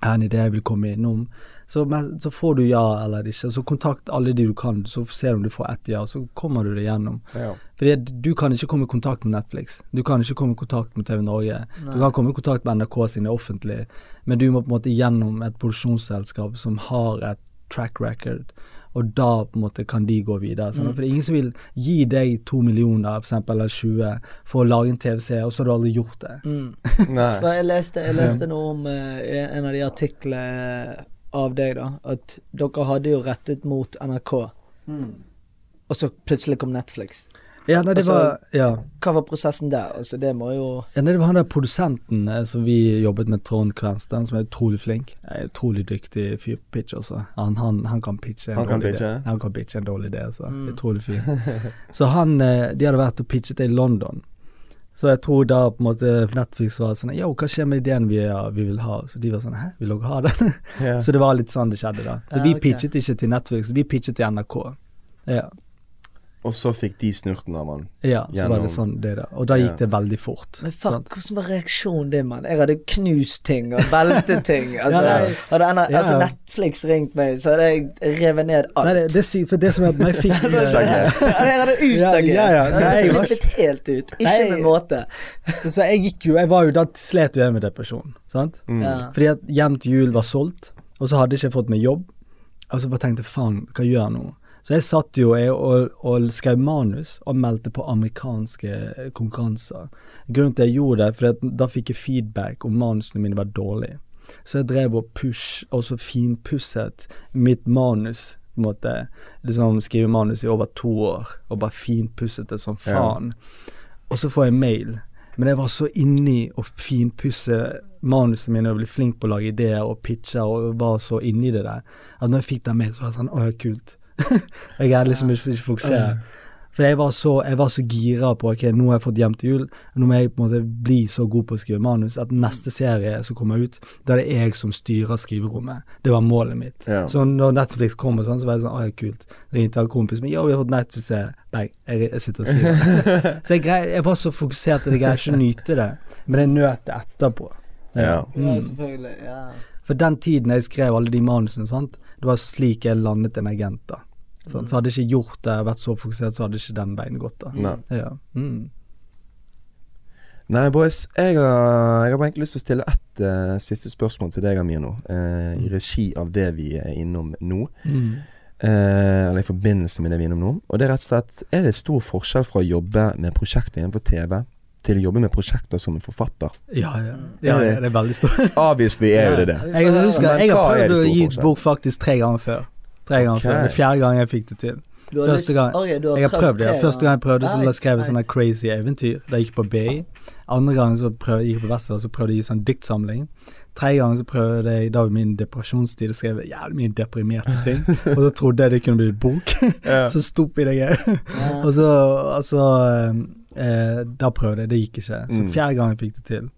Speaker 2: jeg har en idé jeg vil komme innom. Så, men, så får du ja eller ikke. Så kontakt alle de du kan, så ser du om du får ett ja, så kommer du deg gjennom.
Speaker 1: Ja.
Speaker 2: Fordi du kan ikke komme i kontakt med Netflix. Du kan ikke komme i kontakt med TV Norge.
Speaker 3: Nei.
Speaker 2: Du kan komme i kontakt med NRK sine offentlige, men du må på en måte gjennom et produksjonsselskap som har et track record, og da på en måte kan de gå videre. Sånn.
Speaker 3: Mm.
Speaker 2: For det er ingen som vil gi deg to millioner, for eksempel, eller 20, for å lage en TV-serie, og så har du aldri gjort det.
Speaker 3: Mm. <laughs>
Speaker 1: Nei.
Speaker 3: Jeg leste, jeg leste noe om eh, en av de artiklene av deg, da. At dere hadde jo rettet mot NRK, og så plutselig kom Netflix.
Speaker 2: Ja, nei, det
Speaker 3: Altså-
Speaker 2: var Ja.
Speaker 3: Hva var prosessen der? Altså, det må jo
Speaker 2: Ja, nei, det var han der produsenten eh, som vi jobbet med, Trond Kvernsten, som er utrolig flink. Er utrolig dyktig fyr på pitch, altså. Han, han, han kan pitche en
Speaker 1: Han kan
Speaker 2: dårlig
Speaker 1: pitche?
Speaker 2: idé. Han kan pitche en dårlig idé, altså.
Speaker 3: Mm.
Speaker 2: Utrolig fyr. <laughs> Så han eh, De hadde vært og pitchet det i London. Så jeg tror da på en måte Netflix var sånn Yo, hva skjer med ideen vi, ja, vi vil ha? Så de var sånn Hæ, vil dere ha den?
Speaker 1: Yeah. <laughs>
Speaker 2: Så det var litt sånn det skjedde, da. Så
Speaker 3: Ja,
Speaker 2: vi
Speaker 3: okay.
Speaker 2: pitchet ikke til Netflix, vi pitchet til NRK. Ja.
Speaker 1: Og så fikk de snurten av han.
Speaker 2: Ja, så var det sånn det da. Og da
Speaker 1: Ja.
Speaker 2: gikk det veldig fort.
Speaker 3: Men fuck,
Speaker 2: sant?
Speaker 3: hvordan var reaksjonen din, mann? Jeg hadde knust ting og veltet ting. <laughs> Altså,
Speaker 2: Ja, nei.
Speaker 3: hadde en,
Speaker 2: Ja,
Speaker 3: altså. Netflix ringt meg, så hadde jeg revet ned alt.
Speaker 2: Nei, det, det sykt, for det som er at meg fikk <laughs>
Speaker 1: Skjønner. <laughs>
Speaker 3: jeg hadde utagert.
Speaker 2: Ja, ja, ja.
Speaker 3: Jeg hadde
Speaker 2: Nei,
Speaker 3: flippet helt ut. Ikke
Speaker 2: Nei.
Speaker 3: med måte.
Speaker 2: Så jeg gikk jo Jeg var jo da slet jo jeg med depresjon, sant?
Speaker 1: Mm.
Speaker 3: Ja.
Speaker 2: Fordi at Hjem til jul var solgt, og så hadde jeg ikke fått meg jobb. Og så bare tenkte faen, hva gjør jeg nå? Så jeg satt jo jeg, og, og skrev manus og meldte på amerikanske konkurranser. Grunnen til jeg gjorde det, for da fikk jeg feedback om manusene mine var dårlige. Så jeg drev og push, og så finpusset mitt manus. på en måte, liksom Skrive manus i over to år, og bare finpusset det som
Speaker 1: Ja.
Speaker 2: faen. Og så får jeg mail. Men jeg var så inni å finpusse manusene mine og bli flink på å lage ideer og pitche og var så inni det der, at når jeg fikk det med, så var jeg sånn Å, kult. Jeg greide liksom ikke ikke fokusere. For jeg var så, jeg var så gira på ok, nå har jeg fått hjem til jul, nå må jeg på en måte bli så god på å skrive manus at neste serie som kommer ut, da er det jeg som styrer skriverommet. Det var målet mitt.
Speaker 1: Ja.
Speaker 2: Så når Netflix kom og sånn, så var jeg sånn Å, ja, kult. Ringte en kompis min. Ja, vi har fått Netflix-serie. Bang. Jeg, jeg sitter og skriver. <laughs> så jeg, grei, jeg var så fokusert at jeg greier ikke å nyte det, men jeg nøt det etterpå.
Speaker 1: Ja.
Speaker 3: Ja,
Speaker 2: Mm.
Speaker 3: selvfølgelig. Ja.
Speaker 2: For den tiden jeg skrev alle de manusene, sant, det var slik jeg landet en agent. da sant? Så hadde jeg ikke gjort det, vært så fokusert, så hadde ikke den veien gått. da
Speaker 1: Nei.
Speaker 2: Ja. Mm.
Speaker 1: Nei, boys. Jeg har, jeg har egentlig lyst til å stille ett uh, siste spørsmål til deg, Amino. Uh, I regi av det vi er innom nå.
Speaker 2: Mm.
Speaker 1: Uh, eller i forbindelse med det vi er innom nå. Og det er rett og slett Er det stor forskjell fra å jobbe med prosjekter innenfor TV til å jobbe med prosjekter som en forfatter?
Speaker 2: Ja, ja.
Speaker 3: Mm.
Speaker 2: ja, det er veldig stort.
Speaker 1: Obviously er jo det det.
Speaker 2: Jeg husker jeg har prøvd å gi ut bok faktisk tre ganger før. Tre ganger
Speaker 1: okay.
Speaker 2: før. Det er fjerde gang jeg fikk det til.
Speaker 3: Du har
Speaker 2: Første
Speaker 3: lyst-
Speaker 2: gang-
Speaker 3: okay, du har
Speaker 2: Jeg har prøvd det.
Speaker 3: tre
Speaker 2: Første gang jeg prøvde, så
Speaker 3: Right,
Speaker 2: skrev jeg sånne
Speaker 3: right.
Speaker 2: crazy eventyr. Da jeg gikk på BI. Andre gang så prøvde, gikk jeg på Westerdal, så prøvde jeg å gi sånn diktsamling. Tredje gang så prøvde jeg, da var min depresjonstid, skrev jævlig mye deprimerte ting. <laughs> og så trodde jeg det kunne bli et bok. <laughs> så stopp i det
Speaker 3: gøy <laughs>
Speaker 2: og så, altså eh, Da prøvde jeg, det gikk ikke. Så
Speaker 1: Mm.
Speaker 2: fjerde gang jeg fikk det til.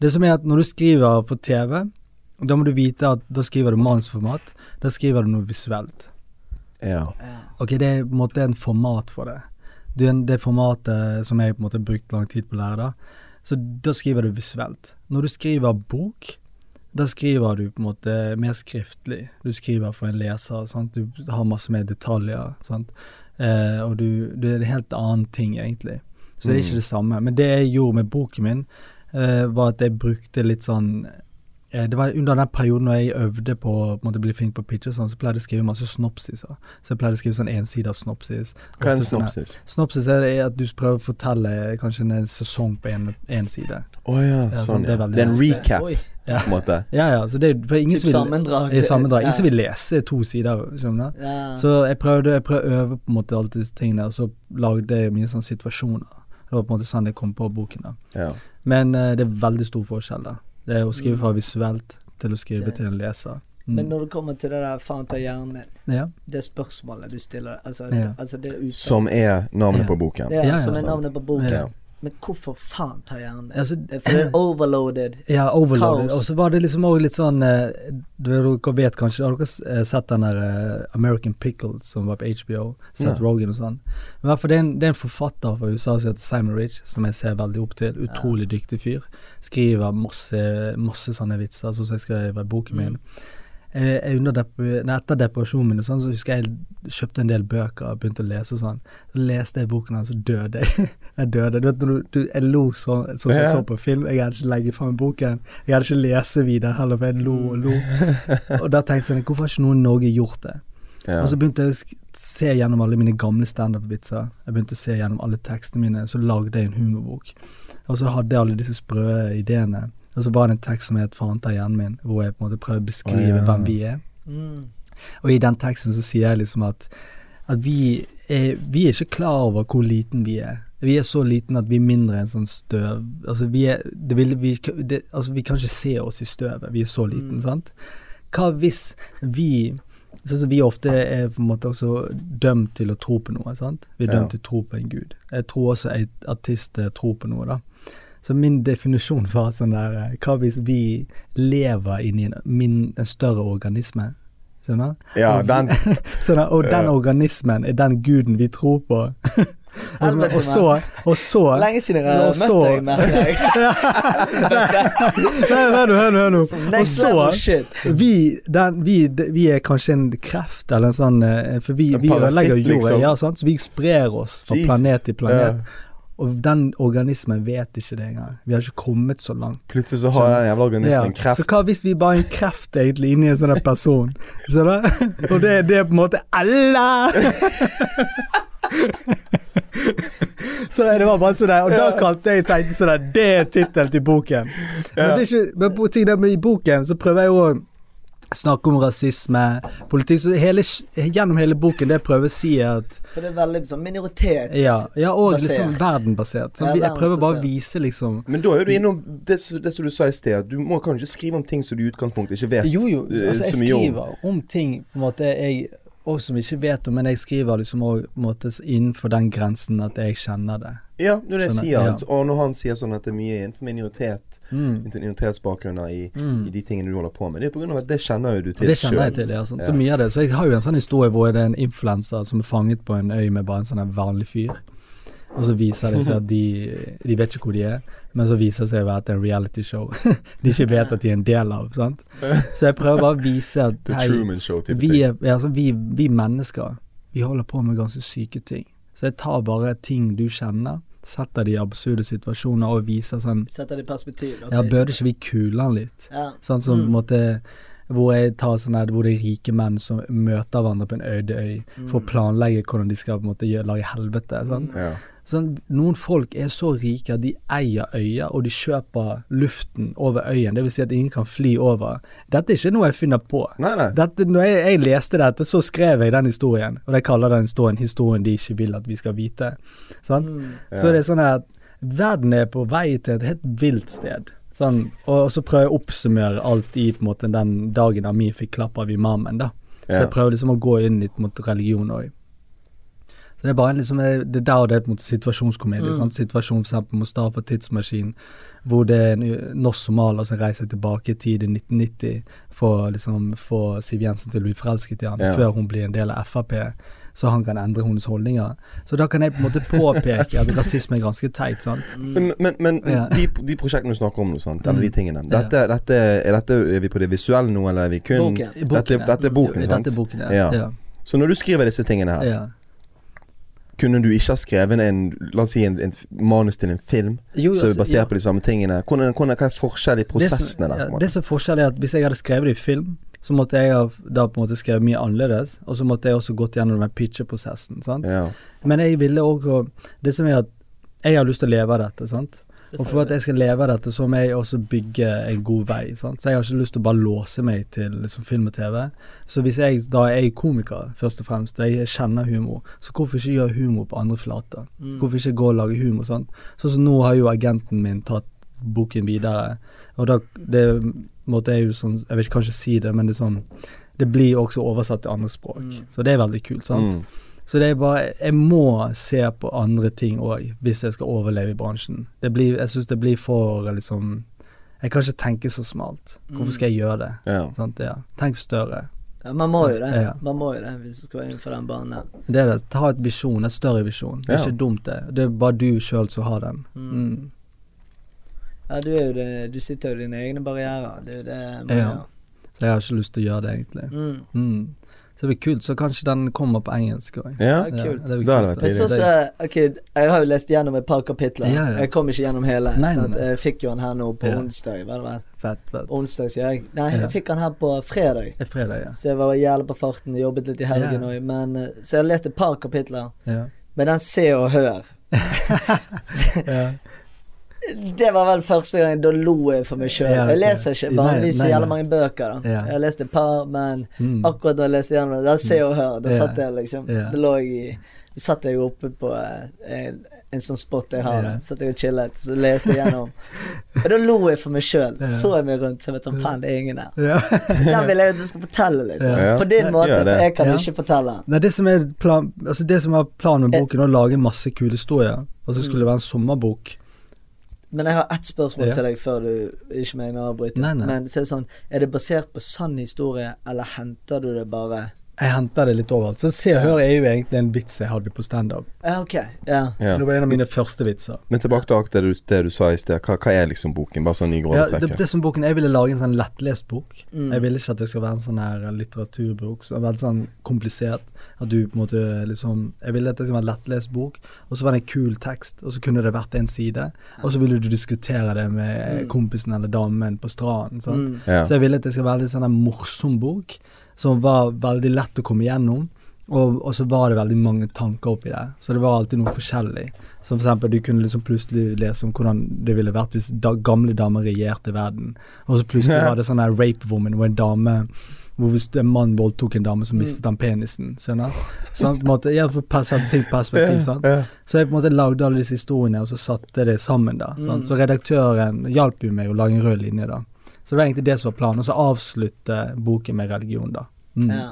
Speaker 2: Det som er at når du skriver for TV, da må du vite at da skriver du manusformat. Da skriver du noe visuelt.
Speaker 1: Ja.
Speaker 2: Ok, det er på en måte en format for det. Det det formatet som jeg på en måte har brukt lang tid på å lære, da. Så da skriver du visuelt. Når du skriver bok, da skriver du på en måte mer skriftlig. Du skriver for en leser, sant. Du har masse mer detaljer, sant. Eh, og du, det er en helt annen ting, egentlig. Så det er
Speaker 1: Mm.
Speaker 2: ikke det samme. Men det jeg gjorde med boken min, eh, var at jeg brukte litt sånn det var under den perioden når jeg øvde på å bli flink på pitch sånn, så pleide jeg å skrive masse snopsiser. Så jeg pleide å skrive sånn ensida snopsis.
Speaker 1: Hva er en snopsis?
Speaker 2: Snopsis er at du prøver å fortelle kanskje en sesong på én side.
Speaker 1: Å ja,
Speaker 2: Ja,
Speaker 1: sånn
Speaker 2: det
Speaker 1: ja.
Speaker 2: er
Speaker 1: Det er en recap,
Speaker 2: Ja.
Speaker 1: på en måte.
Speaker 2: Ja ja, så det er for ingen
Speaker 3: Typ
Speaker 2: vil
Speaker 3: sammendrag.
Speaker 2: i sammendrag. Ingen som vil lese to sider, skjønner du.
Speaker 3: Ja.
Speaker 2: Så jeg prøvde, jeg prøvde å øve på en måte alle disse tingene, og så lagde jeg mine sånne situasjoner. Det var på en måte sånn jeg kom på boken. da.
Speaker 1: Ja.
Speaker 2: Men uh, det er veldig stor forskjell, da. Det er å skrive fra visuelt til å skrive til en leser. Mm.
Speaker 3: Men når det kommer til det der faen ta hjernen min,
Speaker 2: ja.
Speaker 3: det spørsmålet du stiller, altså,
Speaker 2: Ja.
Speaker 3: altså det er
Speaker 1: Som er navnet
Speaker 2: Ja.
Speaker 1: på boken.
Speaker 3: Ja,
Speaker 2: Ja, ja,
Speaker 3: som er navnet på boken. Men hvorfor faen tar hjernen?
Speaker 2: Altså,
Speaker 3: For det er overloaded. <clears throat>
Speaker 2: Ja, overloaded. Og så var det liksom òg litt sånn eh, du, Dere vet kanskje Har dere eh, sett den der eh, American Pickle som var på HBO? Seth
Speaker 1: ja.
Speaker 2: Rogan og sånn. Men i hvert fall det er, en, det er en forfatter fra USA som heter Simon Ridge, som jeg ser veldig opp til. Utrolig dyktig fyr. Skriver masse, masse sånne vitser, sånn som jeg skrev i boken min. Dep nei, etter depresjonen min og sånn, så husker jeg jeg kjøpte en del bøker og begynte å lese og sånn. Så leste jeg boken hans, så døde jeg. <laughs> jeg døde. Du vet, du, du, jeg lo sånn som jeg så på film. Jeg hadde ikke legge fram boken. Jeg hadde ikke lese videre heller, for jeg lo og lo. og da tenkte jeg sånn, hvorfor har ikke noen i Norge gjort det?
Speaker 1: Ja.
Speaker 2: Og så begynte jeg å se gjennom alle mine gamle standup-vitser. Jeg begynte å se gjennom alle tekstene mine, så lagde jeg en humorbok. Og så hadde jeg alle disse sprø ideene. Og så var det en tekst som het 'Faen ta hjernen min', hvor jeg på en måte prøver å beskrive
Speaker 1: oh, ja.
Speaker 2: hvem vi er.
Speaker 3: Mm.
Speaker 2: Og i den teksten så sier jeg liksom at at vi er, vi er ikke klar over hvor liten vi er. Vi er så liten at vi er mindre enn sånn støv. Altså, vi, er, det vil, vi, det, altså, vi kan ikke se oss i støvet, vi er så liten,
Speaker 3: Mm.
Speaker 2: sant. Hva hvis vi Sånn som vi ofte er på en måte også dømt til å tro på noe, sant. Vi er
Speaker 1: Ja.
Speaker 2: dømt til å tro på en gud. Jeg tror også at artister tror på noe, da. Så min definisjon var sånn der eh, Hva hvis vi lever inni en, min, en større organisme? Skjønner?
Speaker 1: Ja,
Speaker 2: Og
Speaker 1: den <laughs>
Speaker 2: Sånn og den organismen er den guden vi tror på. <laughs> og,
Speaker 3: Helvete,
Speaker 2: og så, og så
Speaker 3: Lenge siden jeg har møtt deg, merker jeg. <laughs>
Speaker 2: Nei, hør nå, hør nå, hør nå. Og så vi, den, vi, vi er kanskje en kreft eller en sånn eh, For vi, vi ødelegger jorda,
Speaker 1: liksom.
Speaker 2: ja, sant? så vi sprer oss fra
Speaker 1: Jesus.
Speaker 2: planet til planet.
Speaker 1: Ja.
Speaker 2: Og den organismen vet ikke det engang. Vi har ikke kommet så langt.
Speaker 1: Plutselig så har den jævla organismen
Speaker 2: en
Speaker 1: kreft.
Speaker 2: Så hva hvis vi bare er en kreft egentlig inni en sånn person? Skjønner du? <laughs> Og det, det er på en måte alle! <laughs> Så det var bare sånn der, Og da kalte jeg tenkte sånn der, Det er tittelen til boken. Men, det er ikke, men på ting med i boken så prøver jeg å snakke om rasisme, politikk så hele, Gjennom hele boken det jeg prøver å si er at
Speaker 3: For det er veldig sånn minoritetsbasert.
Speaker 2: Ja, ja og
Speaker 3: Basert.
Speaker 2: liksom verdenbasert. Sånn,
Speaker 3: Ja,
Speaker 2: jeg prøver bare å vise liksom
Speaker 1: Men da er du innom det, det som du sa i sted, at du må kanskje skrive om ting som du i utgangspunktet ikke vet
Speaker 2: Jo, jo.
Speaker 1: eh,
Speaker 2: Altså, jeg
Speaker 1: så mye om.
Speaker 2: skriver om ting på en måte jeg og som ikke vet om, men jeg skriver liksom også, innenfor den grensen at jeg kjenner det.
Speaker 1: Ja, er det
Speaker 2: Sånn,
Speaker 1: sier.
Speaker 2: ja.
Speaker 1: at- Og når han sier sånn at det er mye innenfor minoritet
Speaker 2: Mm.
Speaker 1: minoritetsbakgrunner i,
Speaker 2: Mm.
Speaker 1: i de tingene du holder på med, det er av at det kjenner jo du til sjøl.
Speaker 2: det kjenner jeg til, ja. Sånn.
Speaker 1: Ja.
Speaker 2: Så mye av det. Så jeg har jo en sånn historie hvor det er en influenser som er fanget på en øy med bare en sånn vanlig fyr. Og så viser det seg at de De vet ikke hvor de er, men så viser det seg å være at det er en reality show <laughs> de ikke vet at de er en del av. sant? Så jeg prøver bare å vise at hei, vi, er, altså, vi, vi mennesker, vi holder på med ganske syke ting. Så jeg tar bare ting du kjenner, setter de i absurde situasjoner og viser sånn
Speaker 3: Setter det i perspektiv. Okay,
Speaker 2: Ja, burde ikke vi kule han litt?
Speaker 3: Ja.
Speaker 2: Sånn som
Speaker 3: Mm.
Speaker 2: måtte hvor jeg tar sånn her, hvor det er rike menn som møter hverandre på en øde øy for å
Speaker 3: Mm.
Speaker 2: planlegge hvordan de skal på en måte gjøre, lage helvete. Sånn.
Speaker 1: Ja.
Speaker 2: Sånn, noen folk er så rike at de eier øyer, og de kjøper luften over øyen. Det vil si at ingen kan fly over. Dette er ikke noe jeg finner på.
Speaker 1: Nei, nei.
Speaker 2: Dette, når jeg, jeg leste dette, så skrev jeg den historien, og de kaller den historien 'Historien de ikke vil at vi skal vite'. Sant?
Speaker 3: Mm.
Speaker 2: Så det er sånn at verden er på vei til et helt vilt sted. Sånn, og så prøver jeg å oppsummere alt i på en måte den dagen Amir fikk klapp av imamen. da. Så
Speaker 1: Ja.
Speaker 2: jeg prøver liksom å gå inn litt mot religion òg. Så det er bare liksom Det er der det er på en måte situasjonskomedie.
Speaker 3: Mm.
Speaker 2: sant? Situasjon for eksempel Mustafa Tidsmaskin, hvor det er en norsk somalier som reiser tilbake i tid i 1990 for å liksom få Siv Jensen til å bli forelsket i ham,
Speaker 1: Ja.
Speaker 2: før hun blir en del av Frp, så han kan endre hennes holdninger. Så da kan jeg på en måte påpeke at rasisme er ganske teit, sant.
Speaker 1: Men, men, men
Speaker 2: Ja.
Speaker 1: de, de prosjektene du snakker om nå, sant? eller de
Speaker 2: Mm.
Speaker 1: tingene dette, dette, er, dette, er vi på det visuelle nå, eller er vi kun
Speaker 3: Boken.
Speaker 2: Boken,
Speaker 1: Dette,
Speaker 2: ja.
Speaker 1: dette er boken, sant?
Speaker 2: Dette er boken, ja.
Speaker 1: Ja.
Speaker 2: ja.
Speaker 1: Så når du skriver disse tingene her,
Speaker 2: ja.
Speaker 1: Kunne du ikke ha skrevet en La oss si en, en manus til en film
Speaker 2: Jo,
Speaker 1: som er
Speaker 2: altså,
Speaker 1: basert
Speaker 2: ja.
Speaker 1: på de samme tingene? Hvordan, hvordan, hva er forskjell i
Speaker 2: Det som-
Speaker 1: prosessene der?
Speaker 2: ja. Det som er forskjell er at hvis jeg hadde skrevet det i film, så måtte jeg da på en måte skrevet mye annerledes, og så måtte jeg også gått gjennom den pitcheprosessen.
Speaker 1: Ja.
Speaker 2: Men jeg ville òg Det som er at jeg har lyst til å leve av dette, sant. Og for at jeg skal leve av dette, så må jeg også bygge en god vei. Sant? Så jeg har ikke lyst til å bare låse meg til liksom, film og TV. Så hvis jeg da er jeg komiker, først og fremst, og jeg kjenner humor, så hvorfor ikke gjøre humor på andre flater?
Speaker 3: Mm.
Speaker 2: Hvorfor ikke gå og lage humor sånn? Sånn som nå har jo agenten min tatt boken videre, og da det måtte jeg jo sånn Jeg vil kanskje si det, men det er sånn Det blir også oversatt til andre språk.
Speaker 3: Mm.
Speaker 2: Så det er veldig kult, sant.
Speaker 1: Mm.
Speaker 2: Så det er bare Jeg må se på andre ting òg, hvis jeg skal overleve i bransjen. Det blir, jeg syns det blir for liksom Jeg kan ikke tenke så smalt. Hvorfor
Speaker 3: Mm.
Speaker 2: skal jeg gjøre det?
Speaker 1: Ja.
Speaker 2: Ja. Tenk større.
Speaker 3: Ja, man må jo det.
Speaker 2: Ja.
Speaker 3: Man må jo det hvis du skal være innenfor den banen.
Speaker 2: Det er det. Ta et visjon, en større visjon. Det er
Speaker 1: Ja.
Speaker 2: ikke dumt, det. Det er bare du sjøl som har den.
Speaker 3: Mm.
Speaker 2: Mm.
Speaker 3: Ja, du er jo det Du sitter jo i dine egne barrierer. Det er jo det man
Speaker 2: Ja.
Speaker 3: gjør.
Speaker 2: Så jeg har ikke lyst til å gjøre det, egentlig.
Speaker 3: Mm.
Speaker 2: Så det blir kult. Så kanskje den kommer på engelsk òg.
Speaker 1: Ja.
Speaker 3: Ja, kult.
Speaker 2: det blir
Speaker 1: hadde
Speaker 2: kult,
Speaker 1: vært
Speaker 3: Men så,
Speaker 1: tidlig.
Speaker 3: så, ok, jeg har jo lest gjennom et par kapitler.
Speaker 2: Ja, ja.
Speaker 3: Jeg kom ikke gjennom hele.
Speaker 2: Nei,
Speaker 3: sant?
Speaker 2: nei.
Speaker 3: Jeg fikk jo den her nå på
Speaker 2: Ja.
Speaker 3: onsdag. Var det vel?
Speaker 2: Fett, fett.
Speaker 3: Onsdag, sier jeg. Nei,
Speaker 2: Ja.
Speaker 3: jeg fikk den her på fredag.
Speaker 2: Fredag, ja.
Speaker 3: Så jeg var jævlig på farten, jobbet litt i helgen òg. Men eh, Så jeg har lest et par kapitler.
Speaker 2: ja.
Speaker 3: Men den Se og Hør <laughs> <laughs>
Speaker 2: ja.
Speaker 3: Det var vel første gang da lo jeg for meg sjøl.
Speaker 2: Ja, okay.
Speaker 3: Jeg leser ikke vanligvis så
Speaker 2: nei,
Speaker 3: mange bøker. da
Speaker 2: Ja.
Speaker 3: Jeg har lest et par, men
Speaker 2: Mm.
Speaker 3: akkurat da jeg leste gjennom det, der Se og Hør, da
Speaker 2: Ja.
Speaker 3: satt jeg liksom
Speaker 2: Ja.
Speaker 3: Da lå jeg i Da satt jeg oppe på eh, en, en sånn spot jeg har.
Speaker 2: Ja.
Speaker 3: da Satt jeg og chillet, så leste jeg gjennom. <laughs> Og da lo jeg for meg sjøl.
Speaker 2: Ja.
Speaker 3: Så jeg meg rundt, så jeg vet sånn Faen, det er ingen her.
Speaker 2: Ja.
Speaker 3: Den vil jeg at du skal fortelle litt. da.
Speaker 1: Ja.
Speaker 3: På din
Speaker 1: Ja,
Speaker 3: måte, for jeg kan
Speaker 2: Ja.
Speaker 3: ikke fortelle.
Speaker 2: Nei, det som er plan, altså det som er planen med boken, er å lage masse kule historier. Og så skulle det være en sommerbok.
Speaker 3: Men jeg har ett spørsmål
Speaker 2: Ja.
Speaker 3: til deg før du ikke mener å avbryte.
Speaker 2: Nei, nei.
Speaker 3: Men så er det sånn, er det basert på sann historie, eller henter du det bare
Speaker 2: Jeg henter det litt overalt. Så Se og Hør er jo egentlig en vits jeg hadde på standup.
Speaker 3: Ja, okay. yeah.
Speaker 1: Ja.
Speaker 2: Det var en av mine første vitser.
Speaker 1: Men tilbake til det, du- det du sa i sted. Hva, hva er liksom boken? Bare sånn i grove
Speaker 2: Ja, det, det som boken Jeg ville lage en sånn lettlest bok.
Speaker 3: Mm.
Speaker 2: Jeg ville ikke at det skal være en sånn her litteraturbok som er veldig sånn komplisert. At du på en måte liksom Jeg ville at det skulle være en lettlest bok, og så var det en kul tekst, og så kunne det vært en side. Og så ville du diskutere det med
Speaker 3: Mm.
Speaker 2: kompisen eller damen på stranden.
Speaker 3: Mm.
Speaker 1: Ja.
Speaker 2: Så jeg ville at det skal være en sånn morsom bok, som var veldig lett å komme gjennom. Og, og så var det veldig mange tanker oppi det. Så det var alltid noe forskjellig. Som for eksempel du kunne liksom plutselig lese om hvordan det ville vært hvis da, gamle damer regjerte verden. Og så plutselig var det sånn her rape woman hvor en dame hvor hvis en mann voldtok en dame, så mistet han penisen. Skjønner? Sånn, på en måte, jeg pers- ting perspektiv, sant? Så jeg på en måte lagde alle disse historiene, og så satte det sammen. da sant?
Speaker 3: Mm.
Speaker 2: Så redaktøren hjalp jo meg å lage en rød linje, da. Så det var egentlig det som var planen. Og så avslutte boken med religion, da. Mm.
Speaker 3: Ja.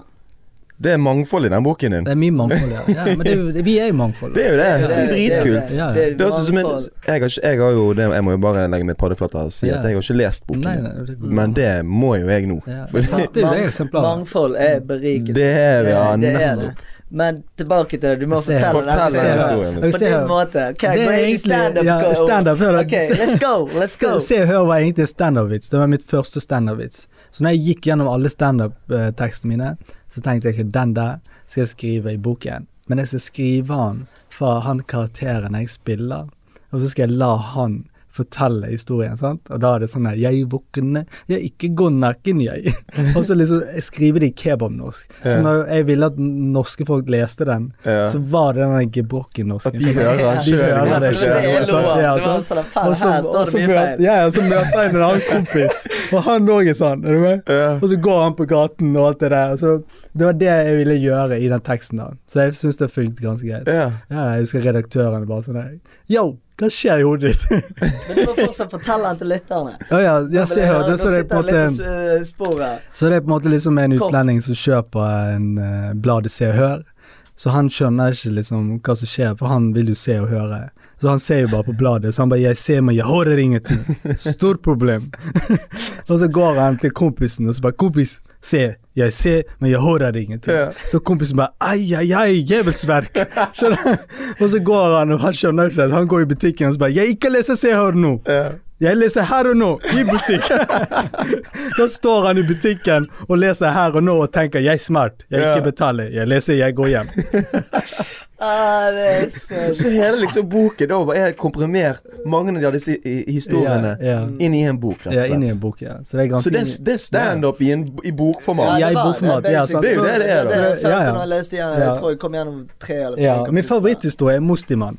Speaker 1: Det er mangfold i den boken din.
Speaker 2: Det er mye mangfold, ja. ja men det er jo, det- vi er jo mangfold.
Speaker 1: Det er jo det.
Speaker 3: Det er
Speaker 1: Det dritkult.
Speaker 3: Det. Det
Speaker 1: Det er også som en, jeg, har jeg har jo det, Jeg må jo bare legge mitt paddeflate og si
Speaker 2: Ja.
Speaker 1: at jeg har ikke lest boken.
Speaker 2: Nei, nei, det,
Speaker 1: Men det må jo jeg nå.
Speaker 2: ja.
Speaker 1: For-
Speaker 2: det er jo det eksemplaret.
Speaker 3: Mangfold er berikelse.
Speaker 1: Det er vi, ja.
Speaker 3: det er
Speaker 1: nettopp.
Speaker 3: Men tilbake til det. Du må
Speaker 2: se,
Speaker 3: fortelle
Speaker 1: Fortell
Speaker 3: den
Speaker 1: historien.
Speaker 3: På din måte. Okay,
Speaker 2: Det er egentlig-
Speaker 3: standup.
Speaker 2: ja, stand-up.
Speaker 3: Ok, let's go. Let's go.
Speaker 2: Se og Hør var egentlig en standup-vits. Det var mitt første standup-vits. Så når jeg gikk gjennom alle standup-tekstene mine, så tenkte jeg ikke den der skal jeg skrive i boken. Men jeg skal skrive han fra han karakteren jeg spiller, og så skal jeg la han fortelle historien, sant. Og da er det sånn her Jeg våkner, jeg ikke går naken, jeg. <laughs> og så liksom jeg skriver det i kebabnorsk. Så når jeg ville at norske folk leste den,
Speaker 1: Ja.
Speaker 2: så var det den gebrokken-norsken.
Speaker 1: At de hører
Speaker 3: Ja. <laughs>
Speaker 2: De hører
Speaker 3: Ja,
Speaker 2: det. Ja, sant?
Speaker 3: sånn,
Speaker 2: Og så- møter- jeg en annen kompis, og han òg er sånn. Er du med? Og så går han på gaten og alt det der. Så det var det jeg ville gjøre i den teksten. da Så jeg syns det funket ganske greit.
Speaker 1: Ja.
Speaker 2: Ja, jeg husker redaktøren bare sånn her Yo, hva skjer i hodet ditt?
Speaker 3: Men du må fortsatt fortelle den til lytterne.
Speaker 2: ja, ja, jeg ser her. Det, så det er på en måte
Speaker 3: sporet.
Speaker 2: Så det er på en måte liksom en utlending som kjøper en uh, bladet Se og Hør. Så han skjønner ikke liksom hva som skjer, for han vil jo se og høre. Så han ser jo bare på bladet, så han bare 'Jeg ser, men jeg hører ingenting'. Stort problem. <laughs> og så går han til kompisen og så bare 'Kompis, se. Jeg ser, men jeg hører ingenting'.
Speaker 1: Ja.
Speaker 2: Så kompisen bare 'Ai, ai, ai, djevelsverk'. <laughs> Og så går han, og han skjønner ikke. Han går i butikken og så bare 'Jeg ikke leser Se Hør nå'.
Speaker 1: Ja.
Speaker 2: Jeg leser her og nå, i butikk. <laughs> da står han i butikken og leser her og nå og tenker 'jeg er smart', jeg ikke betaler, jeg leser, jeg går hjem. <laughs>
Speaker 3: Ah, <laughs> så
Speaker 1: Så hele liksom boken da er komprimert, mange av disse historiene,
Speaker 2: Ja, ja.
Speaker 1: inn i en bok, rett
Speaker 2: Ja, inn i en bok, ja. Så det er
Speaker 1: Så det, det er standup i, en- i bokformat.
Speaker 2: Ja, i bokformat,
Speaker 3: det,
Speaker 2: ja, sant.
Speaker 1: Det er jo det det er, da.
Speaker 3: Det følte
Speaker 2: Ja, ja.
Speaker 3: når jeg leste igjen. Jeg tror jeg kom gjennom tre eller
Speaker 2: ja, Min favoritthistorie er Mustiman.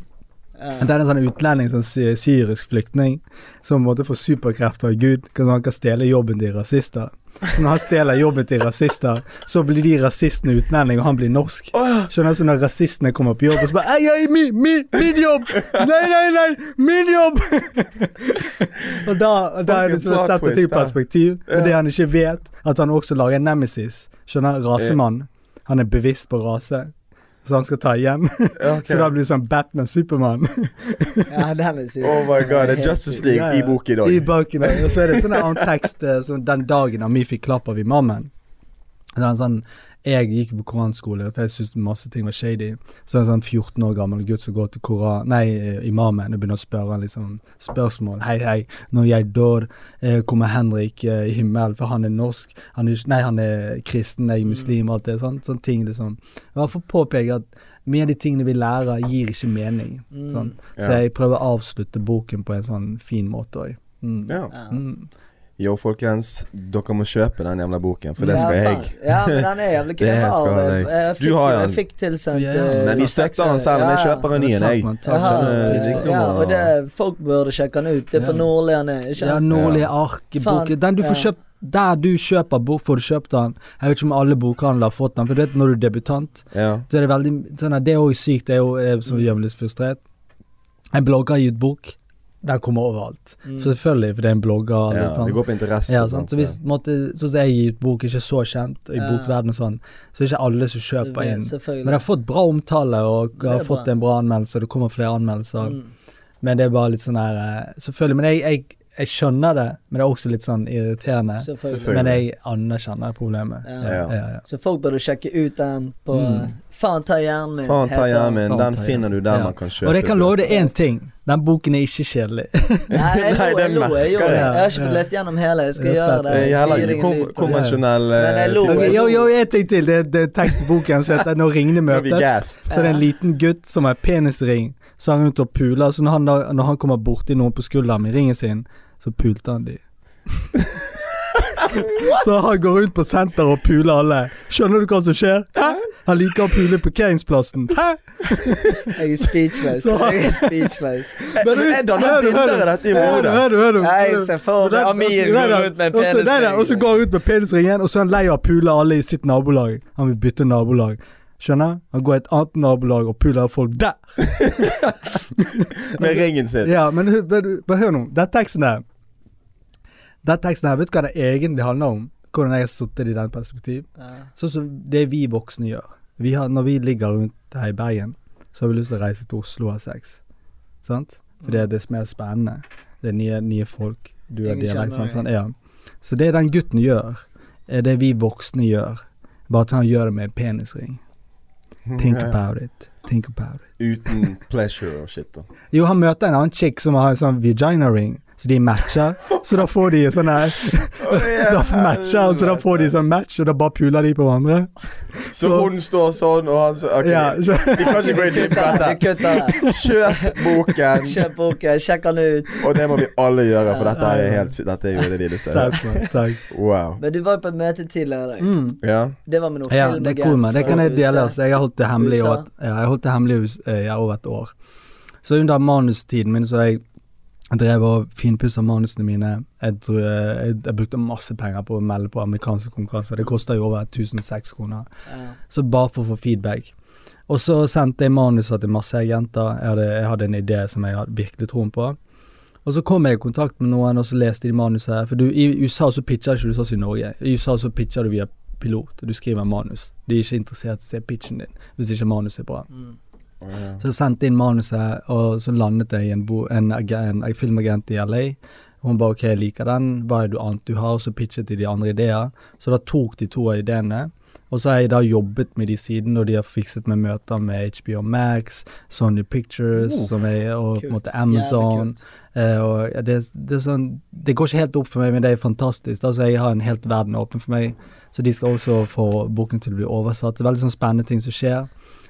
Speaker 2: Det er en sånn utlending, sånn syrisk flyktning, som måtte få superkrefter av Gud. Han kan stjele jobben til rasister. Så når han stjeler jobben til rasister, så blir de rasistene utlending, og han blir norsk. Skjønner du, så når rasistene kommer på jobb og så bare Ei, ei, min, mi, min jobb! Nei, nei, nei, min jobb! og da, da er det sånn å sette ting i perspektiv. Men det han ikke vet, at han også lager nemesis. Skjønner? Rasemann. Han er bevisst på rase. Så han skal ta igjen. <laughs>
Speaker 1: Okay.
Speaker 2: så da blir det sånn Batman-Supermann. <laughs>
Speaker 3: ja, den er syk.
Speaker 1: Oh my god, det er Justice League
Speaker 2: Ja, ja.
Speaker 1: i bok i dag.
Speaker 2: I boken. Og så er det sånn en annen tekst eh, som den dagen Ami fikk klapp av imamen. Det er en sånn Jeg gikk på koranskole, for jeg syntes masse ting var shady. Så er det en sånn 14 år gammel gutt som går til koran, nei, eh, imamen og begynner å spørre liksom spørsmål. Hei, hei, når jeg dør, eh, kommer Henrik eh, i himmelen, for han er norsk. Han er, nei, han er kristen, jeg er muslim, alt det sånn. Sånne ting, liksom. I hvert fall påpeke at mye av de tingene vi lærer, gir ikke mening.
Speaker 3: Mm.
Speaker 2: Sånn. Så jeg prøver å avslutte boken på en sånn fin måte òg. Mm.
Speaker 1: Ja.
Speaker 3: Ja.
Speaker 2: Mm.
Speaker 1: Yo, folkens. Dere må kjøpe den jævla boken, for det
Speaker 3: Ja,
Speaker 1: skal jeg.
Speaker 3: Ja, men den er jævlig <laughs> kul. Jeg
Speaker 1: jeg.
Speaker 3: Jeg
Speaker 1: Du
Speaker 3: fikk,
Speaker 1: har
Speaker 3: jeg
Speaker 1: den.
Speaker 3: fikk tilsendt
Speaker 2: yeah.
Speaker 3: uh,
Speaker 1: Men vi støtter
Speaker 3: den
Speaker 1: han selv om jeg kjøper en ny en, jeg.
Speaker 3: Jeg den. Ja, og det, folk burde sjekke den ut. Det er på Nordlige han er.
Speaker 2: Ja? Nordlige Ark-boken. Den du får
Speaker 3: ja.
Speaker 2: kjøpt Der du kjøper bok, får du kjøpt den. Jeg vet ikke om alle bokhandler har fått den, for du vet når du er debutant,
Speaker 1: Ja.
Speaker 2: så er det veldig sånn Det er òg sykt. Det er jo jeg som gjør meg litt frustrert. En blogger har gitt bok. Den kommer overalt.
Speaker 3: Mm.
Speaker 2: Selvfølgelig, for det er en blogger.
Speaker 1: ja.
Speaker 2: litt sånn.
Speaker 1: Det går på interesse.
Speaker 2: Ja,
Speaker 1: sant?
Speaker 2: Så hvis måtte, Sånn som jeg gir ut bok, ikke så kjent i
Speaker 3: Ja.
Speaker 2: bokverdenen og sånn, så er ikke alle som kjøper inn. Men jeg har fått bra omtale, og
Speaker 3: jeg
Speaker 2: har fått
Speaker 3: bra.
Speaker 2: en bra anmeldelse, og det kommer flere anmeldelser.
Speaker 3: Mm.
Speaker 2: Men det er bare litt sånn her eh, Selvfølgelig. Men jeg, jeg, jeg skjønner det, men det er også litt sånn irriterende. Men jeg anerkjenner problemet.
Speaker 3: Ja.
Speaker 2: Ja, ja, ja.
Speaker 3: Så folk burde sjekke ut den på
Speaker 2: Mm.
Speaker 3: Faen ta hjernen min.
Speaker 1: Faen ta hjernen min. Den finner du der
Speaker 2: Ja.
Speaker 1: man kan kjøpe.
Speaker 2: Og jeg kan love deg én ting. Den boken er ikke kjedelig.
Speaker 3: Nei, jeg lo,
Speaker 1: det
Speaker 3: jeg lo. Jeg,
Speaker 1: merker
Speaker 3: det.
Speaker 1: jeg.
Speaker 3: jeg har ikke fått lest gjennom hele. Jeg skal gjøre det.
Speaker 1: Det
Speaker 3: Jeg skal ikke det.
Speaker 1: konvensjonell
Speaker 3: Men jeg
Speaker 1: eh,
Speaker 3: lo.
Speaker 1: type.
Speaker 2: Ok, jo, jo, en ting til. Det, er- det er tekstboken som heter 'Når ringene møtes'. Så det er en liten gutt som har penisring, så han rundt og puler. Så når han, når han kommer borti noen på skulderen med ringen sin, så pulte han de. <laughs> så han går rundt på senter og puler alle. Skjønner du hva som skjer? Hæ? Han liker å pule parkeringsplassen. Hæ?
Speaker 3: Jeg er speechless.
Speaker 2: Så-
Speaker 3: Jeg er speechless.
Speaker 1: Men er
Speaker 2: Hør du, hør
Speaker 1: bilder
Speaker 2: du.
Speaker 1: av dette i
Speaker 2: Hør du,
Speaker 1: hodet?
Speaker 2: hør du, hør du.
Speaker 3: Jeg ser for meg Amir går ut med penisringen.
Speaker 2: Og så går han ut med penisringen, og så er han lei av å pule alle i sitt nabolag. Han vil bytte nabolag. Skjønner? Han går i et annet nabolag og puler folk der.
Speaker 1: Med ringen sin.
Speaker 2: Ja, men hør, hør- bare hør nå. Den teksten her Den teksten her, vet du hva det egentlig handler om? Hvordan jeg har sittet i den perspektiv?
Speaker 3: Ja.
Speaker 2: Sånn som det vi voksne gjør. Vi har, når vi ligger rundt her i Bergen, så har vi lyst til å reise til Oslo og ha sex. Sant? For det er det som er spennende. Det er nye, nye folk. Du har
Speaker 3: Ingen
Speaker 2: dialekt. Sånn, sånn, ja. Så det den gutten gjør, er det vi voksne gjør. Bare at han gjør det med en penisring. Think <laughs> about it. Think about it.
Speaker 1: Uten pleasure og shit, da.
Speaker 2: Jo, han møter en annen chick som har en sånn vagina ring, så de matcher. Så da får de sånn her <laughs> Da matcher, og så da får de sånn match, og da bare puler de på hverandre.
Speaker 1: Så hun står sånn, og han så okay,
Speaker 2: Ja, så,
Speaker 1: vi kan ikke gå i dybden på. Kjøp boken,
Speaker 3: Kjøp boken, sjekk den ut.
Speaker 1: og det må vi alle gjøre, for dette er helt sykt. Dette er jo det villeste.
Speaker 2: takk, takk.
Speaker 1: Wow.
Speaker 3: Men du var jo på et møte tidligere i dag.
Speaker 2: Mm.
Speaker 1: Ja.
Speaker 3: Det var med noen
Speaker 2: Ja,
Speaker 3: film
Speaker 2: det er cool. Det kan jeg dele. Altså. Jeg har holdt det hemmelig i over- ja, over et år. Så under manustiden min så har jeg drev og finpussa manusene mine. Jeg, tror, jeg, jeg, jeg brukte masse penger på å melde på amerikanske konkurranser. Det kosta jo over 1006 kroner.
Speaker 3: Ja.
Speaker 2: Så bare for å få feedback. Og så sendte jeg manuser til masse agenter. Jeg hadde, jeg hadde en idé som jeg hadde virkelig troen på. Og så kom jeg i kontakt med noen, og så leste de manuset. For du, i USA så pitcher ikke du sånn som i Norge. I USA så pitcher du via pilot. Du skriver manus. De er ikke interessert i å se pitchen din hvis ikke manuset er bra.
Speaker 3: Mm.
Speaker 2: Så jeg sendte inn manuset, og så landet jeg i en, en, en, en filmagent i LA. Og hun ba ok, jeg liker den, hva er det annet du har? Og Så pitchet de de andre ideer. Så da tok de to av ideene. Og så har jeg da jobbet med de siden, og de har fikset med møter med HBO Max, Sony Pictures,
Speaker 1: Oh,
Speaker 2: som er, og på en måte Amazon. Eh, og det, det sånn Det går ikke helt opp for meg, men det er fantastisk. Altså, jeg har en helt verden åpen for meg, så de skal også få boken til å bli oversatt. Det er veldig sånn spennende ting som skjer,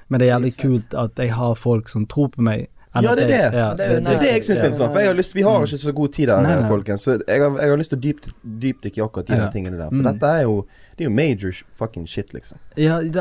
Speaker 2: men det er jævlig kult at jeg har folk som tror på meg.
Speaker 1: Ja, det er
Speaker 2: jeg-
Speaker 1: det.
Speaker 2: Ja,
Speaker 3: Det er det
Speaker 1: Det er det jeg syns er interessant. For jeg har lyst, vi har
Speaker 2: Mm.
Speaker 1: ikke så god tid her,
Speaker 2: Nei, nei.
Speaker 1: folkens. Så jeg har, jeg har lyst til å dypt, dypdykke i akkurat de
Speaker 2: Ja.
Speaker 1: tingene der. For
Speaker 2: Mm.
Speaker 1: dette er jo Det er jo major fucking shit, liksom.
Speaker 2: Ja, det,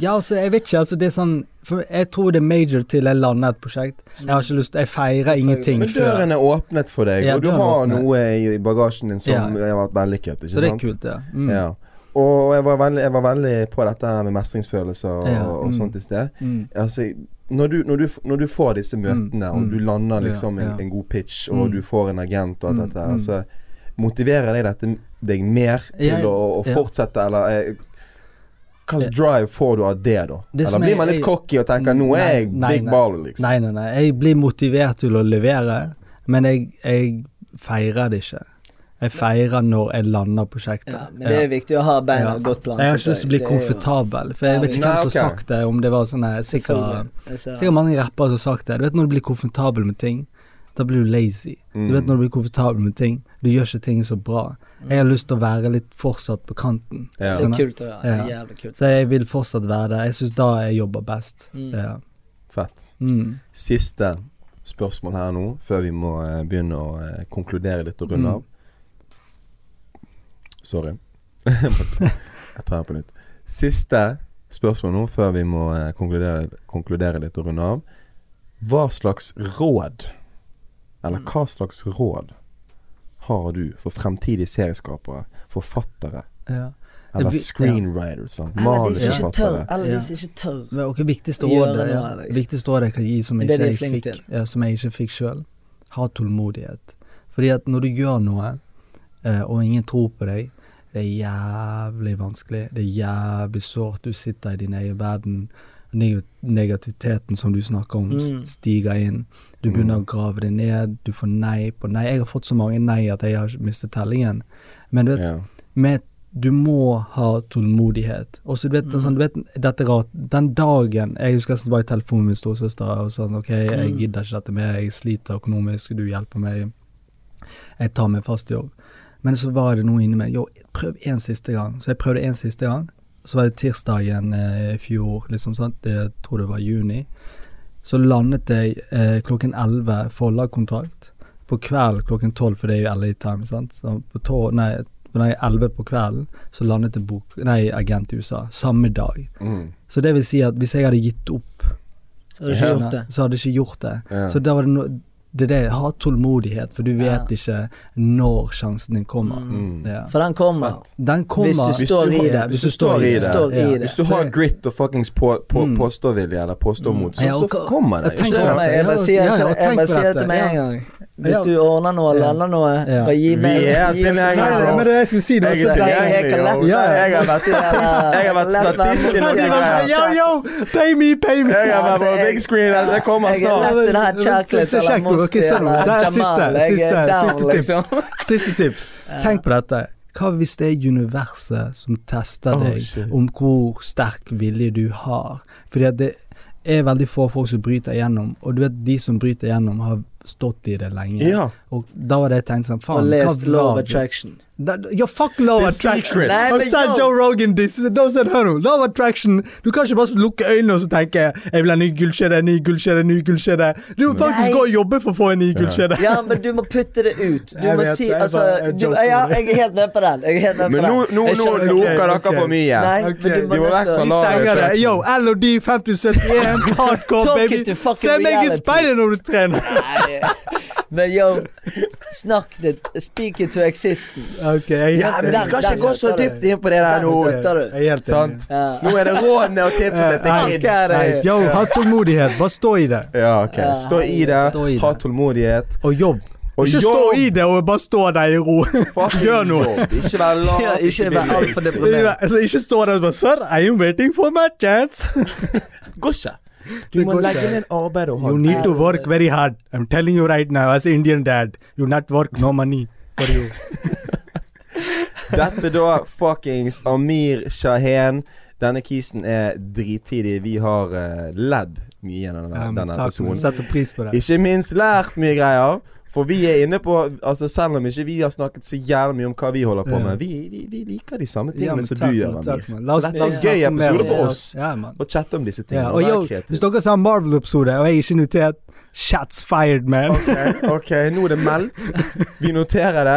Speaker 2: ja, altså, jeg vet ikke. Altså, det er sånn For jeg tror det er major til jeg lander et prosjekt. Jeg har ikke lyst Jeg feirer ingenting
Speaker 1: Men døren er åpnet for deg,
Speaker 2: Ja,
Speaker 1: og du har
Speaker 2: åpnet.
Speaker 1: noe i, bagasjen din som
Speaker 2: Ja.
Speaker 1: har vært vellykket. Ikke
Speaker 2: Så det er
Speaker 1: sant?
Speaker 2: kult, ja. Mm.
Speaker 1: Ja. Og jeg var, veldig, jeg var veldig på dette her med mestringsfølelse og,
Speaker 2: Ja,
Speaker 1: og
Speaker 2: mm.
Speaker 1: sånt i sted.
Speaker 2: Mm.
Speaker 1: Altså, når du, når, du, når du får disse møtene, og
Speaker 2: mm.
Speaker 1: du lander liksom en,
Speaker 2: ja.
Speaker 1: en god pitch, og
Speaker 2: Mm.
Speaker 1: du får en agent og alt
Speaker 2: Mm,
Speaker 1: dette her,
Speaker 2: mm.
Speaker 1: så motiverer deg dette deg mer til å, å
Speaker 2: ja.
Speaker 1: fortsette, eller eh, hva slags drive får du av det, da?
Speaker 2: Det
Speaker 1: eller blir man litt
Speaker 2: jeg-
Speaker 1: cocky og tenker 'nå er jeg
Speaker 2: nei,
Speaker 1: big baller', liksom?
Speaker 2: Nei, nei, nei. Jeg blir motivert til å levere, men jeg, jeg feirer det ikke. Jeg feirer når jeg lander prosjektet.
Speaker 3: Ja, men det er viktig å ha beina
Speaker 2: Ja.
Speaker 3: godt plantet.
Speaker 2: Jeg har ikke lyst til å bli komfortabel, for jeg vet ikke hvem som har sagt det, om det var sånn Sikkert, sikkert mange rappere som har sagt det. Du vet når du blir komfortabel med ting, da blir du lazy.
Speaker 1: Mm.
Speaker 2: Du vet når du blir komfortabel med ting, du gjør ikke ting så bra. Jeg har lyst til å være litt fortsatt på kanten.
Speaker 1: Ja.
Speaker 3: Det er kult å. Er
Speaker 2: Ja.
Speaker 3: Jævlig kult.
Speaker 2: Så jeg vil fortsatt være det. Jeg syns da jeg jobber best.
Speaker 3: Mm.
Speaker 2: Ja.
Speaker 1: Fett.
Speaker 2: Mm.
Speaker 1: Siste spørsmål her nå, før vi må eh, begynne å eh, konkludere litt og runde
Speaker 2: Mm.
Speaker 1: av. Sorry. <laughs> Jeg tar det på nytt. Siste spørsmål nå, før vi må eh, konkludere, konkludere litt og runde av. Hva slags råd, eller
Speaker 3: Mm.
Speaker 1: hva slags råd, har du for fremtidige serieskapere, forfattere,
Speaker 2: Ja.
Speaker 1: eller screenwriters? sant?
Speaker 3: Eller de som ikke tør.
Speaker 1: Manusforfattere.
Speaker 3: Eller de
Speaker 2: Ja.
Speaker 3: som ikke tør.
Speaker 2: Men, ok, viktigste rådet ja.
Speaker 3: liksom.
Speaker 2: Viktigste rådet jeg kan gi som,
Speaker 3: Det
Speaker 2: ikke jeg fikk, ja, som jeg ikke fikk sjøl. Ha tålmodighet. Fordi at når du gjør noe, og ingen tror på deg, det er jævlig vanskelig. Det er jævlig sårt. Du sitter i din egen verden. Negativiteten som du snakker om,
Speaker 3: Mm.
Speaker 2: stiger inn. Du begynner å grave det ned. Du får nei på nei. Jeg har fått så mange nei at jeg har mistet tellingen. Men du vet,
Speaker 1: yeah.
Speaker 2: med du må ha tålmodighet. Og så du vet,
Speaker 3: Mm.
Speaker 2: sånn, du vet dette rart. Den dagen Jeg husker jeg var i telefonen med min storesøster og sa sånn, OK, jeg
Speaker 3: Mm.
Speaker 2: gidder ikke dette mer, jeg sliter økonomisk, du hjelper meg. Jeg tar meg fast jobb. Men så var det noe inni meg. Jo, prøv en siste gang. Så jeg prøvde en siste gang. Så var det tirsdagen eh, i fjor, liksom, sant. Jeg tror det var juni. Så landet jeg eh, klokken 11 forlagkontrakt. På kveld klokken 12, for det er jo LA time, sant. Så på tå, nei, nei, 11 på kvelden, så landet det bok, nei, agent i USA. Samme dag.
Speaker 1: Mm.
Speaker 2: Så det vil si at hvis jeg hadde gitt opp,
Speaker 3: Så hadde du ikke gjort det.
Speaker 2: så hadde jeg ikke gjort det.
Speaker 1: Ja.
Speaker 2: Så da var det no, det er det, ha tålmodighet, for du vet
Speaker 3: Ja.
Speaker 2: ikke når sjansen din kommer.
Speaker 1: Mm.
Speaker 2: Ja.
Speaker 3: For den kommer.
Speaker 2: Den kommer
Speaker 3: Hvis du står i det.
Speaker 1: hvis du står i det.
Speaker 3: står i
Speaker 2: Ja.
Speaker 3: det.
Speaker 1: Hvis du har grit og fuckings på, på,
Speaker 2: Mm.
Speaker 1: påståvilje eller påståmot, så,
Speaker 2: Ja, og
Speaker 1: så kommer det.
Speaker 2: jeg
Speaker 3: meg, jeg bare sier det til- det med en gang. Hvis du ordner noe eller lander noe,
Speaker 2: Ja.
Speaker 3: bare gi
Speaker 1: Vi
Speaker 3: meg
Speaker 1: er
Speaker 3: gi
Speaker 2: Nei, nei, men det er jeg skulle si.
Speaker 1: Jeg er
Speaker 2: det-
Speaker 1: har vært statist, i noen greier.
Speaker 2: Yo, yo, pay me, pay me.
Speaker 1: Jeg har vært på big screen, altså. Jeg kommer
Speaker 3: Jeg er
Speaker 1: snart.
Speaker 3: lett i den her chocolate eller
Speaker 2: nå,
Speaker 3: Mosti
Speaker 2: ok,
Speaker 3: så,
Speaker 2: Det er siste, siste,
Speaker 3: down, <laughs>
Speaker 2: siste tips.
Speaker 3: liksom.
Speaker 2: Siste tips. Tenk på dette. Hva hvis det er universet som tester deg om hvor sterk vilje du har? Fordi at det er veldig få folk som bryter igjennom, og du vet de som bryter igjennom, har stått i det lenge.
Speaker 1: Ja.
Speaker 2: Og da var det jeg tenkte sånn,
Speaker 3: Og lest
Speaker 2: Love
Speaker 3: Law of? Attraction.
Speaker 2: Da, ja, fuck law
Speaker 1: The
Speaker 2: of attraction.
Speaker 3: Nei,
Speaker 2: Og sa. Joe Rogan this. Da sa hør nå, law of attraction. Du kan ikke bare lukke øynene og så tenke 'jeg vil ha ny gullkjede, ny gullkjede, ny gullkjede'. Du må faktisk
Speaker 3: Nei.
Speaker 2: gå og jobbe for å få en ny gullkjede.
Speaker 3: Ja, men du må putte det ut. Du
Speaker 2: Jeg
Speaker 3: må
Speaker 2: vet
Speaker 3: si
Speaker 2: jeg
Speaker 3: altså
Speaker 2: jeg
Speaker 3: du, ja. Jeg er helt med på den. Jeg er helt med
Speaker 1: Men
Speaker 3: på
Speaker 1: nå,
Speaker 3: den.
Speaker 1: nå, nå
Speaker 2: ok.
Speaker 1: dere for mye.
Speaker 3: Nei,
Speaker 2: okay.
Speaker 3: men du må
Speaker 1: De må vekk fra
Speaker 3: til
Speaker 1: law of
Speaker 2: det.
Speaker 1: attraction.
Speaker 2: Yo, LOD 5071, hardcore, baby. Se meg i speilet når du trener.
Speaker 3: Nei, <laughs> Men yo, snakk det. Speak it to existence.
Speaker 2: Ok, jeg er
Speaker 1: Ja, men vi skal ikke gå så dypt inn på det der nå.
Speaker 3: støtter du.
Speaker 2: Jeg er helt.
Speaker 1: Sant?
Speaker 3: Ja.
Speaker 1: Nå er det rådene og tipsene til kids.
Speaker 2: Yo, ha tålmodighet. Bare stå i det.
Speaker 1: Ja, ok. Stå i det.
Speaker 2: Stå i
Speaker 1: Ha tålmodighet.
Speaker 2: Og jobb.
Speaker 1: Og
Speaker 2: Ikke
Speaker 1: jobb.
Speaker 2: stå i det og bare stå der i ro. Gjør noe.
Speaker 1: Ikke vær lat.
Speaker 3: Ja, ikke vær
Speaker 1: bli
Speaker 3: alt for
Speaker 1: lazy.
Speaker 3: deprimert.
Speaker 2: Altså, ikke stå der og bare Sir, I am waiting for my chance.
Speaker 1: Går ikke. Du må legge
Speaker 2: inn
Speaker 1: ned arbeid og ha
Speaker 2: You need to work very hard. I'm telling you right now, as an Indian dad, you not work no money for you. <laughs>
Speaker 1: Dette da fuckings Amir Shahen. Denne kisen er drittidig. Vi har uh, ledd mye gjennom denne,
Speaker 2: Ja,
Speaker 1: denne
Speaker 2: takk, man. Setter pris på det.
Speaker 1: Ikke minst lært mye greier. For vi er inne på Altså Selv om ikke vi har snakket så jævlig mye om hva vi holder på med, vi, vi, vi liker de samme tingene
Speaker 2: ja,
Speaker 1: som du gjør, Amir.
Speaker 2: La oss-
Speaker 1: Så dette er en gøy episode for oss.
Speaker 2: Ja, man.
Speaker 1: Å chatte om disse tingene.
Speaker 2: og
Speaker 1: og
Speaker 2: yo, hvis dere sa Marvel-episode, og jeg er ikke notert, shots fired, man.
Speaker 1: Ok, ok, nå er det meldt. Vi noterer det.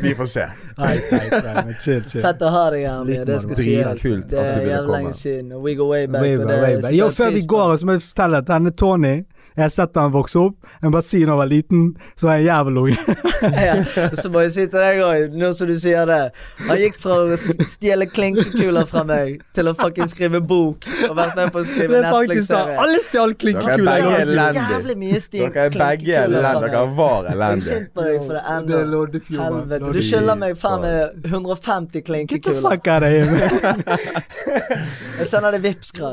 Speaker 1: Vi får se.
Speaker 2: Nei, nei, nei, chill, chill.
Speaker 3: Fett å ha deg her, Amir. Det skal sies.
Speaker 1: dritkult
Speaker 3: Det
Speaker 1: at du
Speaker 3: er
Speaker 1: ville
Speaker 3: jævlig
Speaker 1: komme.
Speaker 3: lenge siden. We go way back.
Speaker 2: Way back, way back. Yo, før vi går, så må jeg fortelle at denne Tony jeg har sett han vokse opp. Jeg må bare si når jeg var liten, så var jeg en jævelunge. <laughs>
Speaker 3: ja, så må jeg si til deg òg, nå som du sier det Han gikk fra å stjele klinkekuler fra meg til å fucking skrive bok og vært med på å skrive
Speaker 2: er.
Speaker 3: Netflix-serie.
Speaker 2: Alle stjal
Speaker 1: Dere er
Speaker 2: klinkekuler.
Speaker 1: begge
Speaker 2: Norge.
Speaker 3: er
Speaker 1: elendig.
Speaker 3: jævlig mye stil
Speaker 1: Dere er begge elendige. Dere var
Speaker 3: Jeg er
Speaker 1: elendige.
Speaker 3: sint på deg for det
Speaker 2: er
Speaker 3: ennå. Helvete. Du skylder meg faen meg 150
Speaker 2: Get the
Speaker 3: klinkekuler. <laughs> Jeg sender deg Vipps-krav.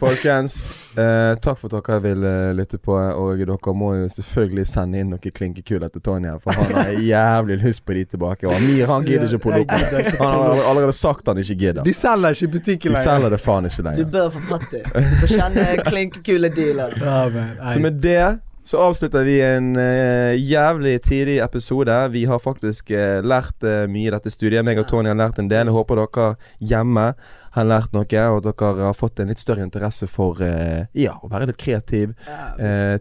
Speaker 1: Folkens, eh, takk for at dere vil uh, lytte på. Og dere må jo selvfølgelig sende inn noen klinkekuler til Tonje, for han har jævlig lyst på de tilbake. Og Amir han gidder ikke pulle opp med det. Han har allerede- sagt han ikke gidder.
Speaker 2: De selger ikke i butikken
Speaker 1: De selger det faen ikke
Speaker 3: Du bør få fatt i. Få kjenne klinkekuledealer.
Speaker 2: Ja, men, nei.
Speaker 1: Så med det så avslutter vi en uh, jævlig tidlig episode. Vi har faktisk uh, lært uh, mye i dette studiet. Meg og Tony har lært en del. Jeg håper dere hjemme har lært noe, og dere har fått en litt større interesse for eh, ja, å være litt kreativ.
Speaker 3: Ja,
Speaker 1: Eh,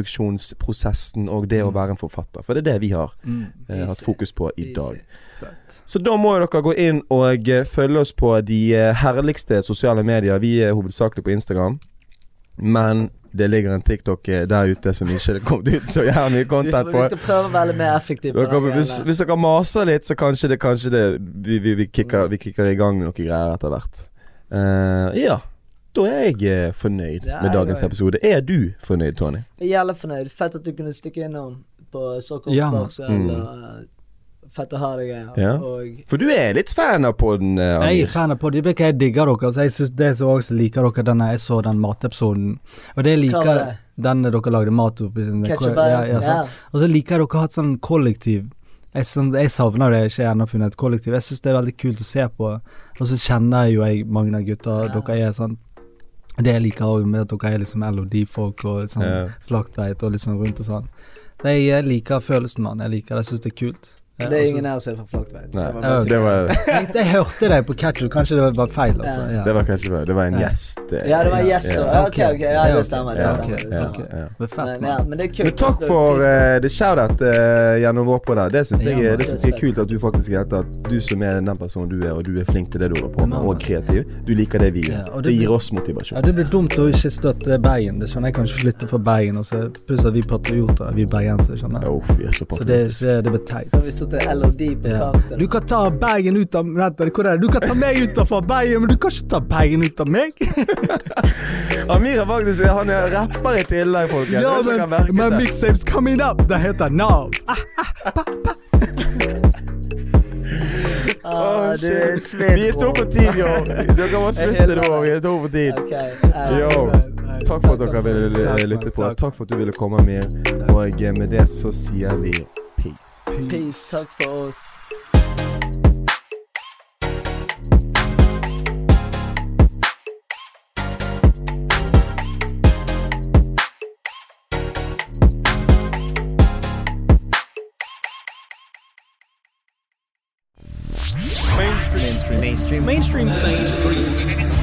Speaker 1: TV-filmproduksjonsprosessen og det å være en forfatter. For det er det vi har
Speaker 2: Mm.
Speaker 1: eh, hatt fokus på i dag. Så da må dere gå inn og følge oss på de herligste sosiale medier. Vi er hovedsakelig på Instagram. Men det ligger en TikTok eh, der ute som ikke er kommet ut så jævlig mye content på.
Speaker 3: vi skal prøve å være mer effektive.
Speaker 1: hvis, hvis dere maser litt, så kanskje det, kanskje det vi, vi, vi, kicker, vi kicker i gang noen greier etter hvert. Uh, ja. Da er jeg eh, fornøyd
Speaker 3: Ja,
Speaker 1: med dagens
Speaker 3: er.
Speaker 1: episode. Er du fornøyd, Tony?
Speaker 3: Jeg er jævlig fornøyd. Fett at du kunne stikke innom på så kort
Speaker 2: Ja,
Speaker 1: Mm.
Speaker 3: Fett å ha deg her.
Speaker 1: Ja.
Speaker 3: Og
Speaker 1: For du er litt fan av podden, eh,
Speaker 2: Jeg er fan av podden. det. Jeg digger dere? Altså, jeg synes det som også liker dere, denne jeg så den matepisoden. Og det jeg liker
Speaker 3: det?
Speaker 2: den dere lagde mat oppi ja, ja,
Speaker 3: ja.
Speaker 2: Og så liker jeg dere har et sånn kollektiv. Jeg, sånn, jeg savner det, ikke ennå funnet et kollektiv. Jeg syns det er veldig kult å se på. Og så kjenner jeg jo jeg mange av gutta.
Speaker 3: Ja.
Speaker 2: Dere er sånn Det jeg liker òg med at dere er liksom LOD-folk og sånn
Speaker 1: yeah.
Speaker 2: flaktveit og sånn rundt og sånn. Jeg liker følelsen, mann. Jeg liker det. Jeg syns det er kult. Ja,
Speaker 3: Det er
Speaker 2: altså-
Speaker 3: ingen her som er fra Flaktveit. <laughs>
Speaker 2: Jeg, hørte deg på Catcher, kanskje det var feil, altså.
Speaker 3: Ja.
Speaker 2: Ja.
Speaker 1: det var kanskje feil. Det var en gjest.
Speaker 3: Ja, det var en gjest
Speaker 1: ja.
Speaker 3: ok, ok. Ja, det stemmer. Det stemmer. Det
Speaker 2: er
Speaker 3: Men, ja, men det er kult.
Speaker 1: Men takk for uh, det shout-out uh, gjennom vår på det. Det syns jeg,
Speaker 2: Ja,
Speaker 1: det synes jeg er kult at du faktisk er at du som er den personen du er, og du er flink til det du holder på med, og kreativ. Du liker det vi gjør. Det
Speaker 2: det
Speaker 1: gir oss motivasjon.
Speaker 2: Ja, Det blir dumt å ikke støtte Bergen. Det skjønner Jeg kan ikke flytte fra Bergen. Og så Pluss at vi patrioter. Vi bergensere, skjønner jeg.
Speaker 1: Oh, vi er så
Speaker 2: Så det, det, det blir teit.
Speaker 3: Satt LOD på
Speaker 2: Ja.
Speaker 3: kartet.
Speaker 2: Du kan ta Bergen ut av Vent, hvor er det? Du kan ta meg ut av Bergen, men du kan ikke ta Bergen ut av meg. <laughs>
Speaker 1: Amir er faktisk Han er rapper i tillegg, folkens.
Speaker 2: Ja, men
Speaker 1: dere saves
Speaker 2: mixtapes coming up. Det heter Nav. Ah,
Speaker 3: Ah,
Speaker 1: Åh,
Speaker 3: du er
Speaker 1: shit.
Speaker 3: svett, <laughs>
Speaker 1: Vi er to på tid, yo. Dere må slutte nå. Vi er to på tid. Yo, takk for at dere ville lytte på.
Speaker 2: takk.
Speaker 1: Takk for at du ville komme, Amir. Og eh, med det så sier vi peace.
Speaker 3: Peace. Talk for oss.
Speaker 4: mainstream mainstream mainstream mainstream